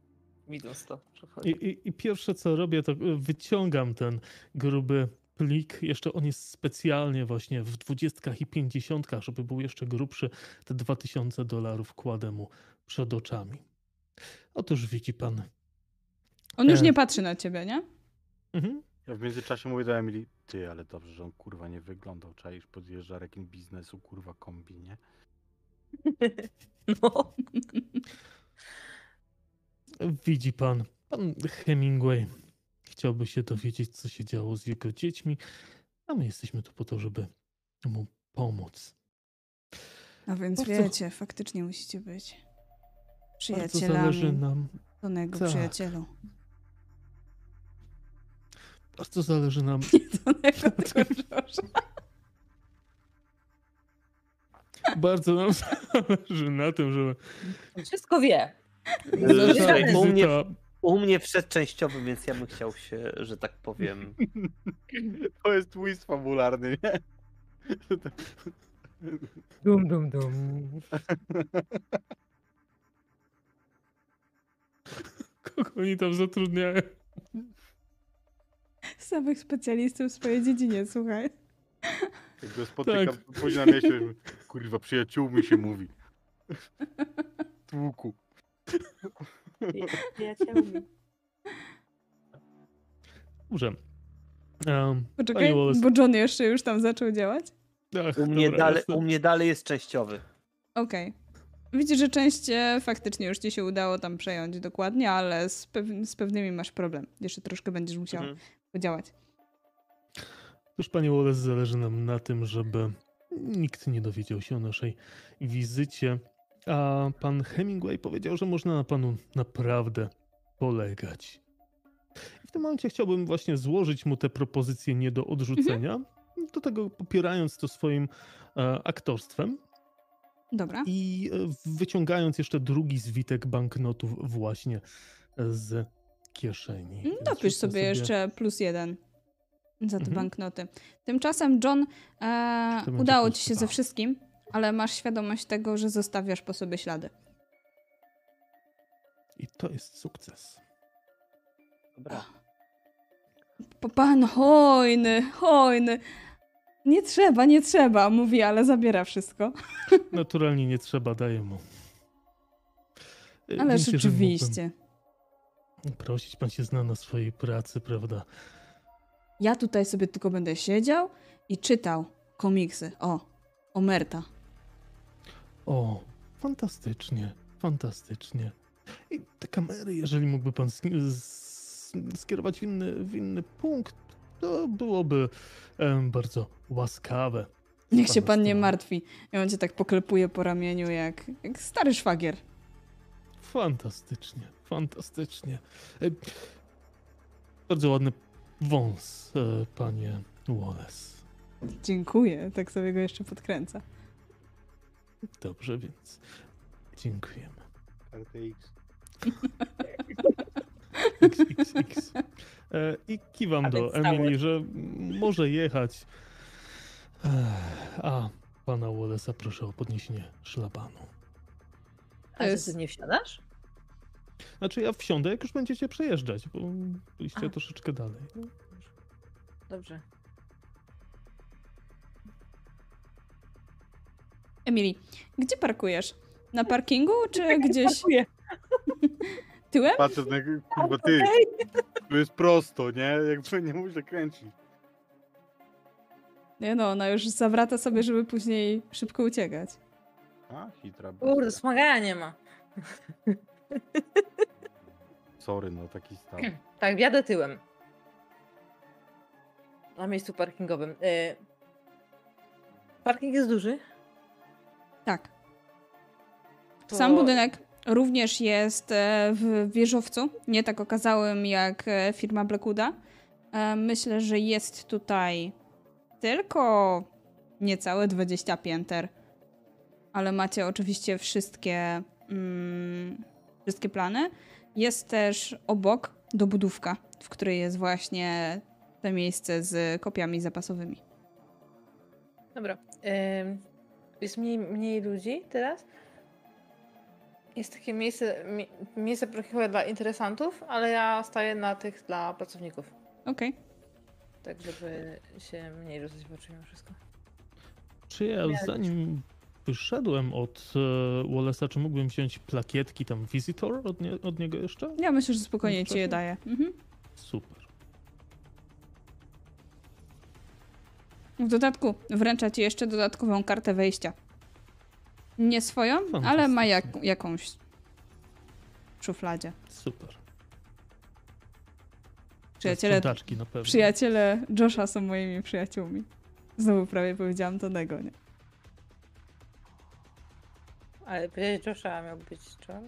Widząc to. I, i, I pierwsze co robię, to wyciągam ten gruby plik. Jeszcze on jest specjalnie właśnie w dwudziestkach i pięćdziesiątkach, żeby był jeszcze grubszy. Te 2000 dolarów kładę mu przed oczami. Otóż widzi pan. On już E. nie patrzy na ciebie, nie? Mhm. Ja w międzyczasie mówię do Emily, ty, ale dobrze, że on kurwa nie wyglądał. Czaisz, podjeżdża rekin biznesu, kurwa kombi, nie? No. Widzi pan, pan Hemingway chciałby się dowiedzieć, co się działo z jego dziećmi, a my jesteśmy tu po to, żeby mu pomóc. A więc Bardzo- wiecie, faktycznie musicie być Bardzo zależy przyjacielami nam, Tonego tak. przyjacielu. bardzo zależy nam Tonego, tylko. Bardzo nam zależy na tym, żeby Wszystko wie. Słuchaj, nasza u mnie, u mnie wszedł częściowy, więc ja bym chciał się, że tak powiem. To jest twist fabularny, nie? Dum, dum, dum. kogo oni tam zatrudniają. Samych specjalistów w swojej dziedzinie, słuchaj. Jak go spotykam Tak. później na mieście, kurwa, przyjaciółmi się mówi. Tłuku. Przyjaciółmi. Dobrze. Um, Poczekaj, bo John jeszcze już tam zaczął działać. ach, U mnie, dobra, dalej, u mnie dalej jest częściowy. Okej. Widzisz, że część e, faktycznie już ci się udało tam przejąć dokładnie, ale z, pew z pewnymi masz problem. Jeszcze troszkę będziesz musiał Mhm. podziałać. Otóż, panie Wallace, zależy nam na tym, żeby nikt nie dowiedział się o naszej wizycie. A pan Hemingway powiedział, że można na panu naprawdę polegać. I w tym momencie chciałbym właśnie złożyć mu te propozycje nie do odrzucenia, do tego popierając to swoim e, aktorstwem Dobra. i e, wyciągając jeszcze drugi zwitek banknotów właśnie z kieszeni. Mm, Dopisz rzucę sobie jeszcze plus jeden za te Mhm. banknoty. Tymczasem, John, e, udało ci się dwa. ze wszystkim, ale masz świadomość tego, że zostawiasz po sobie ślady. I to jest sukces. Dobra. Po pan hojny, hojny. Nie trzeba, nie trzeba, mówi, ale zabiera wszystko. Naturalnie nie trzeba, daję mu. E, Ale jeżeli rzeczywiście. Prosić, pan się zna na swojej pracy, prawda? Ja tutaj sobie tylko będę siedział i czytał komiksy. O, Omerta. O, fantastycznie, fantastycznie. I te kamery, jeżeli mógłby pan skierować w inny, w inny punkt, to byłoby em, bardzo łaskawe. Niech się pan nie martwi. I on cię tak poklepuje po ramieniu jak, jak stary szwagier. Fantastycznie, fantastycznie. E, Bardzo ładny wąs, e, panie Wallace. Dziękuję, tak sobie go jeszcze podkręca. Dobrze, więc dziękujemy. RTX. XXX. E, I kiwam A do. Emily, że może jechać. Ech, A pana Wallace'a proszę o podniesienie szlabanu. A jest- ty nie wsiadasz? Znaczy ja wsiądę, jak już będziecie przejeżdżać, bo byliście A. troszeczkę dalej. Dobrze. Emily, gdzie parkujesz? Na parkingu czy gdzieś Dziękuję. tyłem? Patrzę, na, kurwa, ty, tu jest prosto, nie? Jakby nie muszę kręcić. Nie no, ona już zawraca sobie, żeby później szybko uciekać. A, hitra. Kurde, smagania nie ma. Sorry, no taki stan. Tak, wjadę tyłem. Na miejscu parkingowym. Y... Parking jest duży? Tak. To... Sam budynek również jest e, w wieżowcu, nie tak okazałym jak e, firma Blackwooda. E, Myślę, że jest tutaj tylko niecałe 20 pięter, ale macie oczywiście wszystkie, mm, wszystkie plany. Jest też obok dobudówka, w której jest właśnie to miejsce z kopiami zapasowymi. Dobra. Ym, jest mniej, mniej ludzi teraz. Jest takie miejsce, mi, miejsce chyba dla interesantów, ale ja staję na tych dla pracowników. Okej. Tak, żeby się mniej rozejść w oczy mimo wszystko. Czy ja Miałeś. zanim wyszedłem od e, Wallace'a, czy mógłbym wziąć plakietki tam Visitor od, nie, od niego jeszcze? Ja myślę, że spokojnie ci je daję. Mhm. Super. W dodatku wręcza ci jeszcze dodatkową kartę wejścia. Nie swoją, ale ma jak, jakąś w szufladzie. Super. Przyjaciele, na pewno. przyjaciele Josha są moimi przyjaciółmi. Znowu prawie powiedziałam Tonego, nie? Ale powiedzieć Josha miał być John?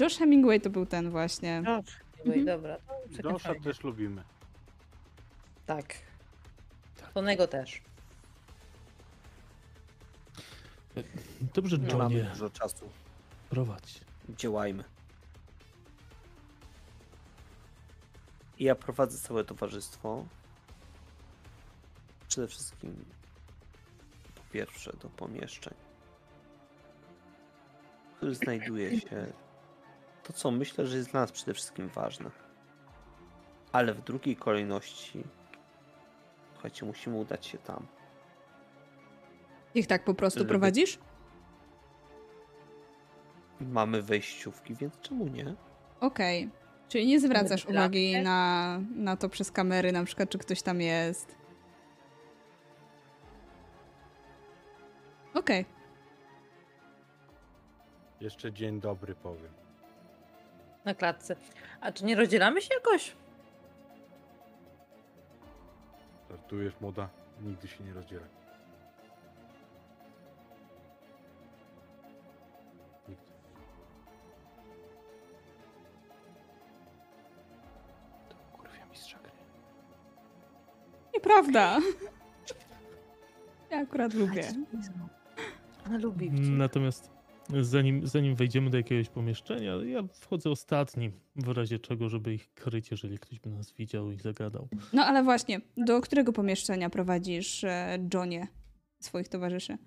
Josh Hemingway to był ten właśnie. Josh. Mhm. Dobra, to Josha też lubimy. Tak. Tonego też. Dobrze, Nie mamy Johnie, dużo czasu. prowadź. Działajmy. I Ja prowadzę całe towarzystwo. Przede wszystkim po pierwsze do pomieszczeń, w których znajduje się to, co myślę, że jest dla nas przede wszystkim ważne. Ale w drugiej kolejności, słuchajcie, musimy udać się tam. Ich tak po prostu Żeby- prowadzisz? Mamy wejściówki, więc czemu nie? Okej. Czyli nie zwracasz uwagi na, na to przez kamery, na przykład, czy ktoś tam jest. Okej. Jeszcze dzień dobry powiem. Na klatce. A czy nie rozdzielamy się jakoś? Żartujesz, młoda? Nigdy się nie rozdzielaj. Nigdy. To kurwia mistrza gry. Nieprawda. Ja akurat lubię. Ona lubi. Natomiast zanim, zanim wejdziemy do jakiegoś pomieszczenia, ja wchodzę ostatni, w razie czego, żeby ich kryć, jeżeli ktoś by nas widział i zagadał. No ale właśnie, do którego pomieszczenia prowadzisz e, Johnie swoich towarzyszy?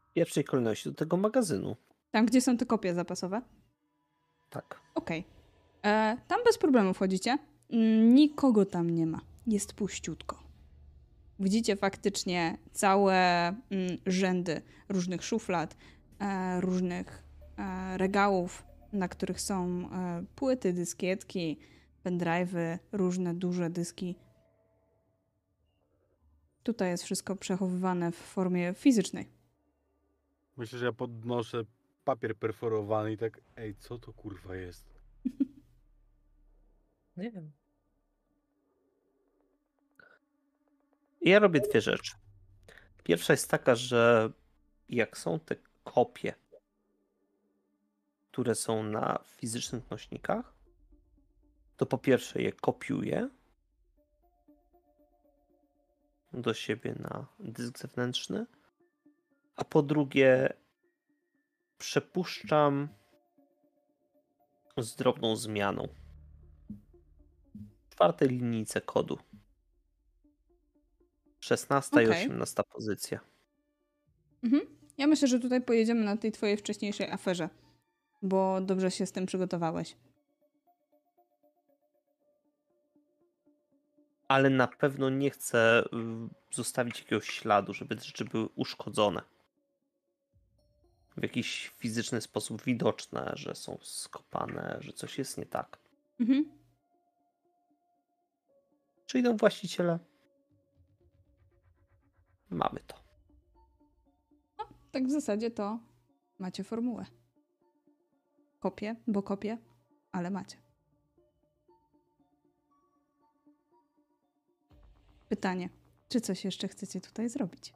W pierwszej kolejności do tego magazynu. Tam, gdzie są te kopie zapasowe? Tak. Okej. E, Tam bez problemu wchodzicie. Mm, Nikogo tam nie ma. Jest puściutko. Widzicie faktycznie całe mm, rzędy różnych szuflad, e, różnych e, regałów, na których są e, płyty, dyskietki, pendrive'y, różne duże dyski. Tutaj jest wszystko przechowywane w formie fizycznej. Myślę, że ja podnoszę papier perforowany i tak, ej, co to kurwa jest? Nie wiem. Ja robię dwie rzeczy. Pierwsza jest taka, że jak są te kopie, które są na fizycznych nośnikach, to po pierwsze je kopiuję do siebie na dysk zewnętrzny, a po drugie przepuszczam z drobną zmianą czwartej linijce kodu. 16 i Okej. 18 pozycja. Mhm. Ja myślę, że tutaj pojedziemy na tej twojej wcześniejszej aferze, bo dobrze się z tym przygotowałeś. Ale na pewno nie chcę y, zostawić jakiegoś śladu, żeby te rzeczy były uszkodzone. W jakiś fizyczny sposób widoczne, że są skopane, że coś jest nie tak. Mhm. Przyjdą właściciele. Mamy to. Tak w zasadzie to macie formułę. Kopię, bo kopię, ale macie. Pytanie, czy coś jeszcze chcecie tutaj zrobić?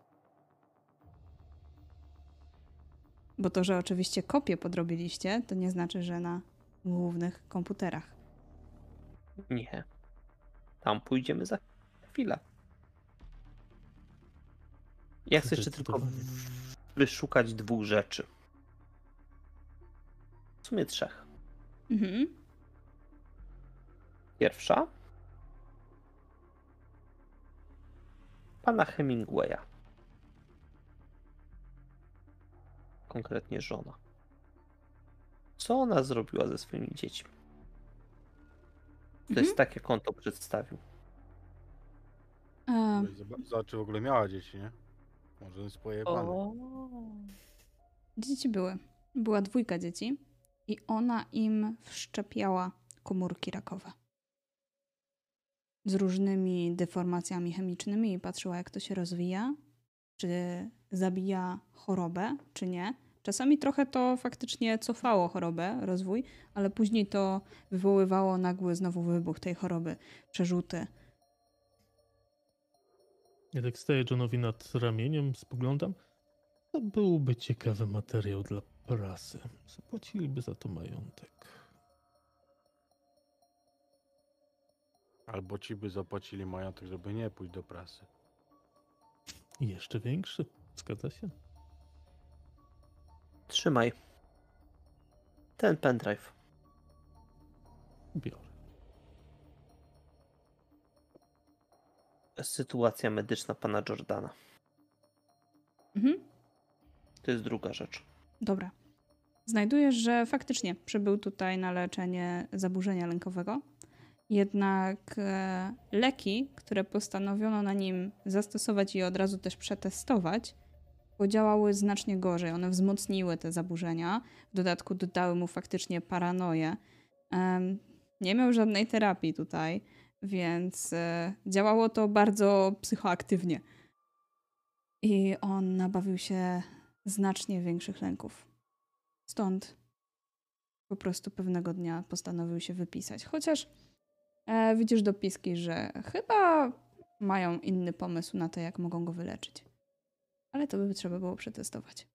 Bo to, że oczywiście kopię podrobiliście, to nie znaczy, że na głównych komputerach. Nie. Tam pójdziemy za chwilę. Ja chcę jeszcze tylko wyszukać dwóch rzeczy. W sumie trzech. Mhm. Pierwsza. Pana Hemingwaya. Konkretnie żona. Co ona zrobiła ze swoimi dziećmi? To Mhm. jest tak, jak on to przedstawił. Zob- Zobacz, czy w ogóle miała dzieci, nie? Może jest pojebane. Dzieci były. Była dwójka dzieci i ona im wszczepiała komórki rakowe. Z różnymi deformacjami chemicznymi i patrzyła, jak to się rozwija, czy zabija chorobę, czy nie. Czasami trochę to faktycznie cofało chorobę, rozwój, ale później to wywoływało nagły znowu wybuch tej choroby, przerzuty. Ja tak staję Johnowi nad ramieniem, spoglądam. To byłby ciekawy materiał dla prasy. Zapłaciliby za to majątek. Albo ci by zapłacili majątek, żeby nie pójść do prasy. Jeszcze większy. Zgadza się? Trzymaj. Ten pendrive. Biorę. Sytuacja medyczna pana Jordana. Mhm. To jest druga rzecz. Dobra. Znajdujesz, że faktycznie przybył tutaj na leczenie zaburzenia lękowego. Jednak e, leki, które postanowiono na nim zastosować i od razu też przetestować, podziałały znacznie gorzej. One wzmocniły te zaburzenia. W dodatku dodały mu faktycznie paranoję. Nie miał żadnej terapii tutaj, więc e, działało to bardzo psychoaktywnie. I on nabawił się znacznie większych lęków. Stąd po prostu pewnego dnia postanowił się wypisać. Chociaż e, widzisz dopiski, że chyba mają inny pomysł na to, jak mogą go wyleczyć. Ale to by trzeba było przetestować.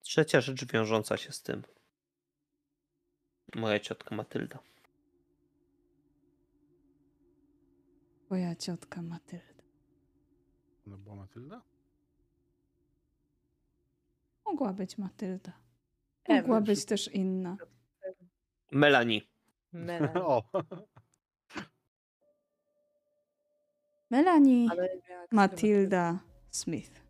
Trzecia rzecz wiążąca się z tym. Moja ciotka Matylda. Twoja ciotka Matylda. No była Matylda? Mogła być Matylda. Ewa. Mogła być też inna. Melanie. Mela. o, Melanie Matilda Smith.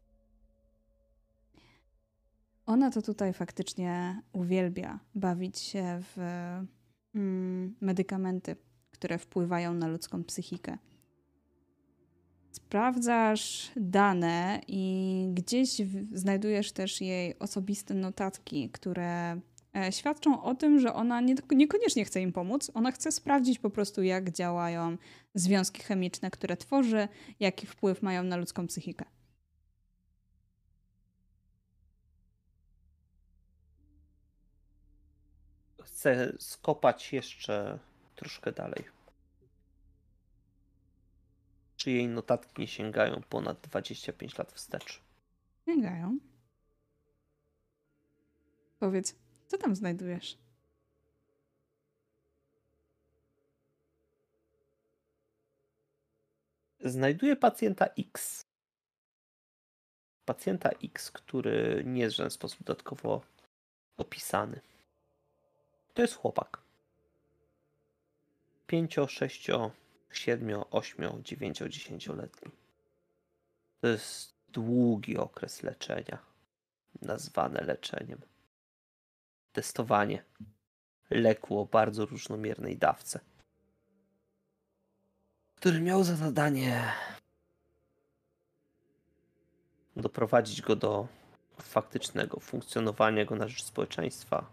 Ona to tutaj faktycznie uwielbia bawić się w mm, medykamenty, które wpływają na ludzką psychikę. Sprawdzasz dane i gdzieś znajdujesz też jej osobiste notatki, które e, świadczą o tym, że ona nie, niekoniecznie chce im pomóc. Ona chce sprawdzić po prostu, jak działają związki chemiczne, które tworzy, jaki wpływ mają na ludzką psychikę. Chcę skopać jeszcze troszkę dalej. Czy jej notatki sięgają ponad 25 lat wstecz? Sięgają. Powiedz, co tam znajdujesz? Znajduję pacjenta X. Pacjenta X, który nie jest w żaden sposób dodatkowo opisany. To jest chłopak. 5, 6, 7, 8, 9, 10-letni. To jest długi okres leczenia, nazwane leczeniem. Testowanie leku o bardzo różnomiernej dawce który miał za zadanie doprowadzić go do faktycznego funkcjonowania go na rzecz społeczeństwa.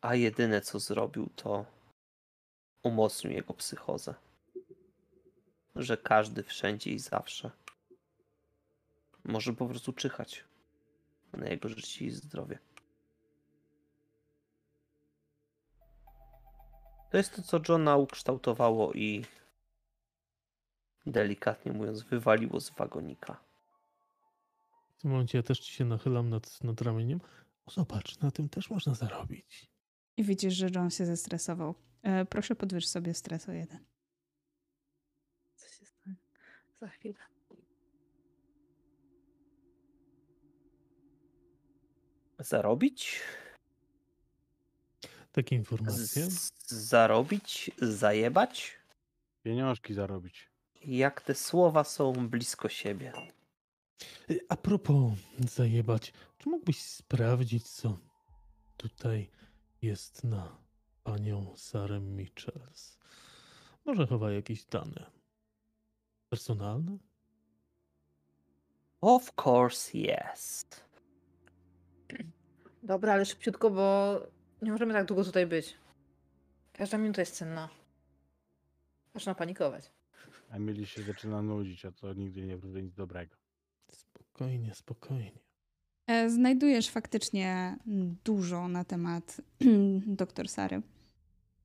A jedyne co zrobił to umocnił jego psychozę. Że każdy wszędzie i zawsze może po prostu czyhać na jego życie i zdrowie. To jest to, co Johna ukształtowało i delikatnie mówiąc, wywaliło z wagonika. W tym momencie ja też ci się nachylam nad, nad ramieniem. O, zobacz, na tym też można zarobić. I widzisz, że John się zestresował. E, proszę podwyż sobie stres o jeden. Co się stanie? Za chwilę. Zarobić? Takie informacje. Z- zarobić? Zajebać? Pieniążki zarobić. Jak te słowa są blisko siebie. Y, A propos zajebać, czy mógłbyś sprawdzić, co tutaj jest na panią Sarę Michels? Może chowa jakieś dane personalne? Of course, yes. Dobra, ale szybciutko, bo nie możemy tak długo tutaj być. Każda minuta jest cenna. Zaczyna panikować. Emily się zaczyna nudzić, a to nigdy nie wróży nic dobrego. Spokojnie, spokojnie. E, Znajdujesz faktycznie dużo na temat doktor Sary.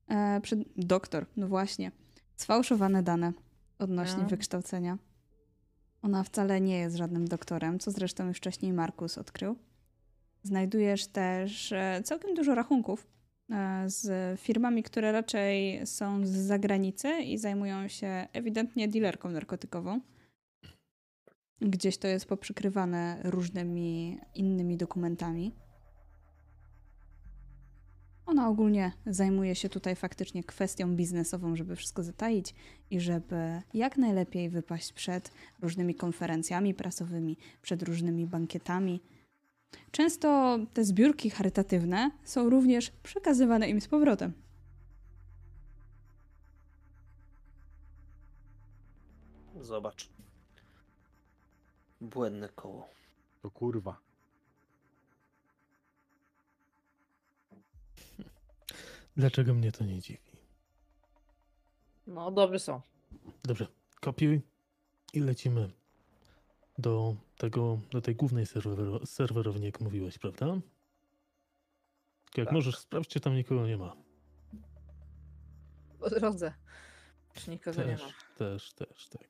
E, Przed... Doktor, no właśnie. Sfałszowane dane odnośnie No. wykształcenia. Ona wcale nie jest żadnym doktorem, co zresztą już wcześniej Markus odkrył. Znajdujesz też e, całkiem dużo rachunków e, z firmami, które raczej są z zagranicy i zajmują się ewidentnie dealerką narkotykową. Gdzieś to jest poprzykrywane różnymi innymi dokumentami. Ona ogólnie zajmuje się tutaj faktycznie kwestią biznesową, żeby wszystko zataić i żeby jak najlepiej wypaść przed różnymi konferencjami prasowymi, przed różnymi bankietami. Często te zbiórki charytatywne są również przekazywane im z powrotem. Zobacz. Błędne koło. To kurwa. Dlaczego mnie to nie dziwi? No, dobry są. Dobrze, kopiuj i lecimy do tego, do tej głównej serwer, serwerowni, jak mówiłeś, prawda? Jak Tak. możesz, sprawdź, czy tam nikogo nie ma. Po drodze. Czy nikogo nie ma. Też, też, też, tak.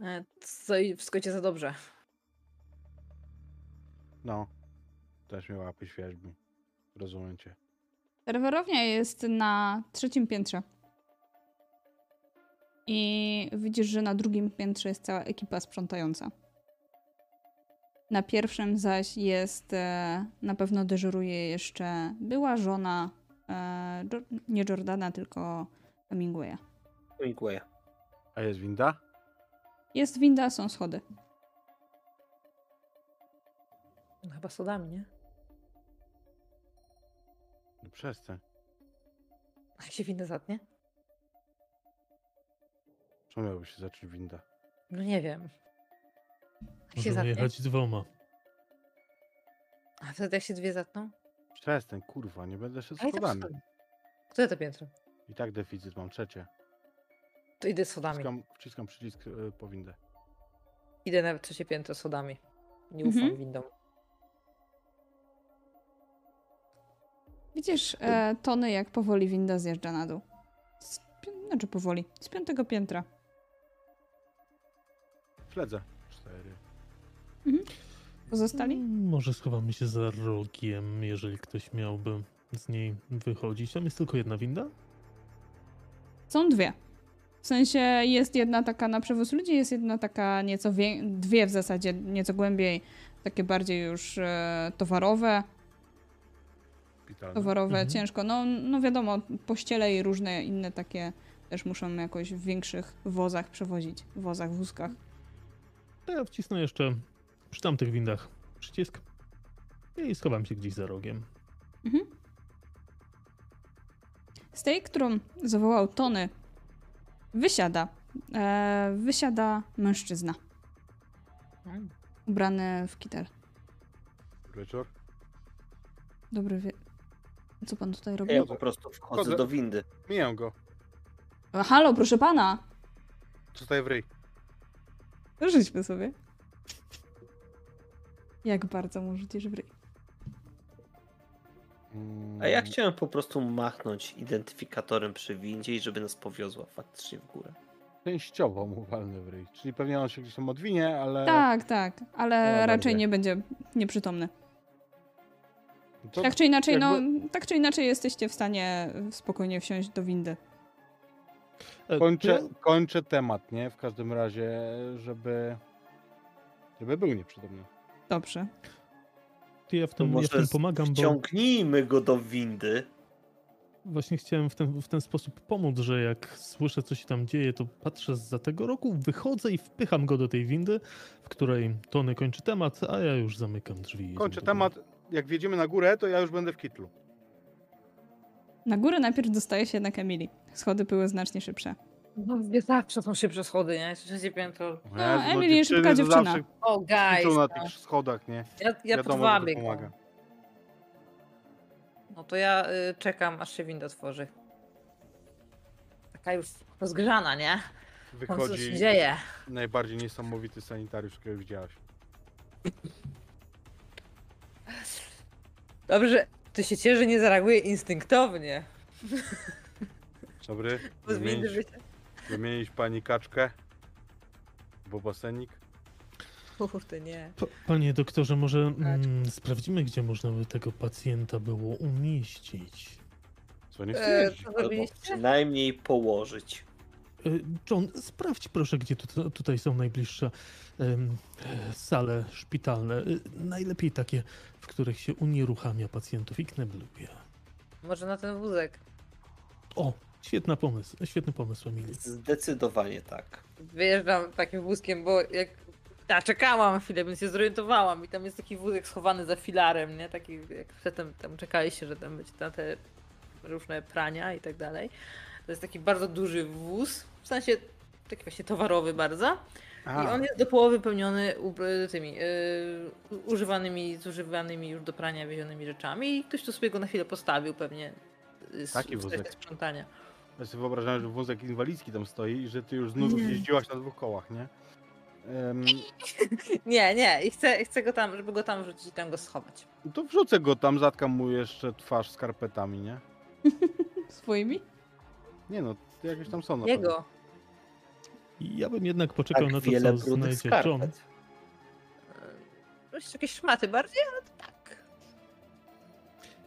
E, Co i wszystko idzie za dobrze. No. Też mnie łapy świeżbi. Rozumiem cię. Serwerownia jest na trzecim piętrze. I widzisz, że na drugim piętrze jest cała ekipa sprzątająca. Na pierwszym zaś jest, e, na pewno dyżuruje jeszcze była żona, e, nie Jordana, tylko Hemingwaya. Dziękuję. A jest winda? Jest winda, są schody. No, chyba sodami, nie? No przestań. A jak się winda zatnie? Czemu miałoby się zacząć winda? No nie wiem. Jak się zatnie? jechać dwoma. A wtedy jak się dwie zatną? Przestań, kurwa, nie będę i tak schodami. Które to piętro? I tak deficyt mam, trzecie. To idę schodami. Wciskam, wciskam przycisk y, po windę. Idę na trzecie piętro schodami. Nie ufam Mhm. windom. Widzisz e, Tony, jak powoli winda zjeżdża na dół. Z znaczy powoli, z piątego piętra. Śledzę. Cztery. Pozostali? Mm, Może schowamy się za rogiem, jeżeli ktoś miałby z niej wychodzić. Tam jest tylko jedna winda? Są dwie. W sensie jest jedna taka na przewóz ludzi, jest jedna taka nieco wie- dwie w zasadzie, nieco głębiej, takie bardziej już e, towarowe, Szpitalny. towarowe Mhm. ciężko. No, no wiadomo, pościele i różne inne takie też muszą jakoś w większych wozach przewozić, wozach, wózkach. To ja wcisnę jeszcze przy tamtych windach przycisk i schowam się gdzieś za rogiem. Mhm. Z tej, którą zawołał Tony, wysiada. E, wysiada mężczyzna, Mm. ubrany w kitel. Wieczór. Dobry wie... Co pan tutaj robi? Ja po prostu wchodzę Wchodzę. do windy. Mijam go. Halo, proszę pana! Zostaje w ryj. Rzućmy sobie. Jak bardzo mu rzucisz w ryj? A ja chciałem po prostu machnąć identyfikatorem przy windzie i żeby nas powiozła faktycznie w górę. Częściowo mu walnę w ryj. Czyli pewnie on się gdzieś tam odwinie, ale... Tak, tak, ale No, raczej dobrze. nie będzie nieprzytomny. To Tak czy inaczej, no, jakby- tak czy inaczej jesteście w stanie spokojnie wsiąść do windy. E, Kończę, kończę temat, nie? W każdym razie, żeby... Żeby był nieprzytomny. Dobrze. To ja w tym, ja w tym pomagam, bo Wciągnijmy go do windy. właśnie chciałem w ten, w ten sposób pomóc, że jak słyszę, co się tam dzieje, to patrzę za tego roku, wychodzę i wpycham go do tej windy, w której Tony kończy temat, a ja już zamykam drzwi. Kończę temat. Jak wjedziemy na górę, to ja już będę w kitlu. Na górę najpierw dostaje się jednak Emily. Schody były znacznie szybsze. No, nie zawsze są szybsze schody, nie? Trzecie piętro. No, Jezu, Emily jest szybka to dziewczyna. zawsze O, guys. kwiczą na No. tych schodach, nie? Ja, ja Wiadomo, że to podwabię go. pomaga. No to ja y, czekam, aż się winda otworzy. Taka już rozgrzana, nie? Coś się Wychodzi dzieje. najbardziej niesamowity sanitariusz, którego widziałaś. Dobrze, że ty się cieszy, że nie zareaguje instynktownie. Dobry, wymienić, wymienić pani kaczkę. Bo basenik. Kurde, nie. Pa- Panie doktorze, może mm, sprawdzimy, gdzie można by tego pacjenta było umieścić. Co nie E, jeździć. co Albo zrobiliście? przynajmniej położyć. E, John, sprawdź proszę, gdzie tu, tutaj są najbliższe e, sale szpitalne. E, Najlepiej takie, w których się unieruchamia pacjentów i knebluje. Może na ten wózek. O, świetny pomysł, świetny pomysł, Emily. Zdecydowanie tak. Wyjeżdżam takim wózkiem, bo jak... Ja czekałam chwilę, więc się zorientowałam i tam jest taki wózek schowany za filarem, nie? Taki jak przedtem tam czekaliście, że tam będzie na te różne prania i tak dalej. To jest taki bardzo duży wóz, w sensie taki właśnie towarowy bardzo. I A, on jest do połowy wypełniony ubr- tymi yy, używanymi, zużywanymi już do prania wiezionymi rzeczami i ktoś tu sobie go na chwilę postawił pewnie y, z, Taki w wózek. kwestii sprzątania. ja sobie wyobrażałem, że wózek inwalidzki tam stoi i że ty już z nudów jeździłaś na dwóch kołach, nie? Em, Nie, nie, i chcę, chcę go tam, żeby go tam wrzucić i tam go schować. to wrzucę go tam, zatkam mu jeszcze twarz skarpetami, nie? Swoimi? Nie no, jakieś tam są na pewno. Jego. Ja bym jednak poczekał Tak na to, wiele co brudnych znajdzie John. skarpet. To jest jakieś szmaty bardziej, ale to tak.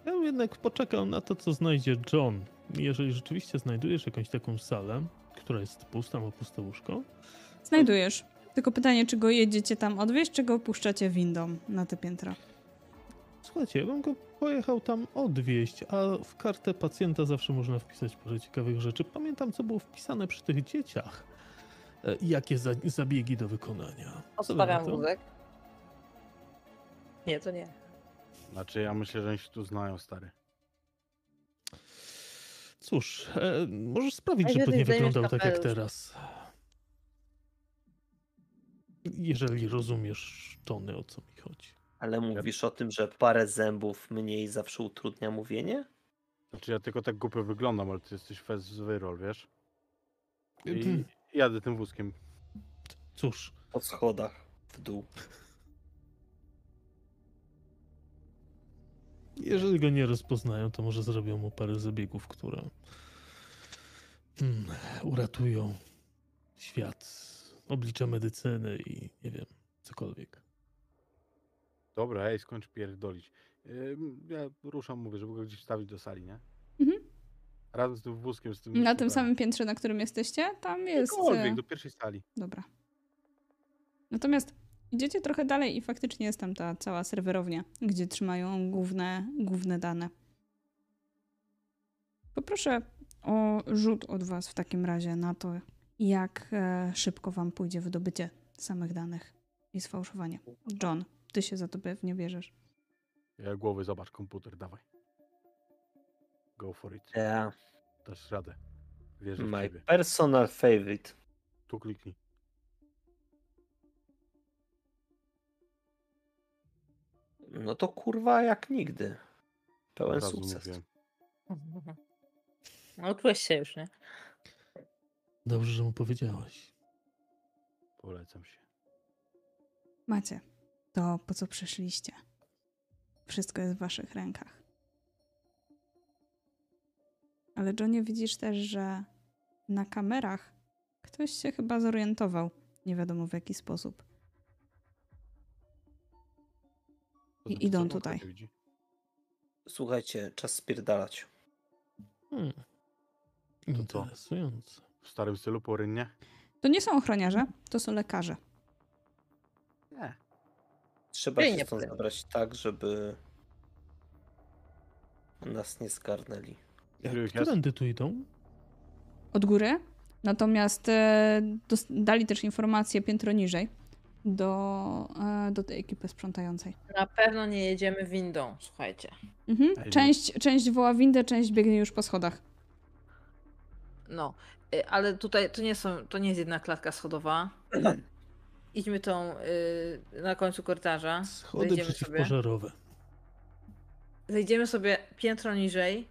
Ja bym jednak poczekał na to, co znajdzie John. Jeżeli rzeczywiście znajdujesz jakąś taką salę, która jest pusta, ma puste łóżko, Znajdujesz. Tylko pytanie, czy go jedziecie tam odwieźć, czy go puszczacie windą na te piętra? Słuchajcie, ja bym go pojechał tam odwieźć, a w kartę pacjenta zawsze można wpisać parę ciekawych rzeczy. Pamiętam, co było wpisane przy tych dzieciach. E, Jakie za, zabiegi do wykonania. To? wózek. Nie, to nie. Znaczy ja myślę, że oni się tu znają, stary. Cóż, e, możesz sprawić, żeby nie wyglądał tak jak teraz. Jeżeli rozumiesz, Tony, o co mi chodzi. Ale mówisz o tym, że parę zębów mniej zawsze utrudnia mówienie? Znaczy ja tylko tak głupio wyglądam, ale ty jesteś fez z wyrol, wiesz? I Mm, jadę tym wózkiem. Cóż, Po schodach w dół. Jeżeli go nie rozpoznają, to może zrobią mu parę zabiegów, które hmm, uratują świat, oblicze medycyny i nie wiem, cokolwiek. Dobra, ej, skończ pierdolić. Ym, Ja ruszam, mówię, żeby go gdzieś wstawić do sali, nie? Mhm. Razem z tym wózkiem, z tym... Na tym samym piętrze, na którym jesteście, tam jest... Gdziekolwiek, e, do pierwszej sali. Dobra. Natomiast idziecie trochę dalej i faktycznie jest tam ta cała serwerownia, gdzie trzymają główne, główne dane. Poproszę o rzut od was w takim razie na to, jak e, szybko wam pójdzie wydobycie samych danych i sfałszowanie. John, ty się za to pewnie bierzesz. Ja głowy, zobacz, komputer, dawaj. Go for it. Yeah. Dasz radę. Wierzę w My ciebie. personal favorite. Tu kliknij. No to kurwa jak nigdy. Pełen Od razu sukces. mówiłem. No uczyłeś się już, nie? Dobrze, że mu powiedziałaś. Polecam się. Macie to, po co przyszliście. Wszystko jest w waszych rękach. Ale Johnie widzisz też, że na kamerach ktoś się chyba zorientował. Nie wiadomo w jaki sposób. I idą tutaj. Słuchajcie, czas spierdalać. Hmm. Interesujące. W starym stylu? To nie są ochroniarze, to są lekarze. Trzeba Ej, się stąd zabrać tak, żeby nas nie zgarnęli. Jak którędy tu idą? od góry. Natomiast e, dali też informację piętro niżej do, e, do tej ekipy sprzątającej. Na pewno nie jedziemy windą, słuchajcie. Mhm. Część, część woła windę, część biegnie już po schodach. No, y, ale tutaj to nie są, to nie jest jedna klatka schodowa. Idźmy tą y, na końcu korytarza. Schody Wejdziemy sobie. przeciwpożarowe. Zejdziemy sobie piętro niżej,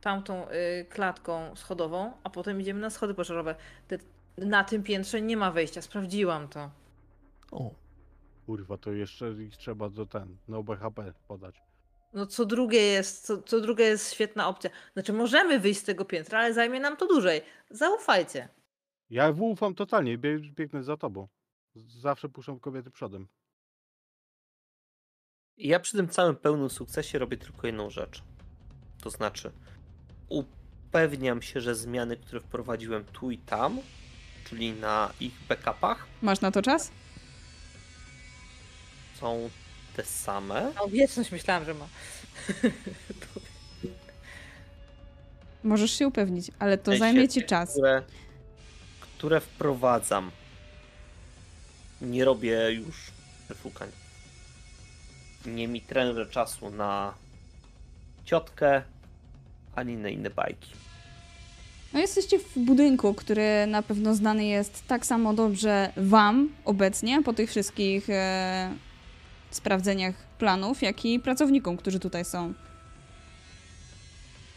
tamtą y, klatką schodową, a potem idziemy na schody pożarowe. Te, na tym piętrze nie ma wejścia, sprawdziłam to. O, Kurwa, to jeszcze ich trzeba do ten, no BHP podać. No co drugie jest, co, co drugie jest świetna opcja. Znaczy możemy wyjść z tego piętra, ale zajmie nam to dłużej. Zaufajcie. Ja ufam totalnie, bie, biegnę za tobą. Zawsze puszczam kobiety przodem. I ja przy tym całym pełnym sukcesie robię tylko jedną rzecz. To znaczy, upewniam się, że zmiany, które wprowadziłem tu i tam, czyli na ich backupach, Masz na to czas? są te same. Na wieczność myślałam, że ma. Możesz się upewnić, ale to zajmie ci czas. które, które wprowadzam. Nie robię już wyszukań. Nie mi trener czasu na ciotkę, ani na inne bajki. No jesteście w budynku, który na pewno znany jest tak samo dobrze wam obecnie, po tych wszystkich e, sprawdzeniach planów, jak i pracownikom, którzy tutaj są.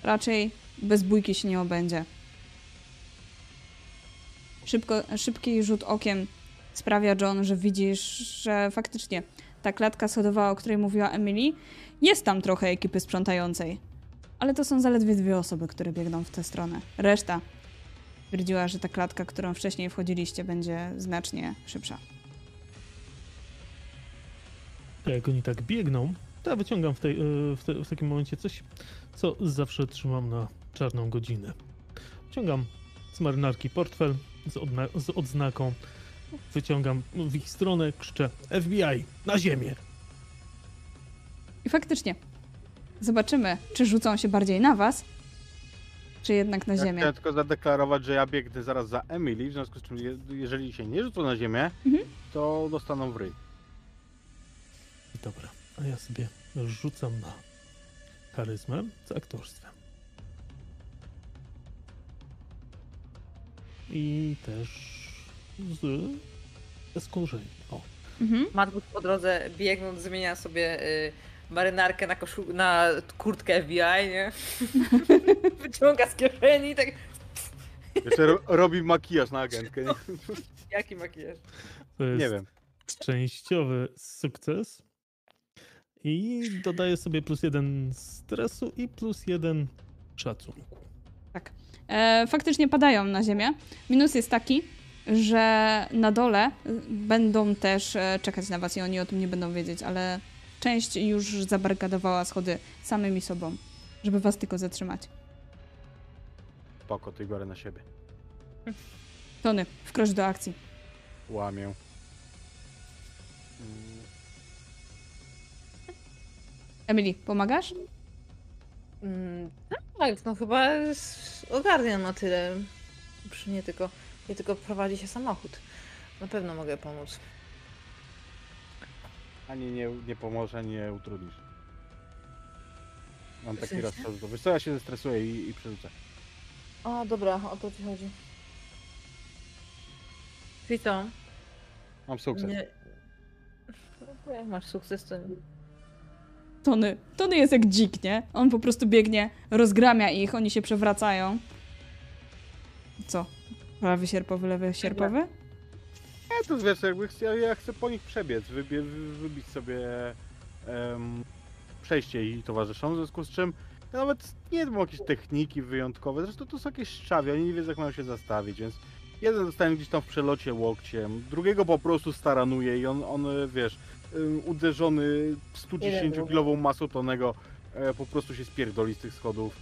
Raczej bez bójki się nie obędzie. Szybko, szybki rzut okiem sprawia John, że widzisz, że faktycznie ta klatka schodowa, o której mówiła Emily, jest tam trochę ekipy sprzątającej. Ale to są zaledwie dwie osoby, które biegną w tę stronę. Reszta twierdziła, że ta klatka, którą wcześniej wchodziliście, będzie znacznie szybsza. jak oni tak biegną, to ja wyciągam w, tej, e, w, te, w takim momencie coś, co zawsze trzymam na czarną godzinę. Wyciągam z marynarki portfel z, odna- z odznaką, wyciągam w ich stronę, krzyczę FBI, na ziemię! I faktycznie, zobaczymy, czy rzucą się bardziej na was, czy jednak na Ja ziemię. chciałem tylko zadeklarować, że ja biegnę zaraz za Emily, w związku z czym je, jeżeli się nie rzucą na ziemię, Mhm. to dostaną w ryj. Dobra, a ja sobie rzucam na charyzmę z aktorstwem. I też z eskurzeń. O, Mhm. Po drodze biegnąc zmienia sobie y, marynarkę na, koszu- na kurtkę FBI, nie? Wyciąga z kieszeni, tak Jeszcze ro, robi makijaż na agentkę. Nie, jaki makijaż. to jest nie wiem. częściowy sukces. I dodaję sobie plus jeden stresu i plus jeden szacunku. E, faktycznie padają na ziemię. Minus jest taki, że na dole będą też e, czekać na was i oni o tym nie będą wiedzieć, ale część już zabarykadowała schody samymi sobą, żeby was tylko zatrzymać. Spoko, ty biorę na siebie. Tony, wkrocz do akcji. Łamię. Mm, Emily, pomagasz? Mm, tak, no chyba ogarniam na tyle. Przy nie tylko, nie tylko prowadzi się samochód. Na pewno mogę pomóc. Ani nie, nie pomoże, nie utrudnisz. Mam W taki sensie? raz to Wiesz co, ja się zestresuję i, i przerzucę. O, dobra, o to ci chodzi. Czyli co? Mam sukces. Nie... No, Jak masz sukces, to nie. Tony. Tony jest jak dzik, nie? On po prostu biegnie, rozgramia ich, oni się przewracają. Co? Prawy sierpowy, lewy sierpowy? Nie, to wiesz, jakby chcę, ja, ja chcę po nich przebiec, wybie, wybić sobie em, przejście i towarzyszą, w związku z czym ja nawet nie mam jakieś techniki wyjątkowe, zresztą to są jakieś szczawie, oni nie wiedzą jak mają się zastawić, więc jeden dostanie gdzieś tam w przelocie łokciem, drugiego po prostu staranuje i on, on wiesz, em, uderzony 110-kilową masą tonego e, po prostu się spierdoli z tych schodów.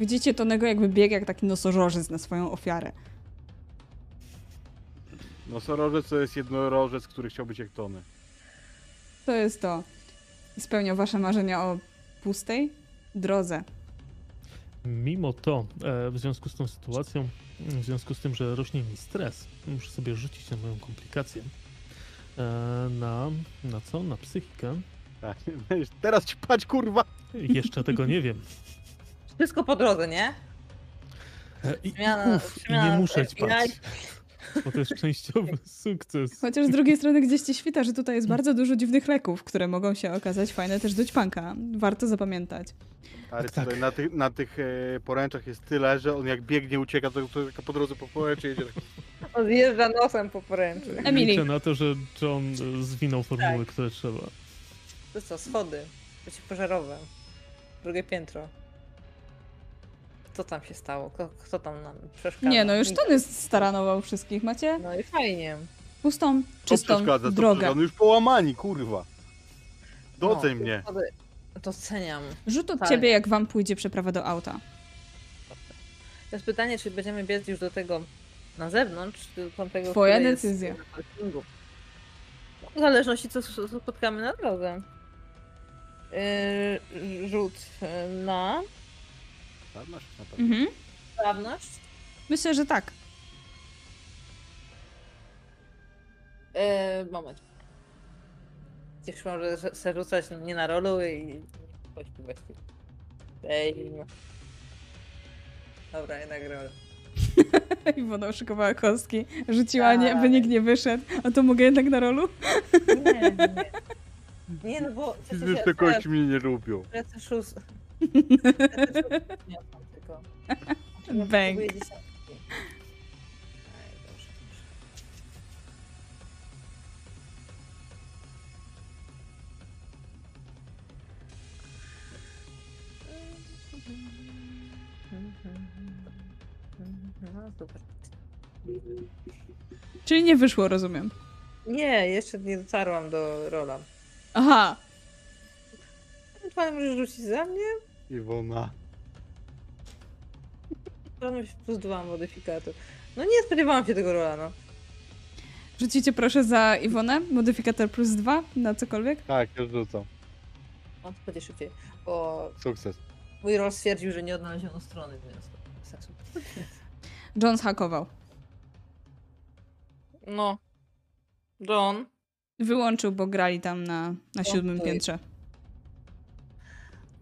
Widzicie Tonego jakby biegł jak taki nosorożec na swoją ofiarę. Nosorożec to jest jednorożec, który chciał być jak Tony. To jest to. I spełniał wasze marzenia o pustej drodze. Mimo to, e, w związku z tą sytuacją, w związku z tym, że rośnie mi stres, muszę sobie rzucić na moją komplikację. E, na, na co? Na psychikę. Tak, teraz ci pać kurwa! Jeszcze tego nie wiem. Wszystko po drodze, nie? E, I, Zmiana- uf, zmiana nie muszę FBI. ćpać. Bo to jest częściowy sukces. Chociaż z drugiej strony gdzieś ci świta, że tutaj jest bardzo dużo dziwnych leków, które mogą się okazać fajne też do ćpanka. Warto zapamiętać. Ale Tak, tak. tutaj na, tych na tych e, poręczach jest tyle, że on jak biegnie, ucieka, to, to tylko po drodze po poręczy jedzie. tak- On zjeżdża nosem po poręczy. Emily. Liczę na to, że John e, zwinął formuły, Tak. które trzeba. To co, schody. Przeciwpożarowe. Drugie piętro. Co tam się stało? Kto, kto tam nam przeszkadza? Nie, no już Nikt. Tony staranował wszystkich. Macie No i fajnie. pustą, To czystą przeszkadza, to drogę. przeszkadza. już połamani, kurwa. Doceń no, mnie. Doceniam. Rzut od Tak. ciebie, jak wam pójdzie przeprawa do auta. To jest pytanie, czy będziemy biec już do tego na zewnątrz, czy do tamtego, Twoja decyzja. W zależności co, co spotkamy na drodze. Yy, rzut yy, na Sprawność na pewno. Mhm. sprawność. Myślę, że tak. Yy, moment. Gdzieś może se rzucać nie na rolu i... Właściwie, właściwie. Ej, no. Dobra, jednak rolę. Iwona oszykowała kostki, rzuciła, nie, Tak. by nikt nie wyszedł. A to mogę jednak na rolu? Nie, nie. Nie, no bo... Fizyczne kości mnie nie lubią. Ja też szóst... Ja. No super. Czyli nie wyszło, rozumiem. Nie, jeszcze nie dotarłam do rola. Aha, Pan możesz rzucić za mnie? Iwona. Pan plus dwa modyfikator. No nie spodziewałam się tego rola, no. rzucicie proszę za Iwonę, modyfikator plus dwa na cokolwiek. Tak, już rzucam. On to będzie szybciej. Bo Sukces. mój rol stwierdził, że nie odnaleziono strony, więc to sensu. John zhakował. No. John. Wyłączył, bo grali tam na, na siódmym piętrze.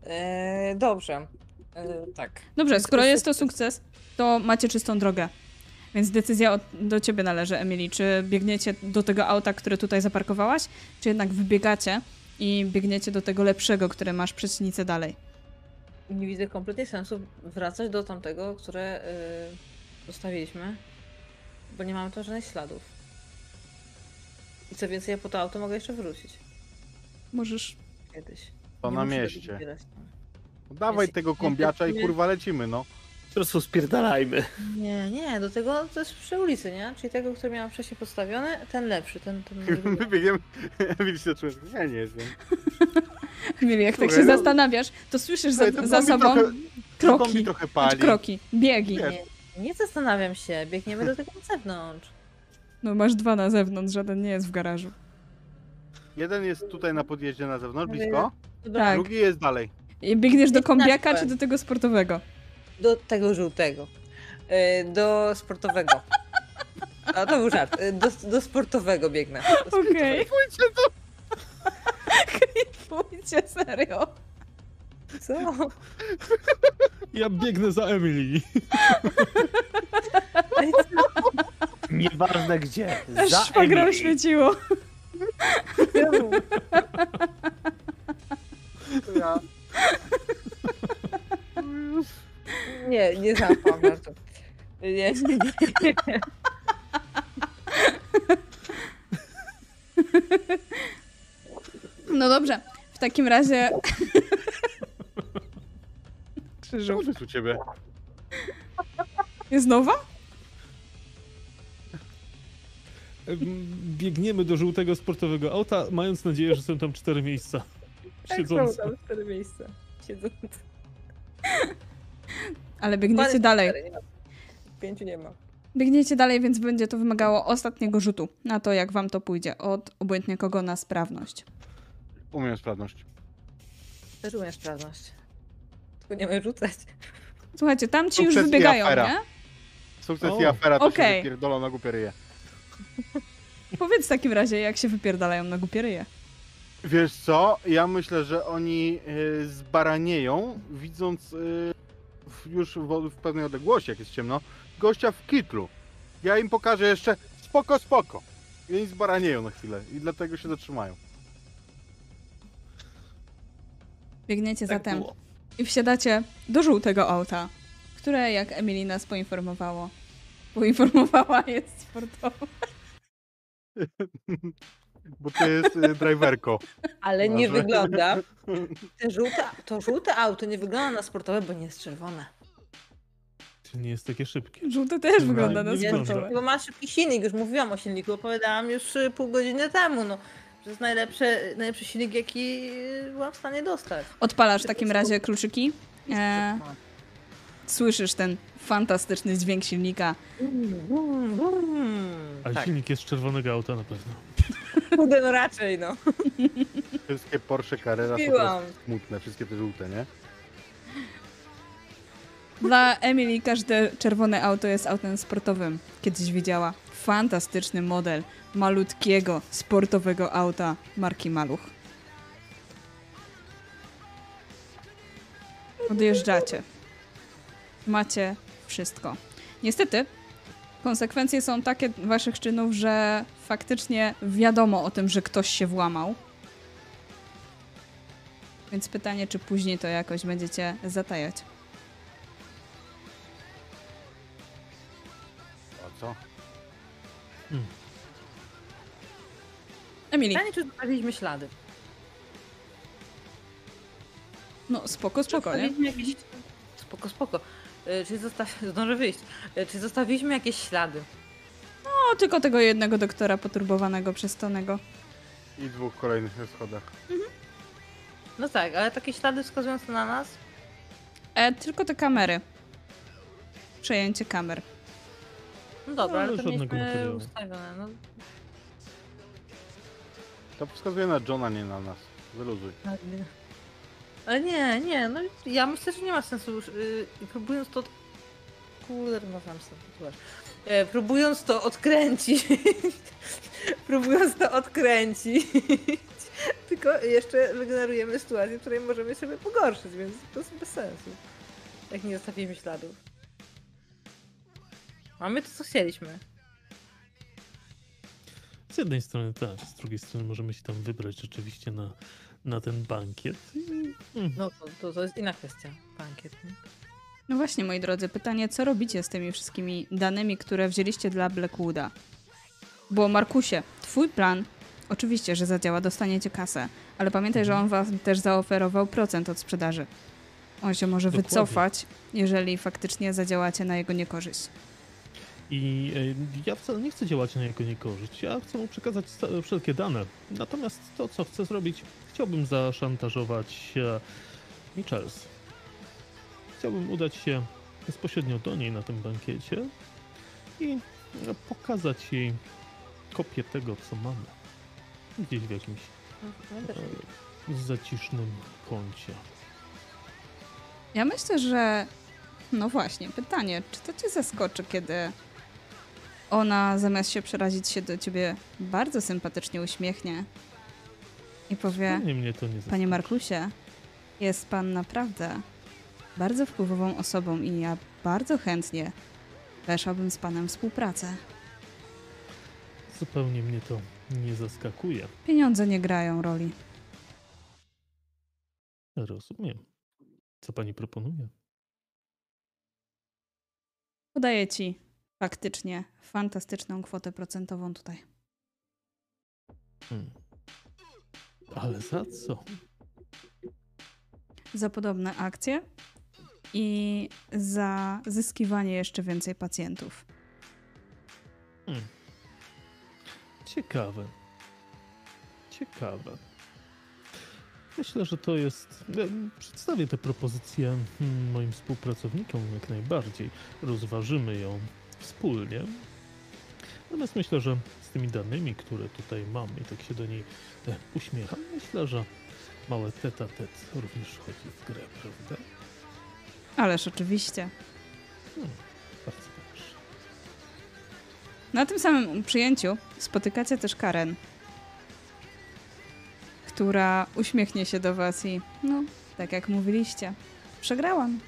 E, dobrze. E, tak. Dobrze, skoro jest to sukces. to macie czystą drogę. Więc decyzja od, do ciebie należy, Emily. Czy biegniecie do tego auta, które tutaj zaparkowałaś, czy jednak wybiegacie i biegniecie do tego lepszego, które masz przecznicę dalej? Nie widzę kompletnie sensu wracać do tamtego, które y, zostawiliśmy, bo nie mamy tam żadnych śladów. I co więcej, ja po to auto mogę jeszcze wrócić. Możesz. Kiedyś. To Nie na tego mieście. wybierać. Dawaj Jest- tego kombiacza i kurwa lecimy, no. Po prostu spierdalajmy. Nie, nie, do tego to jest przy ulicy, nie? Czyli tego, który miałam wcześniej postawiony, ten lepszy, ten, ten może My być- biegniemy, Emil się czuje, ja nie wiem. Emily, jak tak Słuchaj, się no- zastanawiasz, to słyszysz za, Słuchaj, to za sobą kroki. trochę Znaczy pali. kroki, biegi. Nie, nie zastanawiam się, biegniemy do tego na zewnątrz. No masz dwa na zewnątrz, żaden nie jest w garażu. Jeden jest tutaj na podjeździe na zewnątrz, blisko, Tak. drugi jest dalej. I biegniesz do kombiaka, czy do tego sportowego? Do tego żółtego. E, Do sportowego. A to był żart. E, Do, do sportowego biegnę. Do Okej. sportowego. Pójdźcie, serio. Co? Ja biegnę za Emily. Nieważne gdzie. Aż Za szwagra Emily. oświeciło. Czemu? To ja. Nie, nie zapam na to. Nie, nie, nie, nie. No dobrze, w takim razie... Krzyżów. to jest u ciebie? Jest nowa? Em, Biegniemy do żółtego sportowego auta, mając nadzieję, że są tam cztery miejsca. Siedzące. tam cztery miejsca. Siedzące. Ale biegniecie dalej. Cztery, nie ma. Pięciu nie ma. Biegniecie dalej, więc będzie to wymagało ostatniego rzutu na to, jak wam to pójdzie. Od obojętnie kogo na sprawność. Umiem sprawność. Też umiem sprawność. Tylko nie umiem rzucać. Słuchajcie, tam ci już i wybiegają, afera. nie? Sukces O, i afera to okej. się wypierdolą na głupie ryje. Powiedz w takim razie, jak się wypierdalają na głupie ryje. Wiesz co? Ja myślę, że oni y, zbaranieją, widząc w, już w, w pewnej odległości, jak jest ciemno, gościa w kitlu. Ja im pokażę jeszcze spoko, spoko. I oni zbaranieją na chwilę i dlatego się zatrzymają. Biegniecie Tak zatem było. i wsiadacie do żółtego auta, które, jak Emily nas poinformowało, poinformowała, jest sportowe. Bo to jest y, driverko. Ale nie Może. wygląda. Te żółte, to żółte auto nie wygląda na sportowe, bo nie jest czerwone. Czyli nie jest takie szybkie. Żółte też wygląda na nie Nie, sportowe. bo ma szybki silnik, już mówiłam o silniku, opowiadałam już y, pół godziny temu, no. Że to jest najlepszy, najlepszy silnik, jaki y, byłam w stanie dostać. Odpalasz w takim razie kluczyki. E, słyszysz ten fantastyczny dźwięk silnika. Ale Tak. silnik jest z czerwonego auta na pewno. Kurde, no raczej, no. Wszystkie Porsche Carrera są smutne, wszystkie te żółte, nie? Dla Emily każde czerwone auto jest autem sportowym. Kiedyś widziała fantastyczny model malutkiego, sportowego auta marki Maluch. Odjeżdżacie. Macie wszystko. Niestety, konsekwencje są takie waszych czynów, że faktycznie wiadomo o tym, że ktoś się włamał. Więc pytanie, czy później to jakoś będziecie zatajać. A co? Emily, Pytanie, czy zostawiliśmy ślady? no spoko, spoko, nie? Jakieś... Spoko, spoko. Y, Czy zostaw... Zdążę wyjść. Y, Czy zostawiliśmy jakieś ślady? No, tylko tego jednego doktora poturbowanego przez Tonego. I dwóch kolejnych na schodach. No tak, ale takie ślady wskazujące na nas? E, tylko te kamery. Przejęcie kamer. No dobra, No, ale ale to mieliśmy materiału. ustawione. No, To wskazuje na Johna, nie na nas. Wyluzuj. Ale nie. Nie, no ja myślę, że nie ma sensu już. Yy, próbując to. Kurde, no mam sobie próbując to odkręcić. próbując to odkręcić. tylko jeszcze wygenerujemy sytuację, w której możemy sobie pogorszyć, więc to jest bez sensu. Jak nie zostawimy śladów. Mamy to, co chcieliśmy. Z jednej strony tak, z drugiej strony możemy się tam wybrać rzeczywiście na, na ten bankiet. No to, to, to jest inna kwestia. Bankiet. nie? No właśnie, moi drodzy, pytanie, co robicie z tymi wszystkimi danymi, które wzięliście dla Blackwooda? Bo Markusie, twój plan, oczywiście, że zadziała, dostaniecie kasę, ale pamiętaj, że on wam też zaoferował procent od sprzedaży. On się może Dokładnie. wycofać, jeżeli faktycznie zadziałacie na jego niekorzyść. I e, ja wcale nie chcę działać na jego niekorzyść. Ja chcę mu przekazać wszelkie dane. Natomiast to, co chcę zrobić, chciałbym zaszantażować e, Michels. Chciałbym udać się bezpośrednio do niej na tym bankiecie i e, pokazać jej kopię tego, co mamy. Gdzieś w jakimś nie. e, zacisznym kącie. Ja myślę, że. No właśnie, pytanie, czy to cię zaskoczy, kiedy ona zamiast się przerazić się do ciebie bardzo sympatycznie uśmiechnie i powie: Panie. Markusie, jest pan naprawdę bardzo wpływową osobą i ja bardzo chętnie weszłabym z panem współpracę. Zupełnie mnie to nie zaskakuje. Pieniądze nie grają roli. Rozumiem. Co pani proponuje? Podaję ci faktycznie fantastyczną kwotę procentową tutaj. Hmm. Ale za co? Za podobne akcje i za zyskiwanie jeszcze więcej pacjentów. Hmm. Ciekawe. Ciekawe. Myślę, że to jest. ja Przedstawię tę propozycję hmm, moim współpracownikom jak najbardziej. Rozważymy ją wspólnie. Natomiast myślę, że z tymi danymi, które tutaj mam i tak się do niej e, uśmiecham, myślę, że małe tete a tet również wchodzi w grę, prawda? Ależ oczywiście. Hmm, bardzo dobrze. Na tym samym przyjęciu spotykacie też Karen, która uśmiechnie się do was i no, tak jak mówiliście, przegrałam.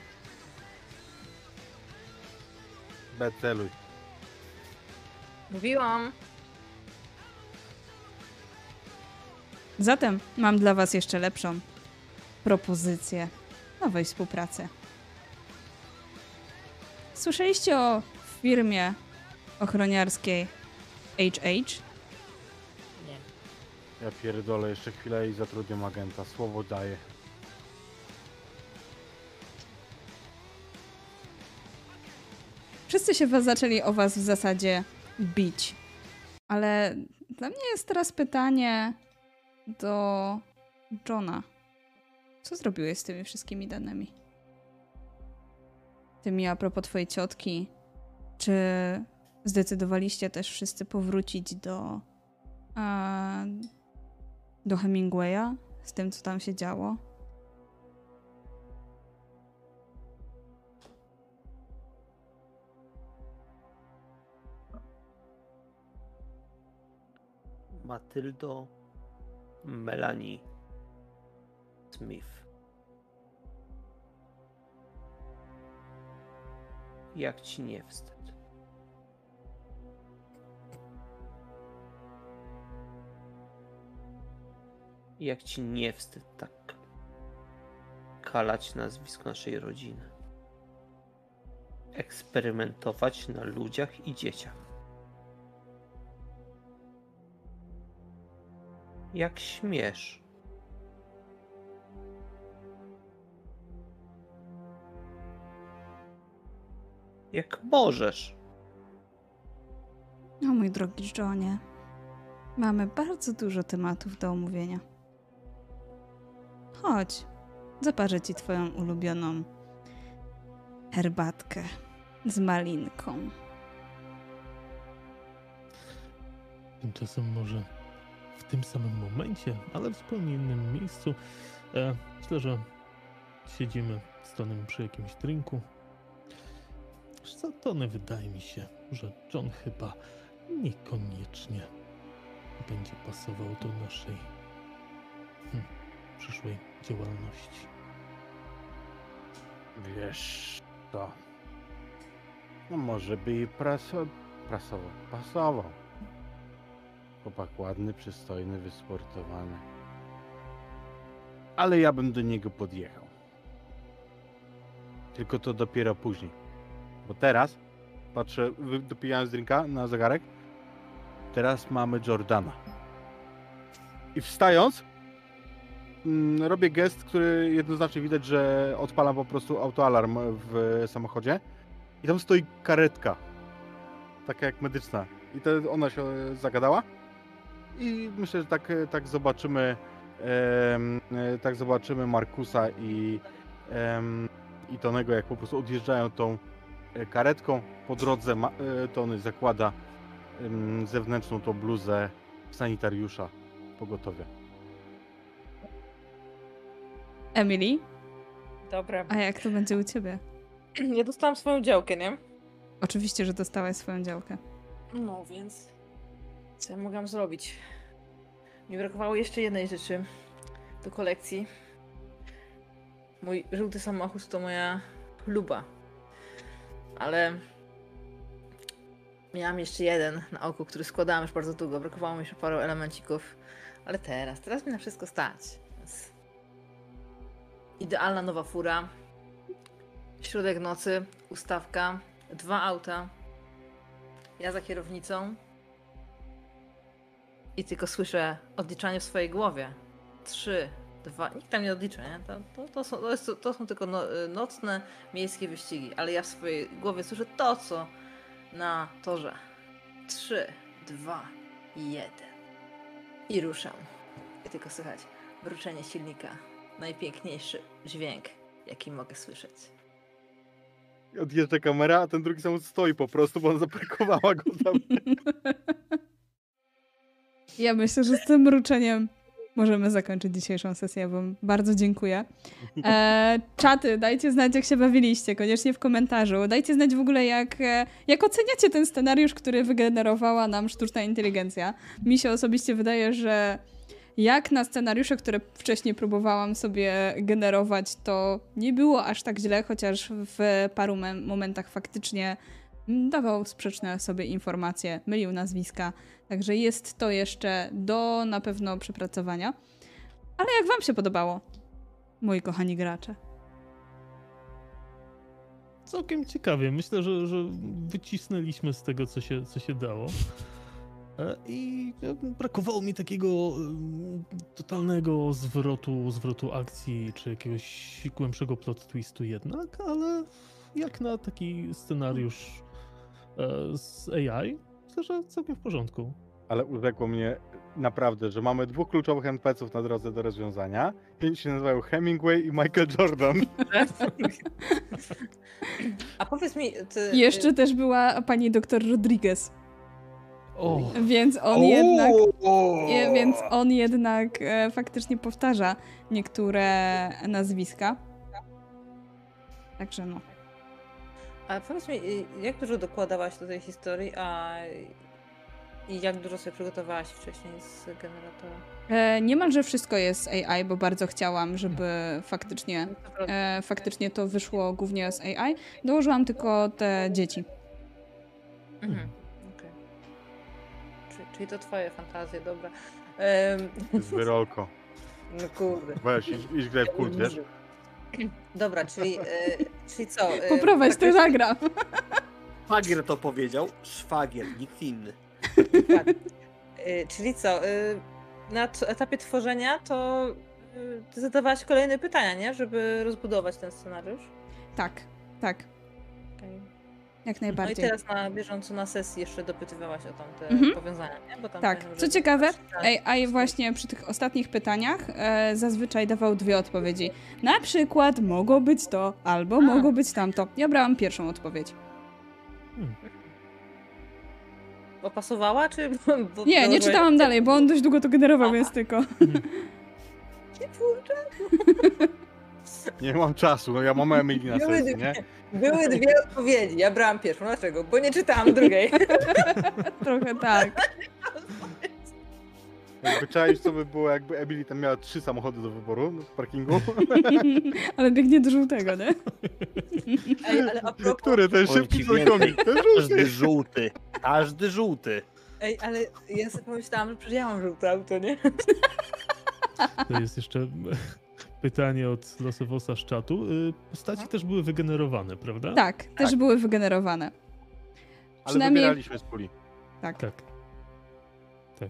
Beceluj. Mówiłam. Zatem mam dla was jeszcze lepszą propozycję nowej współpracy. Słyszeliście o firmie ochroniarskiej HH? Nie. Ja pierdolę jeszcze chwilę i zatrudniam agenta. Słowo daję. Wszyscy się was zaczęli o was w zasadzie bić. Ale dla mnie jest teraz pytanie do Johna. Co zrobiłeś z tymi wszystkimi danymi? Tymi a propos twojej ciotki. Czy zdecydowaliście też wszyscy powrócić do a, do Hemingwaya z tym, co tam się działo? Matyldo Melanie Smith. Jak ci nie wstyd? Jak ci nie wstyd tak kalać nazwisko naszej rodziny? Eksperymentować na ludziach i dzieciach. Jak śmiesz? Jak możesz? O mój drogi Johnie, mamy bardzo dużo tematów do omówienia. Chodź, zaparzę ci twoją ulubioną herbatkę z malinką. Tymczasem może tym samym momencie, ale w zupełnie innym miejscu. E, myślę, że siedzimy z Tonem przy jakimś drinku. Co Tony wydaje mi się, że John chyba niekoniecznie będzie pasował do naszej hm, przyszłej działalności. Wiesz co? No może by i praso... prasował. Pasował. Chłopak ładny, przystojny, wysportowany. Ale ja bym do niego podjechał. Tylko to dopiero później. Bo teraz, patrzę, wy- dopijając drinka na zegarek, teraz mamy Jordana. I wstając, mm, robię gest, który jednoznacznie widać, że odpalam po prostu autoalarm w samochodzie. I tam stoi karetka. Taka jak medyczna. I to ona się zagadała. I myślę, że tak, tak zobaczymy. e, tak zobaczymy Markusa i, i Tonego, jak po prostu odjeżdżają tą e, karetką. Po drodze ma, e, Tony zakłada zewnętrzną tą bluzę sanitariusza pogotowie. Emily, Dobra. a jak to będzie u ciebie? Ja dostałam swoją działkę, nie? Oczywiście, że dostałaś swoją działkę. No więc. Co ja mogłam zrobić? Mi brakowało jeszcze jednej rzeczy do kolekcji. Mój żółty samochód to moja luba. Ale miałam jeszcze jeden na oku, który składałam już bardzo długo. Brakowało mi jeszcze paru elemencików. Ale teraz, teraz mi na wszystko stać. Więc idealna nowa fura. Środek nocy, ustawka, dwa auta, Ja za kierownicą. I tylko słyszę odliczanie w swojej głowie. Trzy, dwa. Nikt tam nie odlicza, nie? To, to, to, są, to, jest, to są tylko no, y, nocne miejskie wyścigi, ale ja w swojej głowie słyszę to, co na torze. Trzy, dwa, jeden. I ruszam. I tylko słychać wrócenie silnika. Najpiękniejszy dźwięk, jaki mogę słyszeć. Odjeżdża kamera, a ten drugi samochód stoi po prostu, bo on zaparkowała go tam. Ja myślę, że z tym mruczeniem możemy zakończyć dzisiejszą sesję, bo bardzo dziękuję. E, czaty, dajcie znać, jak się bawiliście, koniecznie w komentarzu. Dajcie znać w ogóle, jak, e, jak oceniacie ten scenariusz, który wygenerowała nam sztuczna inteligencja. Mi się osobiście wydaje, że jak na scenariusze, które wcześniej próbowałam sobie generować, to nie było aż tak źle, chociaż w paru momentach faktycznie dawał sprzeczne sobie informacje, mylił nazwiska. Także jest to jeszcze do na pewno przepracowania. Ale jak Wam się podobało, moi kochani gracze? Całkiem ciekawie. Myślę, że, że wycisnęliśmy z tego, co się, co się dało. E, I e, brakowało mi takiego em, totalnego zwrotu, zwrotu akcji, czy jakiegoś głębszego plot twistu jednak, ale jak na taki scenariusz e, z AI, myślę, że całkiem w porządku. Ale urzekło mnie naprawdę, że mamy dwóch kluczowych NPC-ów na drodze do rozwiązania. Oni się nazywają Hemingway i Michael Jordan. A powiedz mi, ty, Jeszcze też była pani doktor Rodriguez, O, więc on jednak, je, więc on jednak e, faktycznie powtarza niektóre nazwiska. Także no. A powiedz mi, y, jak dużo dokładałaś do tej historii, a i jak dużo sobie przygotowałaś wcześniej z generatora? E, niemalże wszystko jest AI, bo bardzo chciałam, żeby faktycznie, Naprawdę. e, faktycznie to wyszło głównie z AI. Dołożyłam tylko te dzieci. Mhm. okej. Czyli, czyli to twoje fantazje, dobra. Em, Zwyrolko. no kurde. Weź, idź, idź graj w kult, wiesz? Dobra, czyli, e, czyli co? e, Poprowadź, to faktycznie- zagram. Szwagier to powiedział, szwagier, nikt inny. Tak. E, Czyli co? e, Na t- etapie tworzenia to e, ty zadawałaś kolejne pytania, nie? Żeby rozbudować ten scenariusz. Tak, tak. Jak No i najbardziej. teraz na bieżąco na sesji jeszcze dopytywałaś o tamte Mhm. powiązania, nie? Bo tam Tak, co ciekawe, przeczytałam. AI właśnie przy tych ostatnich pytaniach e, zazwyczaj dawał dwie odpowiedzi. Na przykład mogło być to, albo A. mogło być tamto. Ja brałam pierwszą odpowiedź. Bo pasowała, czy... Bo Nie, nie czytałam dalej, bo on dość długo to generował, więc tylko. Nie mam czasu, no ja mam Emily na Były sesji, dwie, nie? były dwie odpowiedzi. Ja brałam pierwszą. Dlaczego? Bo nie czytałam drugiej. Trochę tak. Jakby czaisz, co by było, jakby Emily tam miała trzy samochody do wyboru w parkingu. Ale biegnie do żółtego, nie? Ej, ale a propos, Który? Ten szybki ci trójkątnik, ten Każdy żółty. żółty. Każdy żółty. ej, ale ja sobie pomyślałam, że przecież ja mam żółte auto, nie? to jest jeszcze pytanie od Losowosa z czatu. Y, Postaci też były wygenerowane, prawda? Tak, też były wygenerowane. Ale Przynajmniej- wybieraliśmy z puli. Tak. Tak. Tak.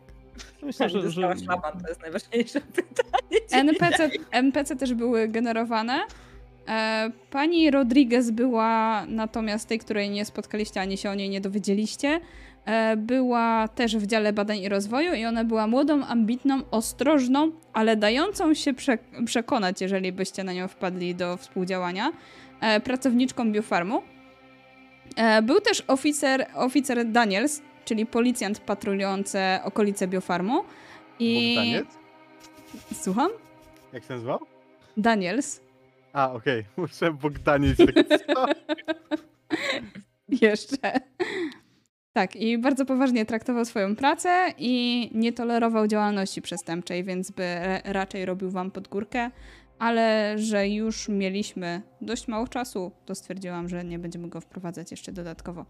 Myślę, że, że Dostałaś szlaban, to jest najważniejsze pytanie. NPC, NPC też były generowane. E, Pani Rodriguez była natomiast tej, której nie spotkaliście, ani się o niej nie dowiedzieliście. E, Była też w dziale badań i rozwoju i ona była młodą, ambitną, ostrożną, ale dającą się prze przekonać, jeżeli byście na nią wpadli do współdziałania, e, pracowniczką biofarmu. E, Był też oficer, oficer Daniels, czyli policjant patrolujący okolice biofarmu. I... Bogdaniec? Słucham? Jak się nazywał? Daniels. A, okej. Muszę Bogdaniec. Tak? Jeszcze. Tak, i bardzo poważnie traktował swoją pracę i nie tolerował działalności przestępczej, więc by ra- raczej robił wam pod górkę, ale że już mieliśmy dość mało czasu, to stwierdziłam, że nie będziemy go wprowadzać jeszcze dodatkowo.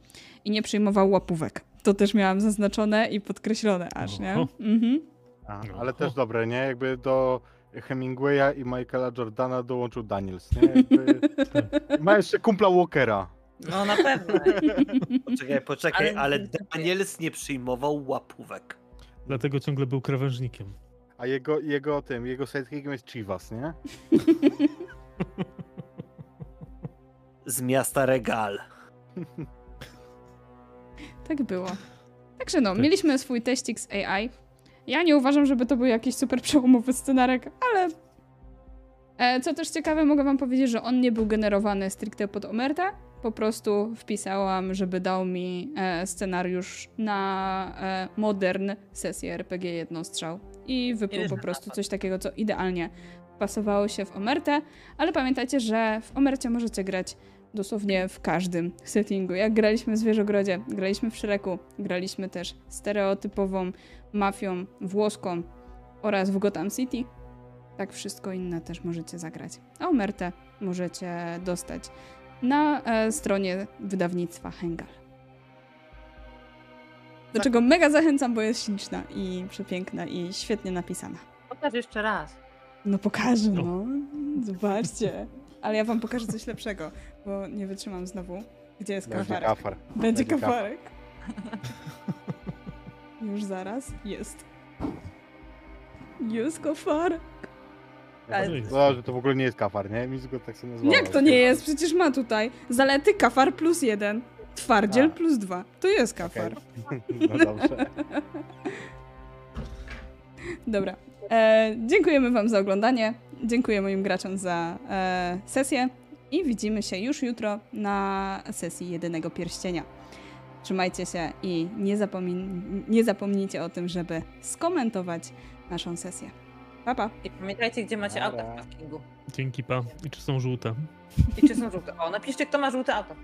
I nie przyjmował łapówek. To też miałam zaznaczone i podkreślone aż, nie? Mhm. A, ale też dobre, nie? Jakby do Hemingwaya i Michaela Jordana dołączył Daniels, nie? Jakby... Ma jeszcze kumpla Walkera. No na pewno. Poczekaj, poczekaj, Ale- ale Daniels nie przyjmował łapówek. Dlatego ciągle był krawężnikiem. A jego, jego tym, jego sidekickiem jest Chivas, nie? Z miasta Regal. Tak było. Także no, Tak. mieliśmy swój teścik z AI. Ja nie uważam, żeby to był jakiś super przełomowy scenarek, ale co też ciekawe, mogę wam powiedzieć, że on nie był generowany stricte pod Omertę. Po prostu wpisałam, żeby dał mi e, scenariusz na e, modern sesję RPG jednostrzał. I Ileż po prostu coś takiego, co idealnie pasowało się w Omertę. Ale pamiętajcie, że w Omercie możecie grać dosłownie w każdym settingu. Jak graliśmy w Zwierzogrodzie, graliśmy w Shreku, graliśmy też stereotypową mafią włoską oraz w Gotham City. Tak wszystko inne też możecie zagrać. A Omertę możecie dostać na e, stronie wydawnictwa Hengal. Do czego mega zachęcam, bo jest śliczna i przepiękna i świetnie napisana. Pokaż jeszcze raz. No pokażę, No. no. Zobaczcie. Ale ja wam pokażę coś lepszego, bo nie wytrzymam znowu. Gdzie jest Będzie kafarek? kafar. Będzie Będzie kafarek. Już zaraz. Jest. Jest kafarek. Ale-. No, że to w ogóle nie jest kafar, nie? Mi go tak sobie nazwała. Jak to nie jest? Przecież ma tutaj zalety kafar plus jeden. Twardziel A. plus dwa. To jest kafar. No dobrze. Dobra. E, dziękujemy Wam za oglądanie. Dziękuję moim graczom za e, sesję. I widzimy się już jutro na sesji Jedynego Pierścienia. Trzymajcie się i nie, zapomin- nie zapomnijcie o tym, żeby skomentować naszą sesję. Pa, pa! I pamiętajcie, gdzie macie Dobra. auto w parkingu. Dzięki, pa. I czy są żółte? I czy są żółte. O, napiszcie, kto ma żółte auto.